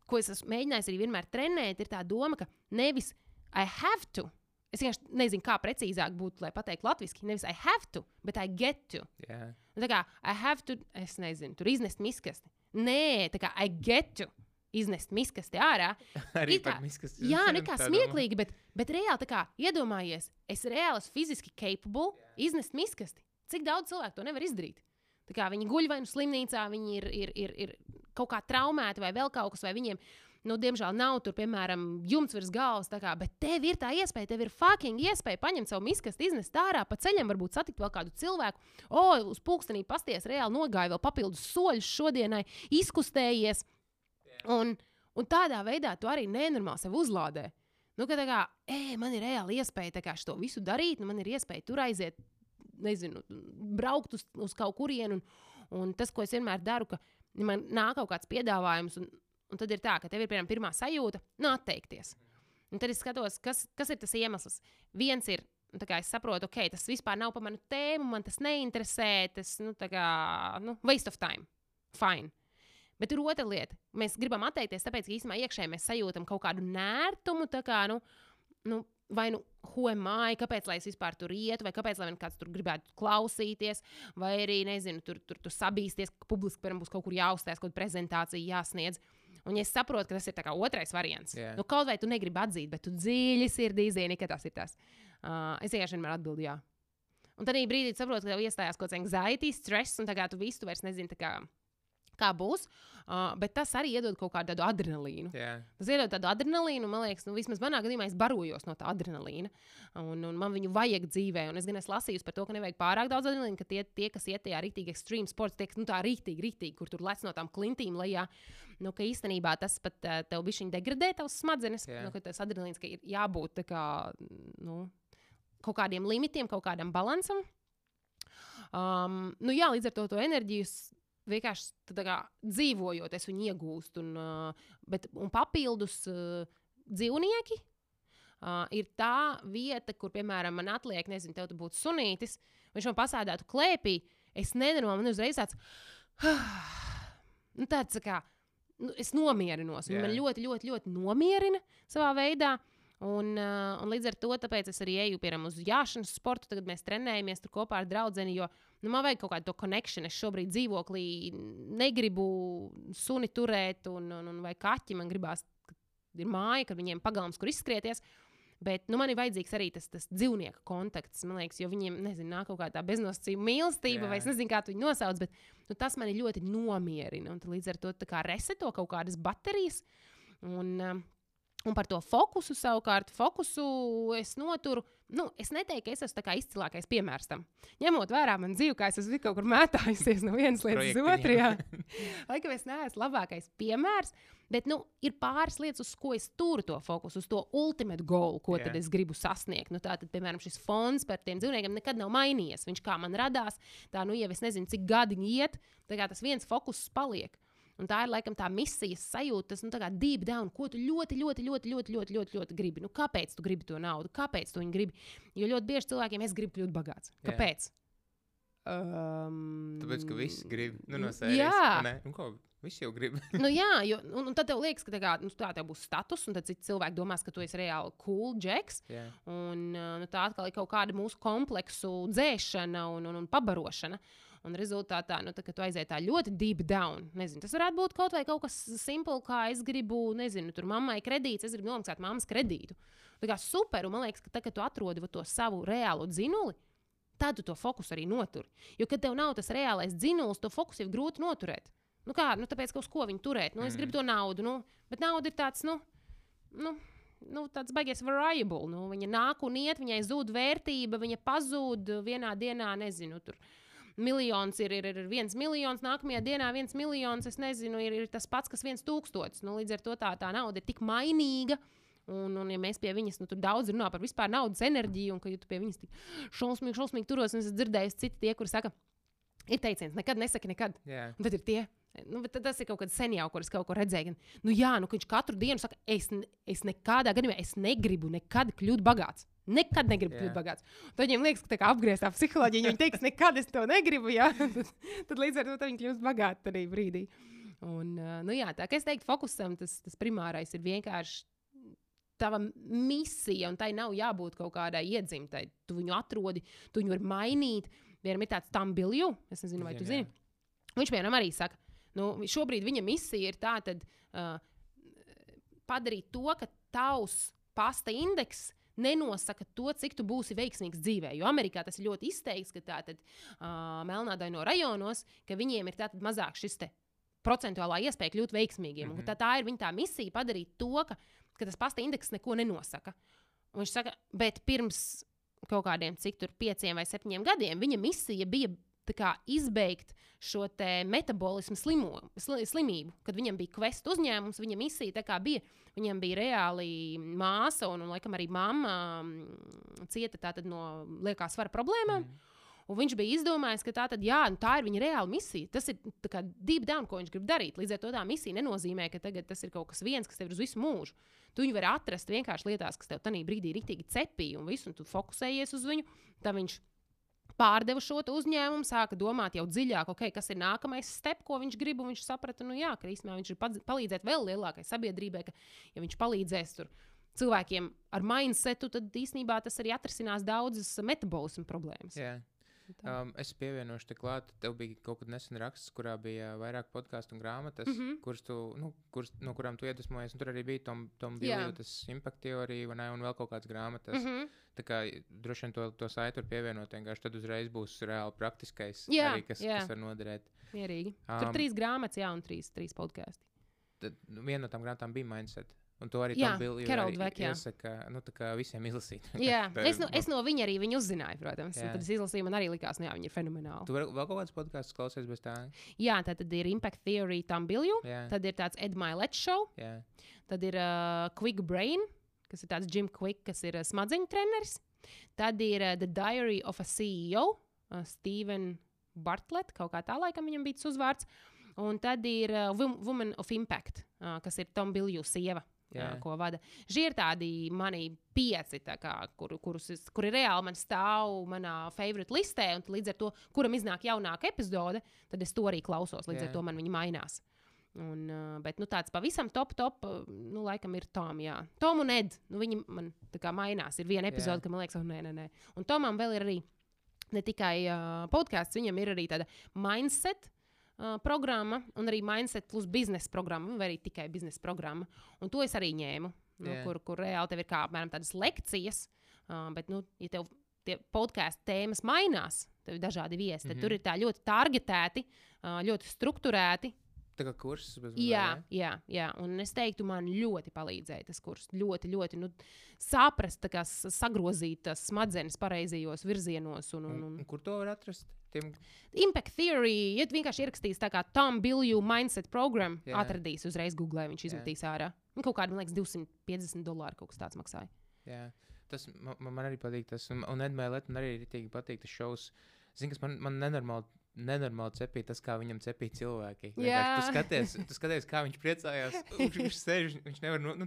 ko es esmu mēģinājis arī vienmēr trenēt, ir tā doma, ka nevis I have to. Es vienkārši nezinu, kā precīzāk būtu, lai pateiktu latviešu. Nevis I have to, bet I get to. Yeah. Tā kā I have to, es nezinu, tur iznest miskasti. Nē, tā kā I get to iznest miskasti ārā. (laughs) Arī kā, miskasti. Jā, nekā smieklīgi, bet, bet reāli tā kā iedomājies, es reāli esmu fiziski capable yeah. iznest miskasti. Cik daudz cilvēku to nevar izdarīt? Tā kā viņi guļ vai nu slimnīcā, viņi ir, ir, ir, ir kaut kā traumēti vai vēl kaut kas, vai viņiem nu, diemžēl nav tur, piemēram, jumts virs galvas. Kā, bet tev ir tā iespēja, tev ir fucking iespēja paņemt savu miskastu, iznest ārā pa ceļam, varbūt satikt vēl kādu cilvēku. O, uz pulkstenī pasties, reāli nogāja vēl papildus soļus šodienai, izkustējies. Un, un tādā veidā tu arī nenormāli sev uzlādē. Nu, ka tā kā, ej, man ir reāli iespēja kā, to visu darīt, nu, man ir iespēja tur aiziet, nezinu, braukt uz, uz kaut kurienu. Un, un tas, ko es vienmēr daru, ka man nāk kaut kāds piedāvājums, un Un tad ir tā, ka tev ir piemēram pirmā sajūta, nu, atteikties. Un tad es skatos, kas, kas ir tas iemesls. Viens ir, nu, kā es saprotu, ok, tas vispār nav par manu tēmu, man tas neinteresē, tas, nu, tā kā, nu, waste of time. Fine. Bet tur otra lieta. Mēs gribam atteikties, tāpēc, ka īstenībā iekšēji mēs sajūtam kaut kādu nērtumu, tā kā, nu, nu vai nu huemāji, kāpēc lai es vispār tur ietu, vai kāpēc lai man kāds tur gribētu klausīties, vai arī, nezinu, tur, tur, tur sabīsties, ka publiski, piemēram, būs kaut kur jāuzstājas, kaut kāda prezentācija jāsniedz. Uh, Un ja es saprotu, ka tas ir otrais variants. Yeah. Nu, kaut vai tu negribi atzīt, bet tu dziļi sirdī zini, ka tas ir tas. Uh, es vienkārši vienmēr atbildēju, jā. Un tad brīdī saprotu, ka tev iestājās kaut kāds anxiety, stress, un tagad tu visu tu vairs nezini, kā, kā būs. Uh, bet tas arī iedod kaut kādu adrenalīnu. Yeah. Tas iedod tādu adrenalīnu, man liekas, nu, vismaz manā gadījumā es barojos no tā adrenalīna. Un, un man viņu vajag dzīvē. Un es gan esmu lasījusi par to, ka nevajag pārāk daudz adrenalīna, ka tie, tie kas iet tajā rīktīgi ekstrēmā sporta, tie, nu, tā rīktīgi, rīktīgi, kur tur lec no tām klintīm lejā. Nu, ka īstenībā tas pat uh, tev bija degradē tavs smadzenes. Yeah. Nu, ka tas adrenalīns ir jābūt kā, nu, kaut kādiem limitiem, kaut kādam balansam. Um, nu, jā, līdz ar to, to enerģiju vienkārši kā, dzīvojot, es viņu iegūstu. Un, uh, bet, un papildus uh, dzīvnieki uh, ir tā vieta, kur, piemēram, man atliek, nezinu, tev būtu sunītis, viņš man pasādātu klēpī. Es nedaru, man uzreiz tāds (sighs) nu, - tāds kā. Nu, es nomierinos. Yeah. Man ļoti, ļoti, ļoti nomierina savā veidā. Uh, Un, uh, un līdz ar to es arī eju piemēram, uz jāšanas sportu. Tagad mēs trenējamies kopā ar draugu. Jo nu, man vajag kaut kādu connection. Es šobrīd dzīvoklī negribu suni turēt, un, un, un vai kaķi man gribās, ir māja, kad viņiem pagalms, kur izskrieties. Bet nu, man ir vajadzīgs arī tas, tas dzīvnieku kontakts. Man liekas, jo viņiem nezinu, nāk kaut kāda beznosacījuma mīlestība, Jā. vai es nezinu, kā viņu nosauc. Bet nu, tas man ļoti nomierina. Un līdz ar to reseto kaut kādas baterijas. Un, uh, Un par to fokusu savukārt, fokusu es noturu. Nu, es neteiktu, ka es esmu izcilākais piemērs tam. Ņemot vērā man dzīvi, kā es esmu kaut kur mētājusies no vienas lietas uz otru. (laughs) Laikam es neesmu labākais piemērs, bet nu, ir pāris lietas, uz ko es turu to fokusu, uz to ultimate goal, ko yeah. es gribu sasniegt. Nu, tātad, piemēram, šis fonds par tiem dzīvniekiem nekad nav mainījies. Viņš kā man radās, tā nu jau es nezinu, cik gadi iet, tas viens fokus paliek. Un tā ir laikam tā misijas sajūta, tas nu, deep down, ko tu ļoti, ļoti, ļoti, ļoti, ļoti, ļoti, ļoti gribi. Nu, kāpēc tu gribi to naudu? Kāpēc tu viņu gribi? Jo ļoti bieži cilvēkiem es gribu kļūt bagāts. Kāpēc? Um, Tāpēc, ka visi grib nu, no sēdes. Jā, ne? Un ko? Visi jau grib. (laughs) nu, jā, jo, un, un tad tev liekas, ka tā, kā, nu, tā tev būs status, un tad citi cilvēki domās, ka tu esi reāli cool, džeks. Yeah. Un nu, tā atkal ir kaut kāda mūsu kompleksu dzēšana un, un, un pabarošana. Un rezultātā, nu, tā, kad tu aiziet tā ļoti deep down, nezinu, tas varētu būt kaut vai kaut kas simpls, kā es gribu, nezinu, tur mammai kredīts, es gribu nomaksāt mammas kredītu. Tā kā super, un man liekas, ka tā, kad tu atrodi to savu reālo dzinuli, tad tu to fokusu arī noturi. Jo, kad tev nav tas reālais dzinulis, to fokusu jau grūti noturēt. Nu kā, nu tāpēc, ka uz ko viņi turēt? Nu, es gribu to naudu, nu, bet nauda ir tāds, nu, nu nu, tāds baigies variable. Nu, viņa nāk un iet, viņai zūd vērtība, viņa pazūd vienā dienā, nezinu. Tur. Miljons ir, ir, ir viens miljons, nākamajā dienā viens miljons. Es nezinu, ir, ir tas pats, kas viens tūkstotis. Nu, līdz ar to tā, tā nauda ir tik mainīga. Un, un, ja mēs pie viņas nu, daudz runājam par vispār naudas enerģiju, un ka ja tu pie viņas tik šausmīgi, šausmīgi turos, un es dzirdēju, citi tie, kuri saka, ir teiciens, nekad nesaki nekad. Yeah. Un tad ir tie, Nu, tas ir kaut kas sen jau, kur es kaut ko redzēju. Nu, jā, nu, viņš katru dienu saka, es, es nekādā gadījumā es negribu nekad kļūt bagāts. Nekad negribu kļūt bagāts. Tad viņiem liekas, ka apgrieztā psiholoģija, viņi teiks, nekad es to negribu. Jā, tad, (laughs) tad līdz ar to viņi kļūst bagāti arī brīdī. Un, nu, jā, tā kā es teiktu, fokusam tas, tas primārais ir vienkārši tava misija, un tai nav jābūt kaut kādai iedzimtai. Tu viņu atrodi, tu viņu vari mainīt. Vienam ir tāds tam bilju, es nezinu, vai tu zini. Viņš vienam arī saka, Nu, šobrīd viņa misija ir tā, tad, uh, padarīt to, ka tavs pasta indeks nenosaka to, cik tu būsi veiksmīgs dzīvē. Jo Amerikā tas ir ļoti izteikts, ka tātad uh, melnādaino rajonos, ka viņiem ir mazāk šis procentuālā iespēja kļūt veiksmīgiem. Mm -hmm. tā, tā ir viņa tā misija padarīt to, ka, ka tas pasta indeks neko nenosaka. Un viņš saka, bet pirms kaut kādiem cik tur pieciem vai septiņiem gadiem viņa misija bija kā, izbeigt šo metabolismu slimo, sli, slimību. Kad viņam bija kvest uzņēmums, viņa misija bija. Viņam bija reāli māsa un, un laikam, arī mamma mm, cieta no liekā svara problēmām. Mm. Un viņš bija izdomājis, ka tā, tad, jā, nu, tā ir viņa reāla misija. Tas ir kā deep down, ko viņš grib darīt. Līdz ar to tā misija nenozīmē, ka tas ir kaut kas viens, kas tev ir uz visu mūžu. Tu viņu vari atrast vienkārši lietās, kas tev tajā brīdī ir rīktīgi cepīgi un visu, un tu fokusējies uz viņu. Tā viņš pārdeva šo uzņēmumu, sāka domāt jau dziļāk, okay, kas ir nākamais step, ko viņš grib. Viņš saprata, nu, jā, ka īstenībā viņš ir palīdzēt vēl lielākai sabiedrībai, ka, ja viņš palīdzēs tur cilvēkiem ar mindsetu, tad īstenībā tas arī atrisinās daudzas metabolismu problēmas. Yeah. Um, es pievienošu te klāt, tev bija kaut kad nesen raksts, kurā bija vairāk podkāstu un grāmatas, mm -hmm. kuras tu, nu, kurs, no kurām tu iedvesmojies. Tur arī bija Tom, Tom Billy, tas impact teorija un, un vēl kaut kādas grāmatas. Mm -hmm. Tā kā droši vien to, to saiti var pievienot, vienkārši tad uzreiz būs reāli praktiskais, jā, arī, kas, jā. kas var noderēt. Mierīgi. Um, Tur trīs grāmatas, jā, un trīs, trīs nu, viena no tām grāmatām bija Mindset. Un to arī Bilija iesaka nu, visiem izlasīt. (laughs) jā, es no, es no viņa arī viņu uzzināju, protams. Tad es izlasīju, man arī likās, ka viņi ir fenomenāli. Tu vari vēl kaut kāds podkāsts klausīties bez tā? Jā, tā tad ir Impact Theory tam Bilju. Tad ir tāds Ed Milet show. Jā. Tad ir uh, Quick Brain, kas ir tāds Jim Quick, kas ir uh, smadzeņu treneris. Tad ir uh, The Diary of a CEO, uh, Steven Bartlett, kaut kā tā laikam viņam bija tas uzvārds. Un tad ir uh, Woman of Impact, uh, kas ir Tom Bilju sieva. Jā. ko vada. Šie ir tādi mani pieci, kā, kur, kurus es, kuri reāli man stāv manā favorite listē, un līdz ar to, kuram iznāk jaunāka epizode, tad es to arī klausos. Līdz Jā. ar to man viņi mainās. Un, bet nu, tāds pavisam top, top, nu, laikam ir Tom. Jā. Tom un Ed. Nu, viņi man kā mainās. Ir viena epizode, ka man liekas, oh, nē, nē, nē. Un Tomam vēl ir arī ne tikai uh, podkāsts, viņam ir arī tāda mindset uh, programma, un arī Mindset plus biznesa programma, vai arī tikai biznesa programma. Un to es arī ņēmu, nu, yeah. kur, kur reāli tev ir kā apmēram tādas lekcijas. Uh, bet, nu, ja tev tie podkāstu tēmas mainās, tev ir dažādi viesi, tad mm -hmm. tur ir tā ļoti targetēti, uh, ļoti strukturēti. Tā kā kurs bez jā, jā, jā, un es teiktu, man ļoti palīdzēja tas kurs. Ļoti, ļoti nu, saprast, kā sagrozīt tas smadzenes pareizajos virzienos. Un, un, un... Un, kur to var atrast? Tiem... Impact Theory, ja vienkārši ierakstīs tā kā Tom Bilju mindset programmu, yeah. atradīs uzreiz Google, viņš izmetīs yeah. ārā. Un kaut kādu, man liekas, 250 dolāru kaut kas tāds maksāja. Jā, tas man, man arī patīk. Tas, un un Edmēlēt, man arī patīk tas šovs. Zini, kas man, man nenormāli nenormāli cepīja tas, kā viņam cepīja cilvēki. Tu skaties, tu skaties, kā viņš priecājās. (laughs) Viņš, viņš sēž, viņš nevar no, nu,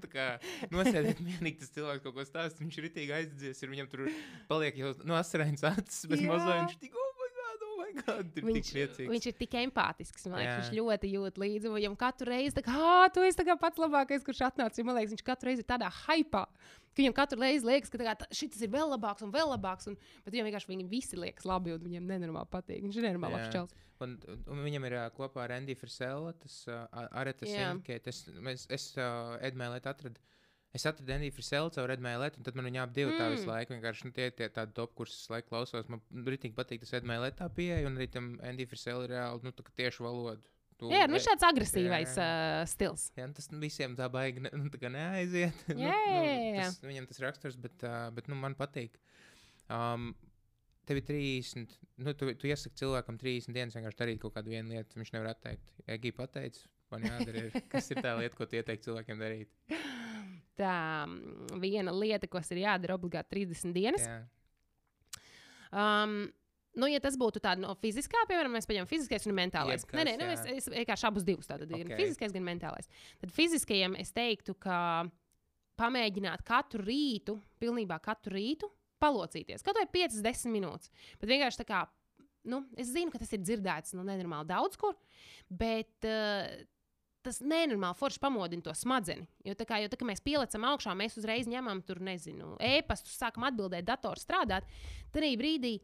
nosēdēt mierīgi. Tas cilvēks kaut ko stāsta, viņš ir ritīgi aizdzies, ir viņam tur paliek jau no asarainas acis, bet mazliet viņš tik. Oh my God, oh my God, ir viņš, viņš ir tik empātisks. Man liekas, viņš ļoti jūt līdzi. Viņam katru reizi, tā kā, ah, tu esi pats labākais, kurš atnācis. Man liekas, viņš katru reizi ir tādā hypā. Ka viņam katru reizi liekas, ka kā, šis ir vēl labāks un vēl labāks. Un, bet viņam vienkārši viņi visi liekas labi, un viņam nenormāli patīk. Viņš ir nenormāli labs čels. Un, un viņam ir uh, kopā ar Andy Frisella, tas uh, Aretas Inketes. Es, es uh, Edmēlēt atradu. Es atradu Andy Frisella caur Edmēlēt, un tad man viņa ap divu mm. tā visu laiku vienkārši nu, tie, tie tādi top, kurus es laiku klausos. Man ritīgi patīk tas Edmēlēt tā pieeja, un arī tam Andy Frisella ir reāli, nu, tā tieši valoda. Tu, jā, nu šāds agresīvais jā, uh, stils. Jā, tas visiem tā baigi ne, nu, tā neaiziet. (laughs) Jā, nu, nu, tas, viņam tas raksturs, bet, uh, bet nu, man patīk. Um, tev ir 30, nu, tu, tu iesaki cilvēkam 30 dienas vienkārši darīt kaut kādu lietu. Viņš nevar atteikt. Egi pateicis, man jādara, ir, kas ir tā lieta, ko tu ieteiktu cilvēkiem darīt. Tā viena lieta, kas ir jādara obligāti 30 dienas. Jā. Um, Nu, ja tas būtu tāds no fiziskā, piemēram, mēs paņemam fiziskais un mentālais. Jebkas, nē, nē, nu, es, es vienkārši abus divus tādu okay. gan fiziskais, gan mentālais. Tad fiziskajam es teiktu, ka pamēģināt katru rītu, pilnībā katru rītu, palocīties. Kaut vai 5-10 minūtes. Bet vienkārši tā kā, nu, es zinu, ka tas ir dzirdēts nu, nenormāli daudz kur, bet uh, tas nenormāli forši pamodina to smadzni. Jo tā kā, jo tā, mēs pielicam augšā, mēs uzreiz ņemam tur, nezinu, e-pastus, sākam atbildēt, datoru strādāt. Tad brīdī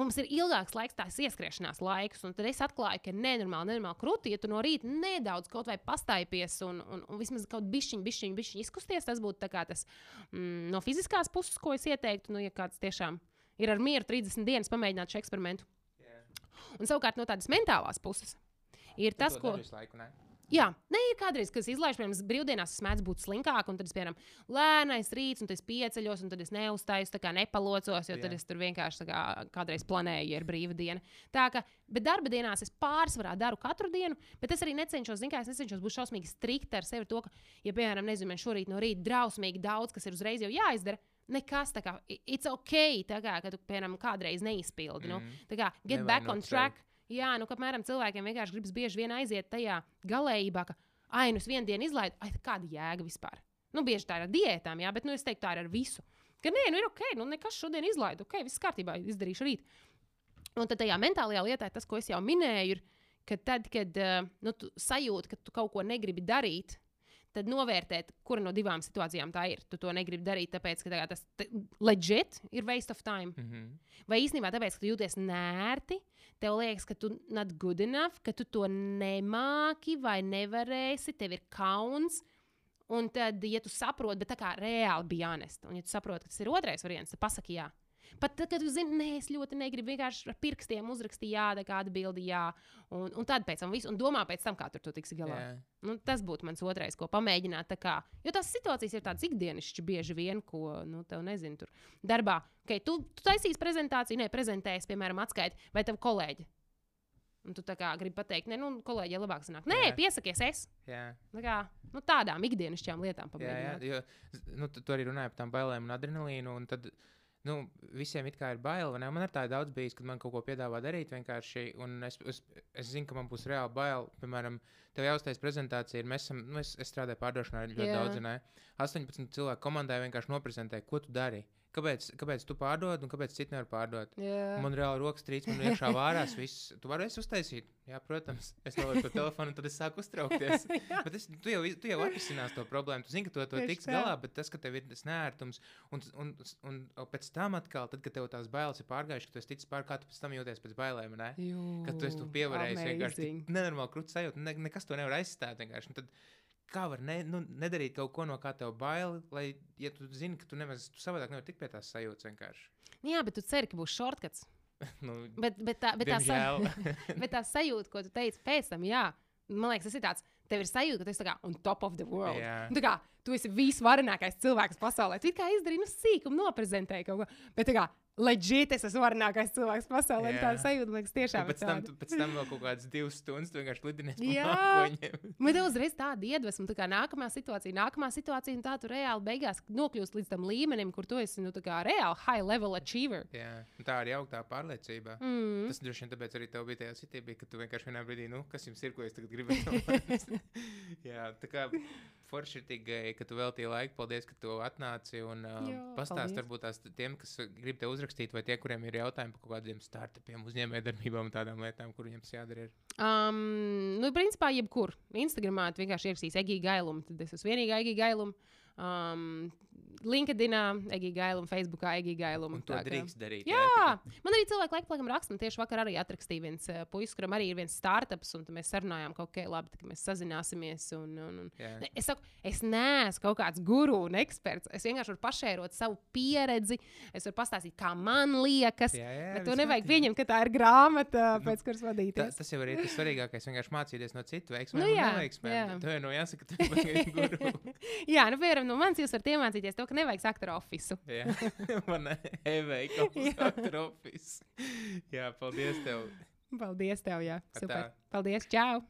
mums ir ilgāks laiks, tās ieskriešanās laiks, un tad es atklāju, ka nenormāli, nenormāli krūti, ja tu no rīta nedaudz kaut vai pastaipies un, un, un vismaz kaut bišķiņu, bišķiņu, bišķiņu izkusties, tas būtu tas mm, no fiziskās puses, ko es ieteiktu, nu, ja kāds tiešām ir ar mieru 30 dienas pamēģināt šo eksperimentu. Yeah. Un savukārt no tādas mentālās puses ir tu tas, ko. Laiku, ne? Jā, nē, ir kādreiz, kad es izlaižu, piemēram, brīvdienās es mēdzu būt slinkāk, un tad es, piemēram, lēnais rīts, un tad es pieceļos, un tad es neuzstājos, tā kā nepalocos, jo Jā. tad es tur vienkārši kā, kādreiz planēju, ja ir brīva diena. Tā kā, bet darba dienās es pārsvarā daru katru dienu, bet es arī necenšos, zinu, kā es necenšos būt šausmīgi strikti ar sevi. To, ka, ja, piemēram, nezinu, man šorīt no rīta drausmīgi daudz, kas ir uzreiz jau jāizdara, nekas tā kā, it's ok, kā, ka tu, piemēram, kādreiz neizpildi. Nu. Mm. Nu, tā kā, get Nevar back on track. Sev. Jā, nu, apmēram cilvēkiem vienkārši gribas bieži vien aiziet tajā galējībā, ka, ai, nu, vienu dienu izlaidu, ai, kāda jēga vispār. Nu, bieži tā ir ar diētām, jā, bet, nu, es teiktu, tā ir ar visu. Ka, nē, nu, ir ok, nu, nekas šodien izlaidu, ok, viss kārtībā, izdarīšu rīt. Un tad tajā mentālajā lietā, tas, ko es jau minēju, ir, ka tad, kad uh, nu, sajūti, ka tu kaut ko negribi darīt, tad novērtēt, kura no divām situācijām tā ir. Tu to negribi darīt, tāpēc, ka tā, tas legit ir waste of time. Mm -hmm. Vai īstenībā tāpēc, ka tu jūties nērti, tev liekas, ka tu not good enough, ka tu to nemāki vai nevarēsi, tev ir kauns. Un tad, ja tu saproti, bet tā kā reāli bija jānest, un ja tu saproti, ka tas ir otrais variants, tad pasaki jā. Pat tad, kad jūs zināt, nē, es ļoti negribu vienkārši ar pirkstiem uzrakstīt, jā, kāda bilde, jā. Un, un tad pēc tam visu, un domā pēc tam, kā tur tu tiksi galā. Yeah. Nu, tas būtu mans otrais, ko pamēģināt. Kā, jo tās situācijas ir tādas ikdienišķas bieži vien, ko, nu, tev nezinu, tur darbā. Okay, tu, tu taisīsi prezentāciju, ne prezentēsi, piemēram, atskaiti, vai tev kolēģi. Un tu tā kā gribi pateikt, ne, nu, kolēģi, ja labāk sanāk. Nē, jā. piesakies es. Jā. Tā kā, nu, tādām ikdienišķām lietām pamēģināt. Jā, jā, jo, nu, tu, tu arī runāji par tām bailēm un adrenalīnu. Un tad, nu, visiem ir bail. Man ir tā daudz bijis, kad man kaut ko piedāvā darīt vienkārši. Es, es, es zinu, ka man būs reāli bail. Piemēram, tev jāuztais prezentācija. Mēs esam, nu, es, es strādāju pārdošanā ļoti yeah. daudz. Ne? 18 cilvēku komandai vienkārši noprezentēja, ko tu dari. Kāpēc, kāpēc tu pārdod un kāpēc citi nevar pārdot? Yeah. Man reāli rokas trīc, man iekšā vārās viss. Tu vari uztaisīt? Jā, protams. Es nolaidu to telefonu tad es sāku uztraukties. (laughs) bet es, tu, jau, tu jau atrisināsi to problēmu. Tu zini, ka to, to tiks tā. galā, bet tas, ka tev ir tas nērtums un, un, un, un pēc tam atkal, tad, kad tev tās bailes ir pārgājušas, ka tu esi ticis pār, kā tu pēc tam jūties pēc bailēm, ne? Jū, kad tu esi to pievarējis vienkārši nenormāli krūts sajūta, ne, nekas to nevar aizstāt vienkārši. Un tad, kā var ne, nu, nedarīt kaut ko, no kā tev bail, lai, ja tu zini, ka tu nemaz tu savādāk nevari tikt pie tās sajūtas vienkārši. Nu jā, bet tu ceri, ka būs shortcuts. (laughs) nu, bet, bet, tā, bet, tā sa... (laughs) (laughs) bet tā sajūta, ko tu teici pēc tam, jā, man liekas, tas ir tāds. Tev ir sajūta, ka tu esi kā on top of the world. Yeah. Tā kā tu esi visvarenākais cilvēks pasaulē. Tu kā izdarīji nu sīkumu, noprezentēji kaut ko. Bet kā leģitīvi es esmu varnākais cilvēks pasaulē. Tā sajūta, liekas, tiešām ir. Pēc tam, tu, pēc tam vēl kaut kādas divas stundas vienkārši lidinies. Jā, (laughs) man te uzreiz tāda iedvesma, tā kā nākamā situācija, nākamā situācija, un tā tu reāli beigās nokļūst līdz tam līmenim, kur tu esi nu, reāli high level achiever. Jā, tā ir jauktā pārliecība. Mm. Tas droši vien tāpēc arī tev bija tajā sitībā, ka tu vienkārši vienā brīdī, nu, kas jums ir, ko es tagad gribētu. (laughs) (laughs) Jā, tā kā forši ir tik, ka tu veltīji laiku. Paldies, ka tu atnāci un uh, pastāsti varbūt tās tiem, kas grib te uzrakstīt, vai tie, kuriem ir jautājumi par kaut kādiem startupiem, uzņēmējdarbībām un tādām lietām, kur viņiem tas jādara. Ir. Um, nu, principā, jebkur. Instagramā vienkārši ierakstīs Egija Gailumu, tad es esmu vienīgā Egija Gailuma. Um, LinkedInā, Egija Gailuma, Facebookā, Egija Gailuma. Un to tā drīkst darīt. Jā, jā, man arī cilvēki laikam, laikam raksta. Man tieši vakar arī atrakstīja viens uh, puisis, kuram arī ir viens startups, un mēs sarunājām, ka ok, labi, tad mēs sazināsimies. Un, un, un. Jā. Es saku, es neesmu kaut kāds guru un eksperts. Es vienkārši varu pašērot savu pieredzi. Es varu pastāstīt, kā man liekas. Jā, jā, bet to nevajag kārtībā. pieņemt, ka tā ir grāmata, pēc kuras Ta, vadīties. tas jau ir tas svarīgākais. Vienkārši mācīties no citu veiksmēm. Nu un jā, neveiksmēm. jā. Tev jau nav jāsaka, ka tu esi (laughs) guru. Jā, nu, piemēram, no manis jūs varat iemācīties to, ka nevajag sakt ar oficiālu. (laughs) Jā, man e-veikals, Dr. Office. Jā, paldies tev. Paldies, tev, jā. Super. Paldies, čau!